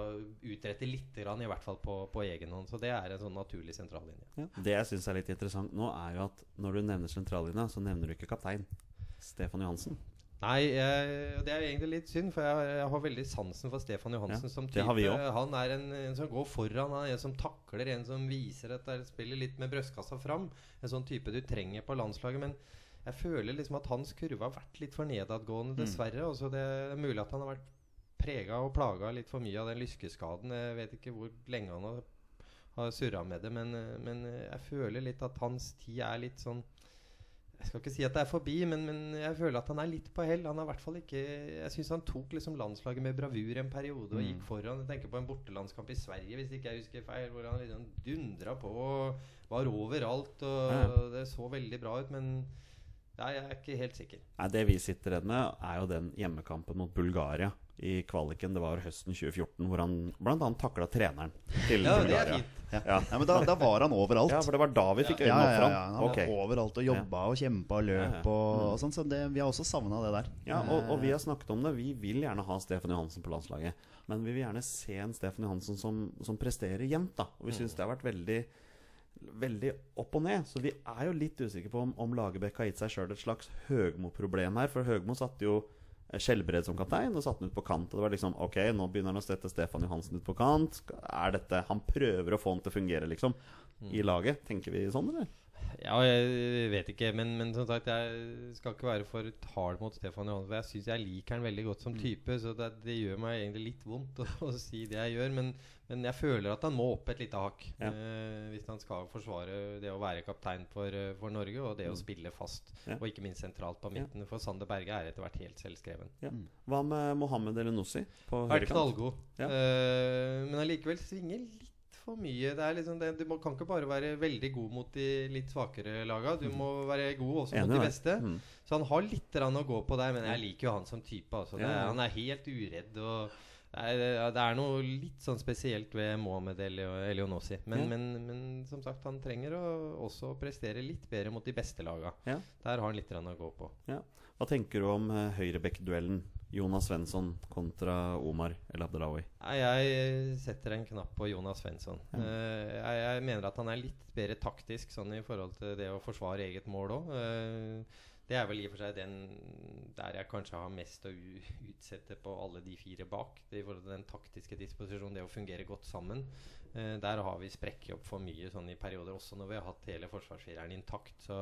utrette litt, grann, i hvert fall på, på egen hånd. Så det er en sånn naturlig sentrallinje. Ja. Det jeg syns er litt interessant nå, er jo at når du nevner sentrallinja, så nevner du ikke kaptein. Stefan Johansen. Nei, jeg, det er egentlig litt synd, for jeg, jeg har veldig sansen for Stefan Johansen Ja, som det type. har vi. Han er en, en som går foran, han er en som takler, en som viser at det spiller litt med brystkassa fram. En sånn type du trenger på landslaget. Men jeg føler liksom at hans kurve har vært litt for nedadgående, Mm. dessverre. Også det er mulig at han har vært prega og plaga litt for mye av den lyskeskaden. Jeg vet ikke hvor lenge han har, har surra med det, men, men jeg føler litt at hans tid er litt sånn Jeg skal ikke si at det er forbi, men, men jeg føler at han er litt på hell. Han har hvert fall ikke Jeg syns han tok liksom landslaget med bravur en periode og gikk foran. Jeg tenker på en bortelandskamp i Sverige, hvis ikke jeg husker feil, hvor han liksom dundra på og var overalt. Og Ja. det så veldig bra ut, men ja, jeg er ikke helt sikker. Nei, Det vi sitter redd med, er jo den hjemmekampen mot Bulgaria i kvaliken. Det var høsten 2014, hvor han bl.a. takla treneren til Ja, det er fint. Ja. Ja, men da, da var han overalt. ja, for det var da vi fikk øynene ja, opp for ja, ja. ham. Han var overalt og jobba og kjempa og løp Ja, ja. og, og sånn, så det, vi har også savna det der. Ja, og, og vi har snakket om det. Vi vil gjerne ha Stefan Johansen på landslaget. Men vi vil gjerne se en Stefan Johansen som, som presterer jevnt. da Og vi syns det har vært veldig Veldig opp og ned. Så vi er jo litt usikre på om, om Lagerbäck har gitt seg sjøl et slags Høgmo-problem her. For Høgmo satte jo Skjelbred som kaptein og satte han ut på kant. Og det var liksom Ok, nå begynner han å sette Stefan Johansen ut på kant. Er dette Han prøver å få han til å fungere, liksom. I laget. Tenker vi sånn, eller? Ja, jeg vet ikke, men, men som sagt, jeg skal ikke være for hard mot Stefan Johansen. For jeg syns jeg liker han veldig godt som type, så det, det gjør meg egentlig litt vondt å, å si det jeg gjør. Men, men jeg føler at han må opp et lite hakk Ja. eh, hvis han skal forsvare det å være kaptein for, eh, for Norge, og det å spille fast. Ja. Og ikke minst sentralt på midten. For Sander Berge er etter hvert helt selvskreven. Ja. Hva med Mohammed Elenossi på Vært høyrekant? knallgod. Ja. Eh, men allikevel svinger litt for mye. Det er liksom det, du må, kan ikke bare være veldig god mot de litt svakere laga. Du må være god også Enig mot de beste. Mm. Så han har litt å gå på der, men jeg liker jo han som type. Altså. Ja, Han er helt uredd. Og det er, noe litt sånn spesielt ved Mohammed Elio- Elionossi. Men, Ja. men, men som sagt, han trenger å også prestere litt bedre mot de beste laga. Ja. Der har han litt å gå på. Ja. Hva tenker du om uh, høyrebekk-duellen? Jonas Svensson kontra Omar El Abdelawi. Jeg setter en knapp på Jonas Svensson. Ja. jeg, jeg mener at han er litt bedre taktisk sånn i forhold til det å forsvare eget mål òg. det er vel i og for seg den der jeg kanskje har mest å utsette på alle de fire bak. Det I forhold til den taktiske disposisjonen, det å fungere godt sammen. Eh, der har vi sprekket opp for mye sånn i perioder, også når vi har hatt hele forsvarsfireren intakt. Så,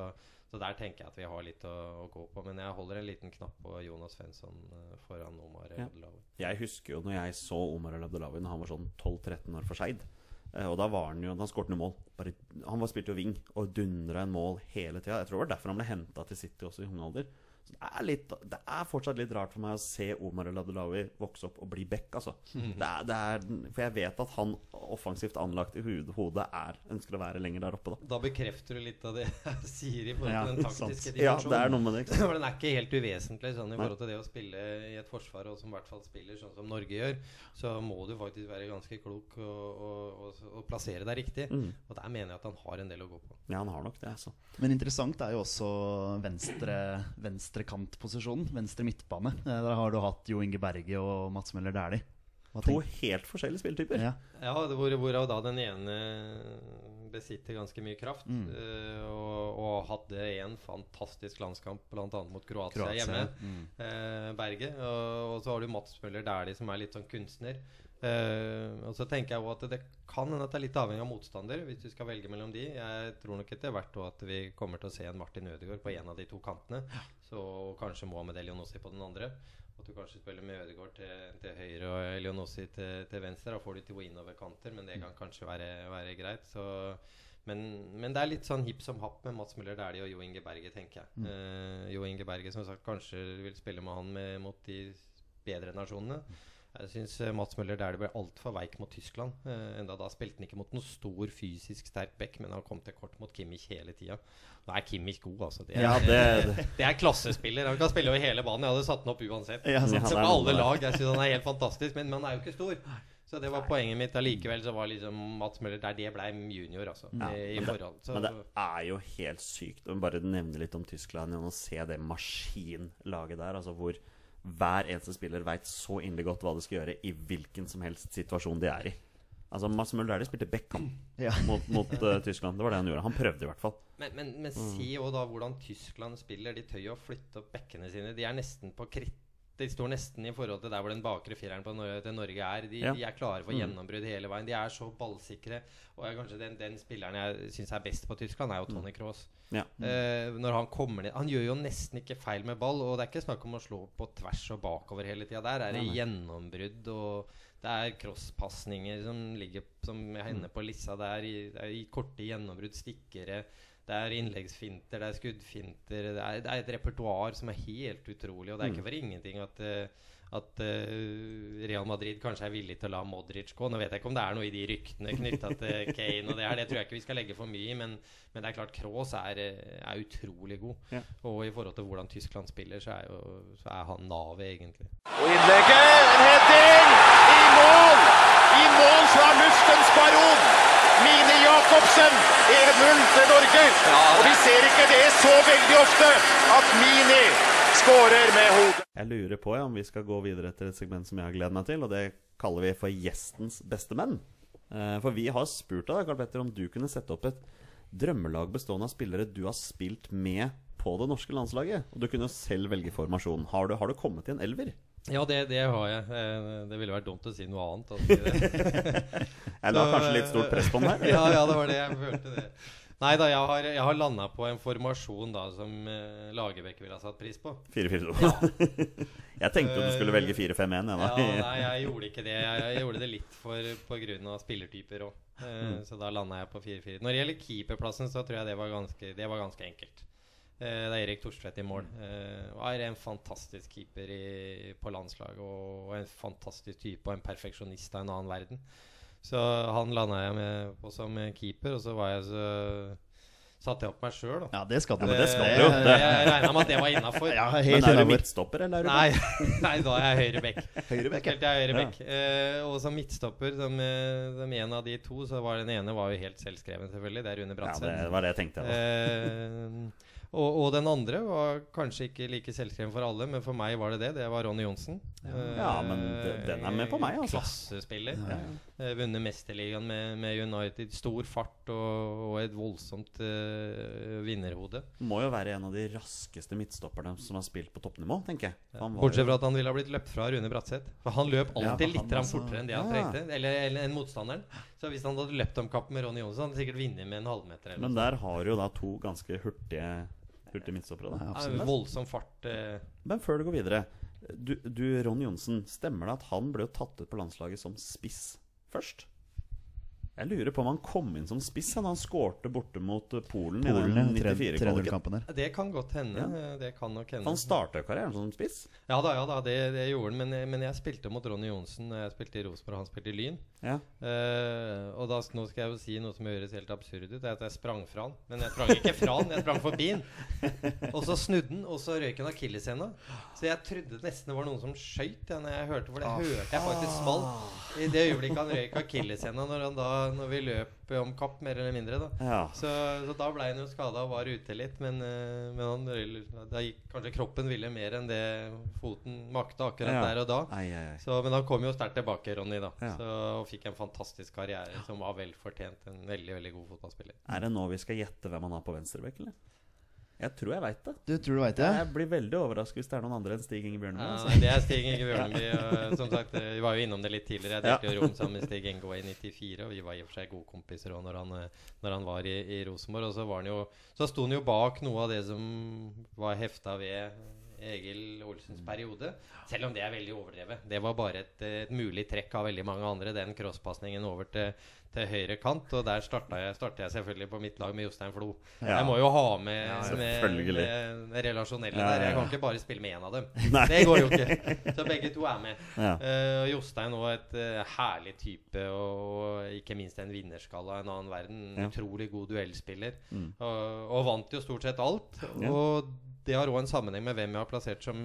så der tenker jeg at vi har litt å, å gå på. Men jeg holder en liten knapp på Jonas Svensson eh, foran Omar Ja. Abdelawi. Jeg husker jo når jeg så Omar El Abdelawi Når han var sånn 12-13 år for Skeid. Eh, og da var han jo Han skåret noen mål. Bare, han var spilte jo wing og dundra en mål hele tida. Jeg tror det var derfor han ble henta til City også i ung alder. Så det er, litt, det er fortsatt litt rart for meg å se Omar Eladelawi vokse opp og bli back, altså. Det er, det er, for jeg vet at han offensivt anlagt i hodet, er, ønsker å være lenger der oppe, da. Da bekrefter du litt av det jeg sier i forhold Ja, den taktiske dimensjonen. Ja, det er noe med det. ikke? For den er ikke helt uvesentlig sånn i Nei. forhold til det å spille i et forsvar, og som i hvert fall spiller sånn som Norge gjør. Så må du faktisk være ganske klok og, og, og, og plassere deg riktig. Mm. Og der mener jeg at han har en del å gå på. Ja, han har nok det, altså. Men interessant er jo også venstre, venstre kantposisjonen. Venstre midtbane. Eh, Der har du hatt Jo Inge Berge og Mats Møller Dæhlie. To helt forskjellige spilletyper. Ja. Ja, det hvor, hvorav da den ene besitter ganske mye kraft. Mm. eh, og, og hadde en fantastisk landskamp bl.a. mot Kroatia, Kroatia, hjemme. mm. eh, Berge. Og, og så har du Mats Møller Dæhlie, som er litt sånn kunstner. Eh, og så tenker jeg også at det kan hende at det er litt avhengig av motstander, hvis du skal velge mellom de. Jeg tror nok etter hvert at vi kommer til å se en Martin Ødegaard på en av de to kantene. Så kanskje Mohamed Elionossi på den andre. At du kanskje spiller med Ødegaard til, til høyre og Elionossi til, til venstre. Da får du to innoverkanter, men det kan kanskje være, være greit. Så, men, men det er litt sånn hipp som happ med Mats Møller Dæhlie og Jo Inge Berge, tenker jeg. Eh, jo Inge Berge som sagt kanskje vil spille med han med, mot de bedre nasjonene. Jeg syns Mats Møller der det ble altfor veik mot Tyskland. Eh, enda da spilte han ikke mot noen stor fysisk sterk back, men han kom til kort mot Kimmich hele tida. Nå er Kimmich god, altså. Det er, Ja, det, det. det er klassespiller. Han kan spille over hele banen. Jeg hadde satt han opp uansett. Ja, Så det noe alle lag. Jeg synes han er helt fantastisk, men, men han er jo ikke stor. Så det var poenget mitt. Allikevel så var liksom Mats Møller der det ble junior, altså. Ja, I, i men, det, forhold. Så, men det er jo helt sykt å bare nevne litt om Tyskland igjen og se det maskinlaget der. Altså hvor hver eneste spiller veit så inderlig godt hva de skal gjøre i hvilken som helst situasjon de er i. Altså Mads Møller Dæhlie spilte Beckham Ja. mot, mot uh, Tyskland. Det var det han gjorde. Han prøvde i hvert fall. Men, men, men Mm. se jo da hvordan Tyskland spiller. De tør jo å flytte opp bekkene sine. De er nesten på kritt de står nesten i forhold til der hvor den bakre fireren på Norge, til Norge er. De, Ja. de er klare for Mm. gjennombrudd hele veien. De er så ballsikre. Og jeg, kanskje den, den spilleren jeg syns er best på Tyskland, er jo Tony Cross. Ja. Uh, når han kommer ned Han gjør jo nesten ikke feil med ball, og det er ikke snakk om å slå på tvers og bakover hele tida. Der er det gjennombrudd, og det er crosspasninger som ligger som hender på lissa der. I, er i korte gjennombrudd, stikkere. Det er innleggsfinter, det er skuddfinter. Det er, det er et repertoar som er helt utrolig. Og det er ikke for ingenting at, eh, at eh, Real Madrid kanskje er villig til å la Modric gå. Nå vet jeg ikke om det er noe i de ryktene knytta til Kane og det her. Det tror jeg ikke vi skal legge for mye i, men, men det er klart Kroos er, eh, er utrolig god. Ja. Og i forhold til hvordan Tyskland spiller, så er, jo, så er han navet, egentlig. Og innlegget, en heading, i mål! I mål fra luftens baron! Mine Jacobsen, 1-0 til Norge. Og vi ser ikke det så veldig ofte, at Mini skårer med hodet. Jeg lurer på ja, om vi skal gå videre til et segment som jeg har gledet meg til, og det kaller vi for Gjestens beste menn. Eh, For vi har spurt deg, Karl Petter, om du kunne sette opp et drømmelag bestående av spillere du har spilt med på det norske landslaget. Og du kunne selv velge formasjon. Har du, har du kommet i en elver? Ja, det, det har jeg. Eh, Det ville vært dumt å si noe annet. Altså. ja, det var kanskje litt stort press på den her. ja, ja, det var det jeg følte det. Nei da, jeg har, jeg har landa på en formasjon da som eh, Lagerbäck ville ha satt pris på. 4-4-2. Jeg tenkte du skulle velge 4-5-1. Ja, nei, jeg gjorde ikke det. Jeg, jeg gjorde det litt for pga. spillertyper òg. Eh, Så da landa jeg på 4-4. Når det gjelder keeperplassen, så tror jeg det var ganske, det var ganske enkelt. Eh, det er Erik Thorstvedt i mål. Eh, og er en fantastisk keeper i, på landslaget. Og en fantastisk type og en perfeksjonist av en annen verden. Så han landa jeg med på som keeper, og så var jeg så satte jeg opp meg sjøl, da. Ja, det skal du. Ja, det skal du jo. Eh, Jeg regna med at det var innafor. Ja, Men er du midtstopper, eller er du Nei, nei, da er jeg høyrebekk. høyrebekk? ja. høyre er høyrebekk. Eh, og som midtstopper, som, eh, som en av de to, så var den ene var jo helt selvskreven, selvfølgelig. Det er Rune Ja, det var det jeg tenkte. jeg, da. Eh, og, og den andre var kanskje ikke like selvskreven for alle, men for meg var det det. Det var Ronny Johnsen. Ja, men den er med på meg, altså. Klassespiller. Ja, Eh, Vunnet Mesterligaen med, med United. Stor fart og, og et voldsomt uh, vinnerhode. Må jo være en av de raskeste midtstopperne som har spilt på toppnivå, tenker jeg. Han var Bortsett jo- fra at han ville ha blitt løpt fra Rune Bratseth. For han løp alltid ja, litt grann altså- fortere enn det han Ja. trengte. Eller, eller enn motstanderen. Så hvis han hadde løpt om kapp med Ronny Johnsen, hadde han sikkert vunnet med en halvmeter. Eller Men der har du jo da to ganske hurtige, hurtige midtstoppere. Ja, Da. Ja, Voldsom fart. Uh... Men før du går videre Du, du Ron Johnsen, stemmer det at han ble tatt ut på landslaget som spiss først? Jeg lurer på om han kom inn som spiss da han skårte borte mot eh, Polen, Polen, i den 94-kvaliken. 3-0-kampen det kan godt hende. Ja. Det kan nok hende. Han starta karrieren som spiss. Ja da, ja da, det, det gjorde han. Men, men jeg spilte mot Ronny Johnsen. Jeg spilte i Rosenborg, og han spilte i Lyn. Ja. Uh, og da, nå skal jeg jo si noe som høres helt absurd ut. Det er at jeg sprang fra han. Men jeg sprang ikke fra han, jeg sprang forbi han. Og så snudde han, og så røyk han akilleshæla. Så jeg trodde nesten det var noen som skøyt. Ja, når jeg hørte, for det hørte jeg faktisk smalt. I det øyeblikket han røyk akilleshæla, når, han da- når vi løp om kapp, mer eller mindre. da ja. så, så da ble han jo skada og var ute litt. Men, eh, men han, da gikk kanskje kroppen ville mer enn det foten makta akkurat Ja. der og da. Ai, ai, ai. Så, men han kom jo sterkt tilbake, Ronny, da. Ja. Så, og fikk en fantastisk karriere som var vel fortjent. En veldig veldig god fotballspiller. Er det nå vi skal gjette hvem han har på venstrebekk, eller? Jeg tror jeg veit det. Du tror du vet det? Jeg blir veldig overrasket hvis det er noen andre enn Stig Inge Bjørneby. Ja, altså. det er Stig Inge Bjørneby. og som sagt, eh, Vi var jo innom det litt tidligere. Jeg delte jo rom sammen med Stig Inge i 94, og vi var i og for seg gode kompiser også når han, eh, når han var i, i Rosenborg. Og så, var han jo, så sto han jo bak noe av det som var hefta ved Egil Olsens periode. Selv om det er veldig overdrevet. Det var bare et, et mulig trekk av veldig mange andre. Den crosspasningen over til, til høyre kant. Og der starta jeg, jeg selvfølgelig på mitt lag med Jostein Flo. Ja. Jeg må jo ha med, Ja, med, med relasjonelle Ja, der. Jeg kan ikke bare spille med én av dem. Nei. Det går jo ikke. Så begge to er med. Eh, Jostein òg et uh, herlig type, og ikke minst en vinnerskalle av en annen verden. Utrolig god duellspiller. Mm. Og, og vant jo stort sett alt. Og det har òg en sammenheng med hvem jeg har plassert som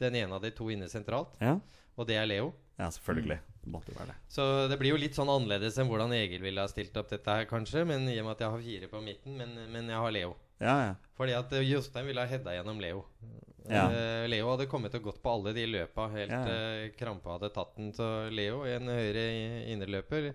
den ene av de to inne sentralt, ja. og det er Leo. Ja, selvfølgelig. Det måtte jo være det. Så det blir jo litt sånn annerledes enn hvordan Egil ville ha stilt opp dette her, kanskje. Men i og med at jeg har fire på midten, men, men jeg har Leo. Ja, ja. Fordi at eh, Jostein ville ha heada gjennom Leo. Ja. Uh, Leo hadde kommet og gått på alle de løpa helt Ja, ja. eh, krampa hadde tatt den. Så Leo, en høyre indreløper,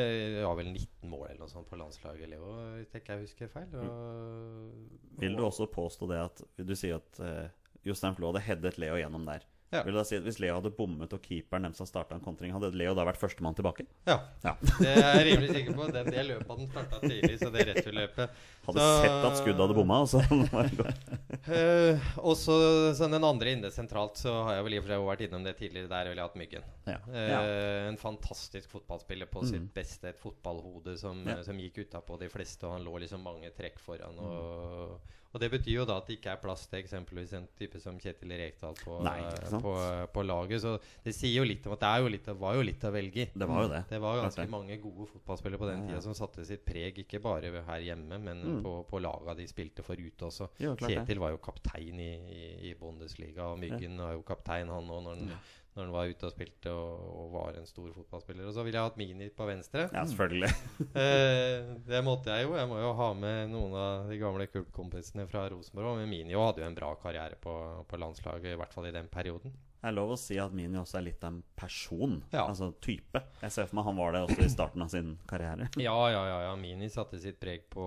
eh, har vel 19 mål eller noe sånt på landslaget, Leo, tenker jeg husker feil. Og, Vil du også påstå det at Du sier at uh, Jostein Flo hadde headet Leo gjennom der. Ja. Vil du da si at Hvis Leo hadde bommet og keeperen dem som starta en kontring, hadde Leo da vært førstemann tilbake? Ja, Ja. det er jeg rimelig sikker på. Den, det løpet hadde starta tidlig, så det returløpet Hadde Så- sett at skuddet hadde bomma, og så var det gått. Eh, og så så den andre inne sentralt, så har jeg vel i og for seg vært innom det tidligere. Der ville jeg hatt Myggen. Ja. Uh, En fantastisk fotballspiller på sitt Mm. beste. Et fotballhode som, Ja. som gikk utapå de fleste, og han lå liksom mange trekk foran. Og, og det betyr jo da at det ikke er plass til eksempelvis en type som Kjetil Rekdal på, Nei, på, på laget. Så det sier jo litt om at det jo litt, var jo litt å velge i. Det var jo det. Det var ganske det. mange gode fotballspillere på den tida som satte sitt preg, ikke bare her hjemme, men Mm. på, på laga de spilte for ute også. Jo. Kjetil var jo kaptein i, i, i Bundesliga, og Myggen var jo kaptein han òg når, han- når han var ute og spilte og, og var en stor fotballspiller. Og så ville jeg hatt Mini på venstre. Ja, selvfølgelig. Eh, det måtte jeg jo. Jeg må jo ha med noen av de gamle kultkompisene fra Rosenborg. Men Mini hadde jo en bra karriere på, på landslaget, i hvert fall i den perioden. Det er lov å si at Mini også er litt av en person. Ja. Altså type. Jeg ser for meg han var det også i starten av sin karriere. Ja, ja, ja, ja. Mini satte sitt preg på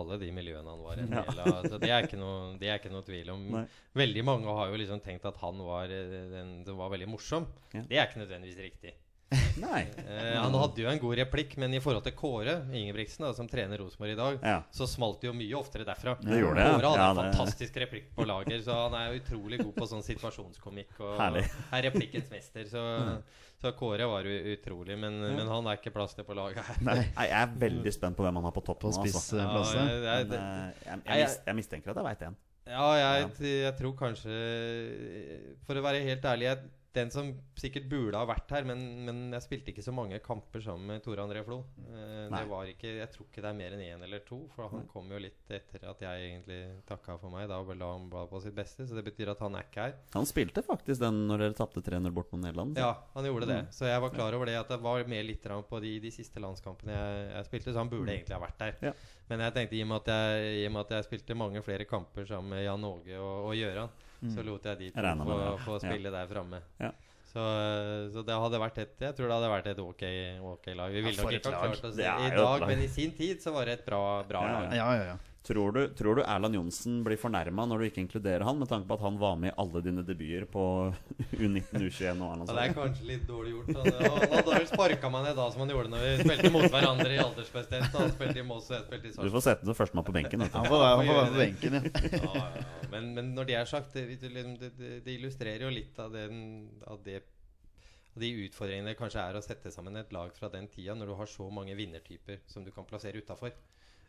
alle de miljøene han var en Ja. del av. Så det er ikke noe, det er ikke noe tvil om. Nei. Veldig mange har jo liksom tenkt at han var den, den var veldig morsom. Ja. Det er ikke nødvendigvis riktig. Nei. Eh, han hadde jo en god replikk, men i forhold til Kåre Ingebrigtsen, da, som trener Rosenborg i dag, Ja. så smalt det jo mye oftere derfra. Det gjorde det, ja. Kåre hadde Ja, en det- fantastisk replikk på lager, så han er jo utrolig god på sånn situasjonskomikk. Og Herlig. er replikkens mester. Så, så Kåre var jo utrolig, men, men han er ikke plass til på laget her. Nei. Jeg er veldig spent på hvem han har på topp På. Altså. Ja, er- det- eh, jeg, jeg, jeg- jeg mistenker at jeg veit en. Ja, jeg, jeg tror kanskje For å være helt ærlig jeg, Den som sikkert burde ha vært her, men, men jeg spilte ikke så mange kamper sammen med Tore André Flo. Eh, det var ikke, jeg tror ikke det er mer enn én eller to, for han kom jo litt etter at jeg egentlig takka for meg. Da la han bladet på sitt beste, så det betyr at han er ikke her. Han spilte faktisk den når dere tapte 3-0 bort mot Nederland. Ja, han gjorde det. Så jeg var klar over det at det var mer litt på de, de siste landskampene jeg, jeg spilte, så han burde egentlig ha vært der. Ja. Men jeg tenkte i og med at jeg, i og med at jeg spilte mange flere kamper sammen med Jan Åge og, og Gøran, så lot jeg de to Jeg få, få spille der framme. Ja. Så, så det hadde vært et Jeg tror det hadde vært et ok, okay lag. Vi ville nok ikke ha klart oss det i dag, men i sin tid så var det et bra, bra Ja, lag. ja, ja. ja. Tror du, tror du Erland Johnsen blir fornærma når du ikke inkluderer han, med tanke på at han var med i alle dine debuter på U19, U21 og Ja, det er kanskje litt dårlig gjort. Han, han hadde vel sparka meg ned da som han gjorde når vi spilte mot hverandre i aldersbestemt. Han spilte i Moss og jeg spilte i Du får sette den som førstemann på benken. Han får være han får være på benken, ja. Ja, ja. Men, men når det er sagt, det, liksom, det, det, det illustrerer jo litt av, den, av det de utfordringene kanskje er å sette sammen et lag fra den tida, når du har så mange vinnertyper som du kan plassere utafor.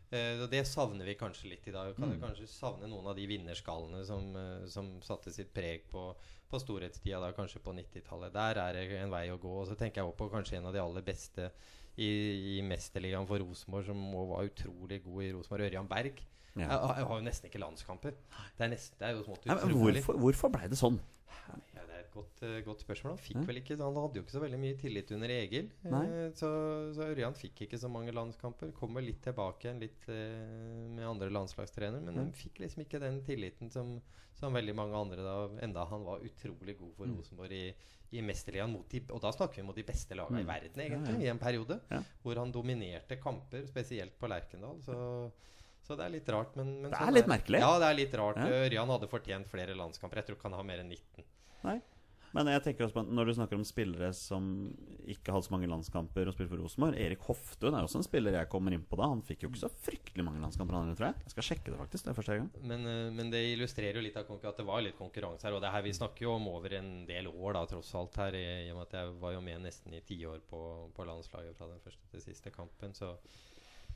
Eh, og det savner vi kanskje litt i dag. Kan mm. kanskje savne noen av de vinnerskallene som, uh, som satte sitt preg på, på storhetstida, da, kanskje på 90-tallet. Der er det en vei å gå. Og så tenker jeg også på kanskje en av de aller beste i, i Mesterligaen for Rosenborg, som var utrolig god i Rosenborg, Ørjan Berg. Ja. Jeg, jeg har jo nesten ikke landskamper. Det er, nesten, det er jo smått utrolig. hvorfor, hvorfor blei det sånn? Ja, det er et godt, eh, godt spørsmål. Han fikk Ja. vel ikke Han hadde jo ikke så veldig mye tillit under Egil. Eh, så, så Ørjan fikk ikke så mange landskamper. Kommer litt tilbake igjen litt eh, med andre landslagstrenere. Men han fikk liksom ikke den tilliten som, som veldig mange andre da, enda han var utrolig god for Mm. Rosenborg i, i Mesterligaen. Og da snakker vi mot de beste lagene Mm. i verden, egentlig, i en periode. Ja. Hvor han dominerte kamper, spesielt på Lerkendal. Så så det er litt rart, men, men Det sånn er litt merkelig. Ja, det er litt rart. Ja. Ørjan hadde fortjent flere landskamper. Jeg tror ikke han har mer enn 19. Nei. Men jeg tenker også på når du snakker om spillere som ikke hadde så mange landskamper og spilte for Rosenborg Erik Hoftun er også en spiller jeg kommer inn på da. Han fikk jo ikke så fryktelig mange landskamper, han, tror jeg. Jeg skal sjekke det, faktisk. Det er første gang. Men, eh, men det illustrerer jo litt av at det var litt konkurranse her. Og det her vi snakker jo om over en del år, da, tross alt. her I og med at jeg var jo med nesten i tiår på, på landslaget fra den første til siste kampen. Så,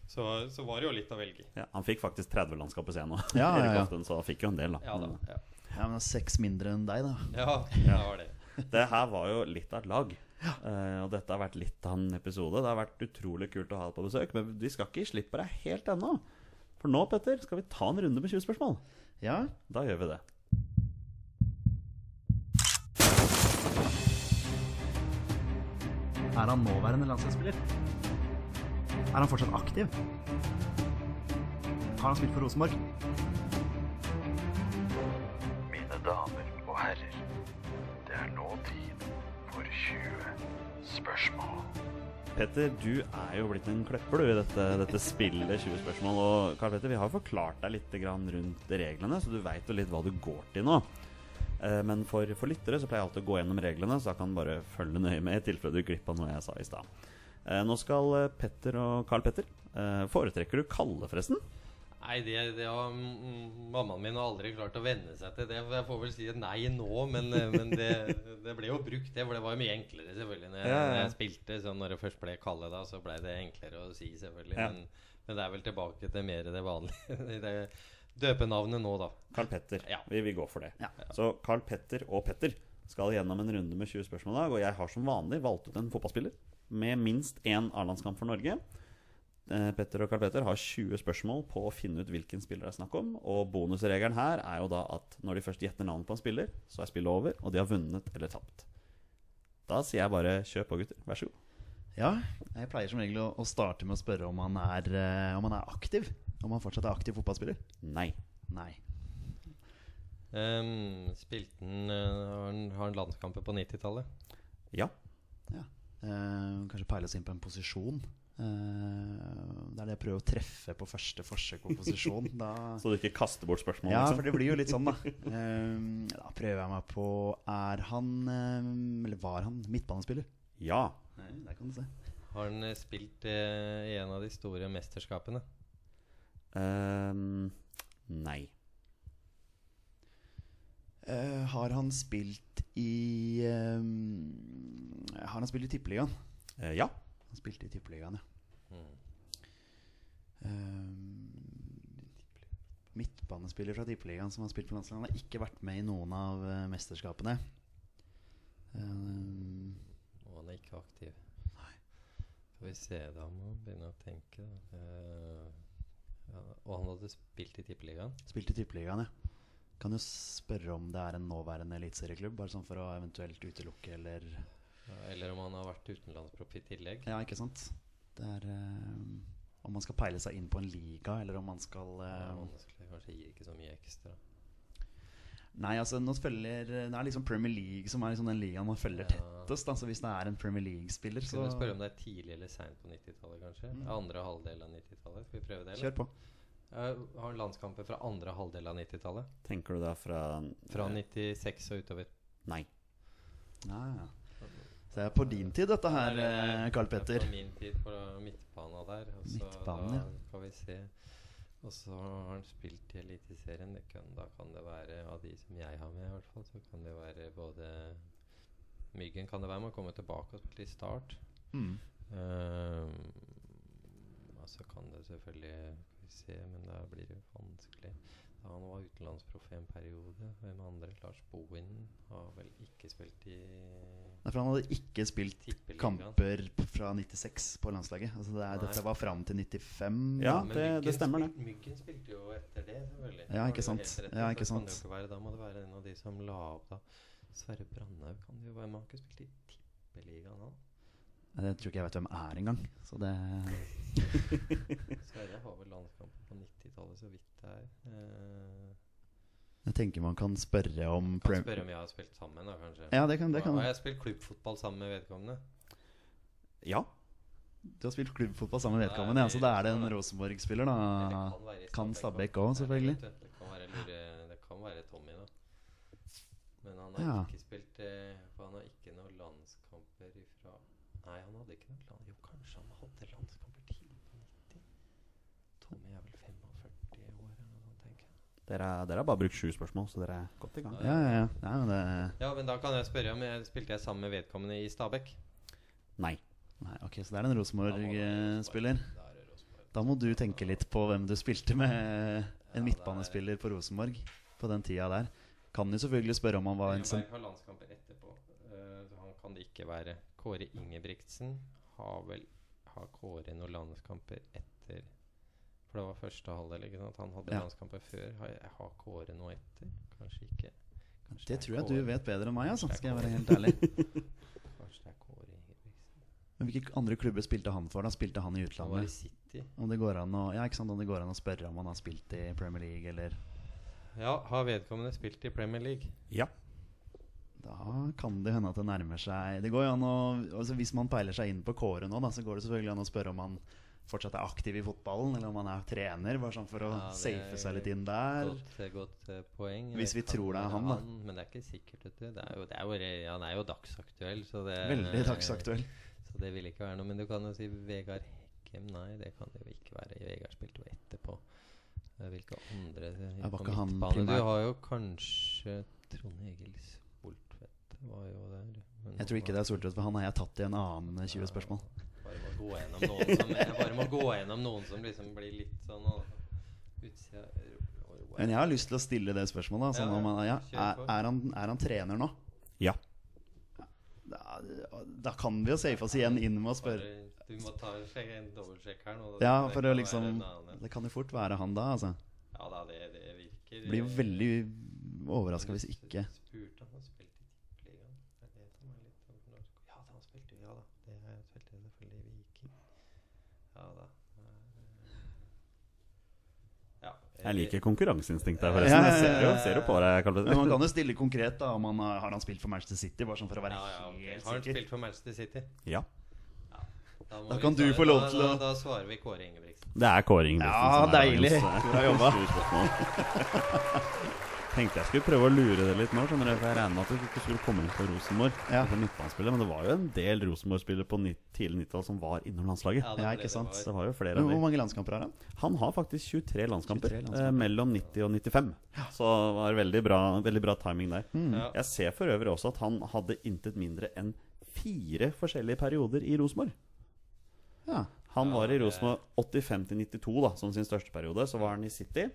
så, så var det jo litt å velge i. Ja, han fikk faktisk 30 landskamper senere. Ja, ja, Erik ja. Så han fikk jo en del, da. Ja da. Ja, Ja, men seks mindre enn deg, da. ja, det var det. Det her var jo litt av et lag. Eh, og dette har vært litt av en episode. Det har vært utrolig kult å ha deg på besøk. Men vi skal ikke gi slipp på deg helt ennå. For nå, Petter, skal vi ta en runde med 20 spørsmål. Ja, Da gjør vi det. Er han nåværende landslagsspiller? Er han fortsatt aktiv? Har han spilt for Rosenborg? Spørsmål. Petter, du er jo blitt en klepper du i dette, dette spillet 20 spørsmål. Og Karl Petter, vi har forklart deg litt rundt reglene, så du veit jo litt hva du går til nå. Eh, men for, for lyttere så pleier jeg alltid å gå gjennom reglene, så da kan bare følge nøye med i tilfelle du glipper noe jeg sa i stad. Eh, nå skal Petter og Carl Petter eh, Foretrekker du Kalle, forresten? Nei, det, det har mm, mammaen min har aldri klart å venne seg til det. Jeg får vel si et nei nå, men, eh, men det, det ble jo brukt, det. For det var jo mye enklere, selvfølgelig. Når jeg, Ja, ja, jeg spilte, så når det først ble Kalle, da, så ble det enklere å si, selvfølgelig. Ja. Men, men det er vel tilbake til mer det vanlige. det Døpenavnet nå, da. Carl Petter. Ja. Vi, vi går for det. Ja. Så Carl Petter og Petter skal gjennom en runde med 20 spørsmål i dag. Og jeg har som vanlig valgt ut en fotballspiller med minst én A-landskamp for Norge. Eh, Petter og Karl Petter har 20 spørsmål på å finne ut hvilken spiller det er snakk om. Og bonusregelen her er jo da at når de først gjetter navnet på en spiller, så er spillet over, og de har vunnet eller tapt. Da sier jeg bare kjør på, gutter. Vær så god. Ja, jeg pleier som regel å, starte med å spørre om han er, eh, om han er aktiv. Om han fortsatt er aktiv fotballspiller. Nei. Nei. Um, spilte han eh, Har han- har landskamper på 90-tallet? Ja. Ja. Eh, kanskje peile oss inn på en posisjon. Eh, det er det jeg prøver å treffe på første forsøk på posisjon. Da, Så du ikke kaster bort spørsmålet? ja, liksom. for det blir jo litt sånn, da. Uh, da prøver jeg meg på Er han uh, Eller var han midtbanespiller? Ja. Nei, der kan du se. Har han spilt i en av de store mesterskapene? Ehm, nei. Eh, har han spilt i Har han spilt i Tippeligaen? Ja. Han spilte i Tippeligaen, ja. Mm. Um, midtbanespiller fra Tippeligaen som har spilt for landslaget. Han har ikke vært med i noen av eh, mesterskapene. Um, Og han er ikke aktiv. Skal vi se, da må han begynne å tenke. Eh, ja, og han hadde spilt i Tippeligaen? spilt i Tippeligaen, ja. Kan jo spørre om det er en nåværende eliteserieklubb, bare sånn for å eventuelt utelukke eller eller om han har vært utenlandsproff i tillegg? Ja, ikke sant? Det er eh, om man skal peile seg inn på en liga, eller om man skal Ja, vanskelig. Kanskje gir ikke så mye ekstra. Nei, altså nå følger Det er liksom Premier League som er liksom den ligaen man følger Ja. tettest. Altså, hvis det er en Premier League-spiller, så Skal vi spørre om det er tidlig eller seint på 90-tallet, kanskje? Mm. Andre halvdel av 90-tallet? Skal vi prøve det? kjør på. Uh, har han landskamper fra andre halvdel av 90-tallet? Tenker du da fra Fra eh, 96 og utover? Nei. Ja, ja. Så det er på din tid, dette her, Det er- eh, Carl det er På min tid på midtbana der. Og så Midtbanen, ja. skal vi se. Og så har han spilt i Eliteserien. Det kan- Da kan det være av de som jeg har med, i hvert fall, så kan det være både Myggen kan det være med å komme tilbake og spille i Start. Mm. Um, og så kan det selvfølgelig Skal vi se, men da blir det vanskelig. Da han var utenlandsproff i en periode. Hvem andre? Lars Bohin har vel ikke spilt i Nei, for han hadde ikke spilt kamper fra 96 på landslaget. Altså det er, dette var fram til 95. Ja. Men det- det Myggen stemmer, spil- Myggen spilte jo etter det, selvfølgelig. Ja, ikke sant. rett. Ja, ikke sant. ikke være, da må det være en av de som la opp da. Sverre Brandhaug kan det jo være. Man har ikke spilt i Tippeligaen, han. Jeg tror ikke jeg vet hvem er engang. Så det Sverige har vel landskamper på 90-tallet, så vidt det er. Eh, Jeg tenker man kan spørre om kan spørre om jeg har spilt sammen, da, kanskje. Ja, det kan, det kan Har jeg spilt klubbfotball sammen med vedkommende? Ja. Du har spilt klubbfotball sammen med vedkommende, ja, så da er det en Rosenborg, Rosenborg-spiller, da. Kan Stabæk òg, selvfølgelig. Det. Det kan være, det kan være Tommy, da. Men han har Ja. ikke spilt eh, For han har ikke noen landskamper ifra Nei, han hadde ikke noen land... Jo, kanskje han hadde landskamper tidlig på 90? Tommy er vel 45 år eller noe sånt, tenker jeg. Dere, er- dere har bare brukt sju spørsmål, så dere er godt i gang. Ja, ja, ja. ja men det, Ja, men da kan jeg spørre om jeg spilte jeg sammen med vedkommende i Stabæk. Nei. nei, ok, så det er en Rosenborg-spiller. Da er Rosenborg. Da må du tenke litt på hvem du spilte med. Ja, En midtbanespiller på Rosenborg på den tida der. Kan jo selvfølgelig spørre om han var en sånn har landskamper etterpå. Eh, han kan det ikke være. Kåre Ingebrigtsen har vel Har Kåre noen landskamper etter For det var første halvdel. ikke sant? Han hadde Ja. landskamper før. Har, jeg- har Kåre noe etter? Kanskje ikke. Kanskje Det er tror jeg du vet bedre enn meg, altså, skal jeg være helt ærlig. Kanskje det er Kåre Ingebrigtsen. Men hvilke andre klubber spilte han for? da? Spilte han i Han var i utlandet? City. Om det går an å, ja, ikke sant? Om det går an å spørre om han har spilt i Premier League, eller Ja, har vedkommende spilt i Premier League? Ja. Da kan det hende at det nærmer seg Det går jo an å altså Hvis man peiler seg inn på Kåre nå, da, så går det selvfølgelig an å spørre om han fortsatt er aktiv i fotballen, eller om han er trener. Bare sånn for å Ja, safe seg litt inn der. Godt, eh, godt eh, poeng. Hvis vi tror det er han, da. Men det er ikke sikkert. Vet du. Det er jo, det er jo, han er jo dagsaktuell. Så det, Veldig dagsaktuell. Så det vil ikke være noe. Men du kan jo si Vegard Hekkem. Nei, det kan det jo ikke være. Vegard spilte jo etterpå. Eh, Hvilke andre på han midtbane? Du har jo kanskje Trond Egil Soltvedt var jo der. Jeg tror ikke det er Soltvedt, for han har jeg tatt i en annen eh, 20 spørsmål. Bare må gå gjennom noen som Jeg bare må gå gjennom noen som liksom blir litt sånn utsida Men jeg har lyst til å stille det spørsmålet. Altså, Ja, man, ja, er, er, han, er han trener nå? Ja. Da, da kan vi jo safe oss igjen inn med å spørre. Du må ta en, sjekk, dobbeltsjekk her nå. Ja, for det, liksom. Det kan jo fort være han da, altså. Ja da, det, det virker Blir jo veldig overraska hvis ikke. Spurte han har spilt i Tippeligaen. Det er det som er litt sånn når- Ja, han spilte ja da. Det har jeg spilt i selvfølgelig i Viking. Ja da. Ja, Jeg liker konkurranseinstinktet her, forresten. ja, Jeg ser jo, ser jo på deg, Karl Men man kan jo stille konkret da om han har, har han spilt for Manchester City, bare sånn for å være ja, ja, ok. helt Har han spilt for Manchester City? Ja. Da, Da kan du få lov til å- da, da svarer vi Kåre Ingebrigtsen. Det er Kåre Ingebrigtsen Ja, er deilig. eh, Bra jobba. Tenkte jeg skulle prøve å lure det litt nå, skjønner du, for jeg regner med at du ikke skulle komme inn på Rosenborg. Ja. På midtbanespillet, Men det var jo en del Rosenborg-spillere på tidlig 90-tall som var innom landslaget. det Ja, ikke det sant. det Det var jo flere Men av Hvor mange landskamper har han? Han har faktisk 23 landskamper, 23 landskamper. Eh, mellom 90 og 95. Så det var veldig bra, veldig bra timing der. Mm. Ja. Jeg ser for øvrig også at han hadde intet mindre enn fire forskjellige perioder i Rosenborg. Ja. Han Ja, var i Rosenborg 85 til 92 da, som sin største periode. Så var han i City.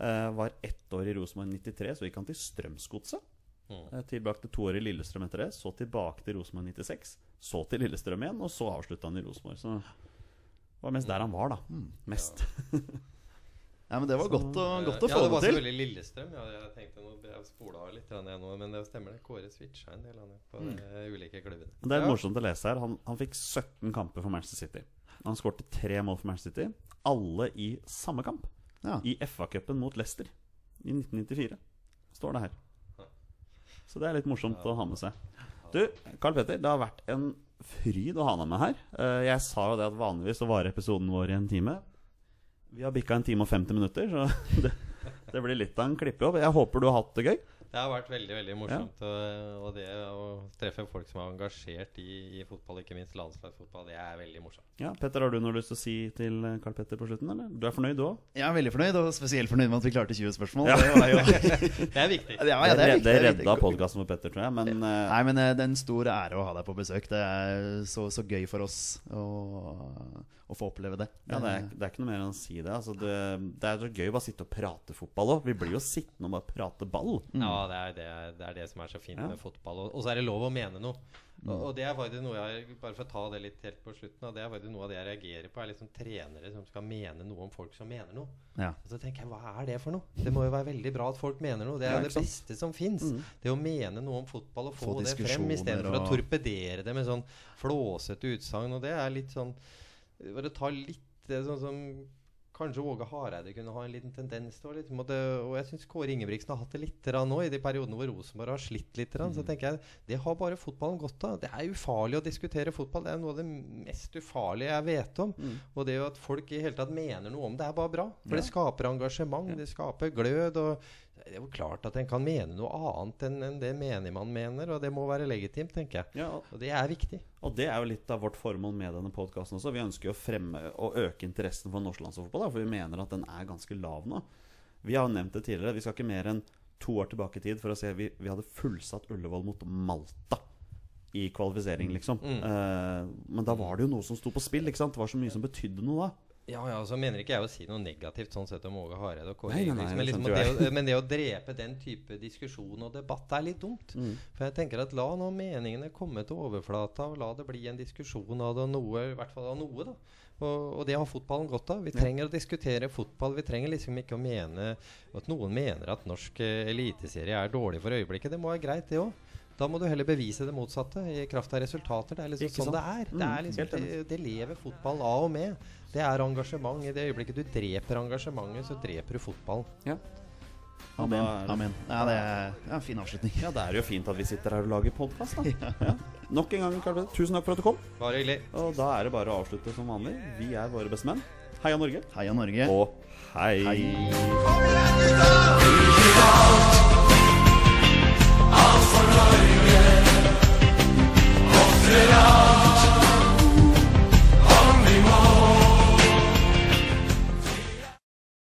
Eh, var ett år i Rosenborg i 93, så gikk han til Strømsgodset. Mm. Eh, tilbrakte to år i Lillestrøm etter det. Så tilbake til Rosenborg 96. Så til Lillestrøm igjen, og så avslutta han i Rosenborg. Så det var mest der han var, da. Mm. Mest. ja, men det var godt å, godt å ja, få det var det til. selvfølgelig Lillestrøm. Ja, jeg tenkte nå, jeg spola av litt, nå, men det stemmer det. Kåre switcha en del han, på på de ulike klubbene. Det er ja. morsomt å lese her. Han, han fikk 17 kamper for Manchester City. Han skårte tre mål for Manchester City, alle i samme kamp. Ja. I FA-cupen mot Leicester i 1994. Står det her. Så det er litt morsomt å ha med seg. Du, Carl Petter, det har vært en fryd å ha deg med her. Eh, Jeg sa jo det at vanligvis så varer episoden vår i en time. Vi har bikka en time og 50 minutter, så det, det blir litt av en klippejobb. Jeg håper du har hatt det gøy. Det har vært veldig veldig morsomt. Og, og det å treffe folk som er engasjert i, i fotball, ikke minst landslagsfotball, det er veldig morsomt. Ja, Petter, har du noe lyst til å si til Karl Petter på slutten? eller? Du er fornøyd, du òg? Jeg er veldig fornøyd, og spesielt fornøyd med at vi klarte 20 spørsmål. Ja. Det var jo Det er viktig. Ja, ja, det, er det, viktig, det redda podkasten for Petter, tror jeg. Men eh, Nei, men eh, det er en stor ære å ha deg på besøk. Det er så, så gøy for oss å, å få oppleve det. ja, det, er, det er ikke noe mer enn å si det. Altså, det. Det er så gøy å bare sitte og prate fotball òg. Vi blir jo sittende og bare prate ball. Ja, det er det, det er det som er så fint Ja. med fotball. Og, så er det lov å mene noe. Og, og det er faktisk noe jeg Bare for å ta det litt helt på slutten Det er faktisk noe av det jeg reagerer på, er liksom trenere som skal mene noe om folk som mener noe. Ja. Og så tenker jeg, hva er det for noe? Det må jo være veldig bra at folk mener noe. Det er Ja, jo det beste som fins. Det å mene noe om fotball og få, Få det frem istedenfor og... å torpedere det med sånn flåsete utsagn. Og det er litt sånn Bare ta litt sånn som Kanskje Åge Hareide kunne ha en liten tendens til. Liksom, og, jeg syns Kåre Ingebrigtsen har hatt det litt nå, i de periodene hvor Rosenborg har slitt litt. Mm. Så tenker jeg det har bare fotballen godt av. Det er ufarlig å diskutere fotball. Det er noe av det mest ufarlige jeg vet om. Og det jo at folk i hele tatt mener noe om det, er bare bra. For det skaper engasjement, det skaper glød. Og det er jo klart at en kan mene noe annet enn enn det menigmann mener, og det må være legitimt, tenker jeg. Ja, Og det er viktig. Og det er jo litt av vårt formål med denne podkasten også. Vi ønsker jo å fremme og øke interessen for norsk landslagsfotball, for vi mener at den er ganske lav nå. Vi har jo nevnt det tidligere. Vi skal ikke mer enn to år tilbake i tid for å se Vi, vi hadde fullsatt Ullevål mot Malta i kvalifisering, liksom. Eh, men da var det jo noe som sto på spill. ikke sant? Det var så mye som betydde noe da. Ja, ja, så mener ikke jeg å si noe negativt sånn sett om Åge Hareide og Kåre Ingebrigtsen. Men, det liksom, det å, men det å drepe den type diskusjon og debatt er litt dumt. Mm. For jeg tenker at la nå meningene komme til overflata, og la det bli en diskusjon av det, noe, i hvert fall av noe, da. Og, og det har fotballen godt av. Vi trenger å diskutere fotball. Vi trenger liksom ikke å mene at noen mener at norsk eh, eliteserie er dårlig for øyeblikket. Det må være greit, det òg. Da må du heller bevise det motsatte i kraft av resultater. Det er liksom sånn sant? det er. Mm, Det, er liksom, det, det lever fotball av og med. Det er engasjement. I det øyeblikket du dreper engasjementet, så dreper du fotballen. Ja. Amen. Amen. Ja, det er en fin avslutning. Ja, det er jo fint at vi sitter her og lager podkast, da. Ja. Nok en gang, Karl tusen takk for at du kom. Bare hyggelig. Og da er det bare å avslutte som vanlig. Vi er våre bestemenn. Heia Norge. Heia Norge. Og hei. Hei. Kom igjen, gutta! it all.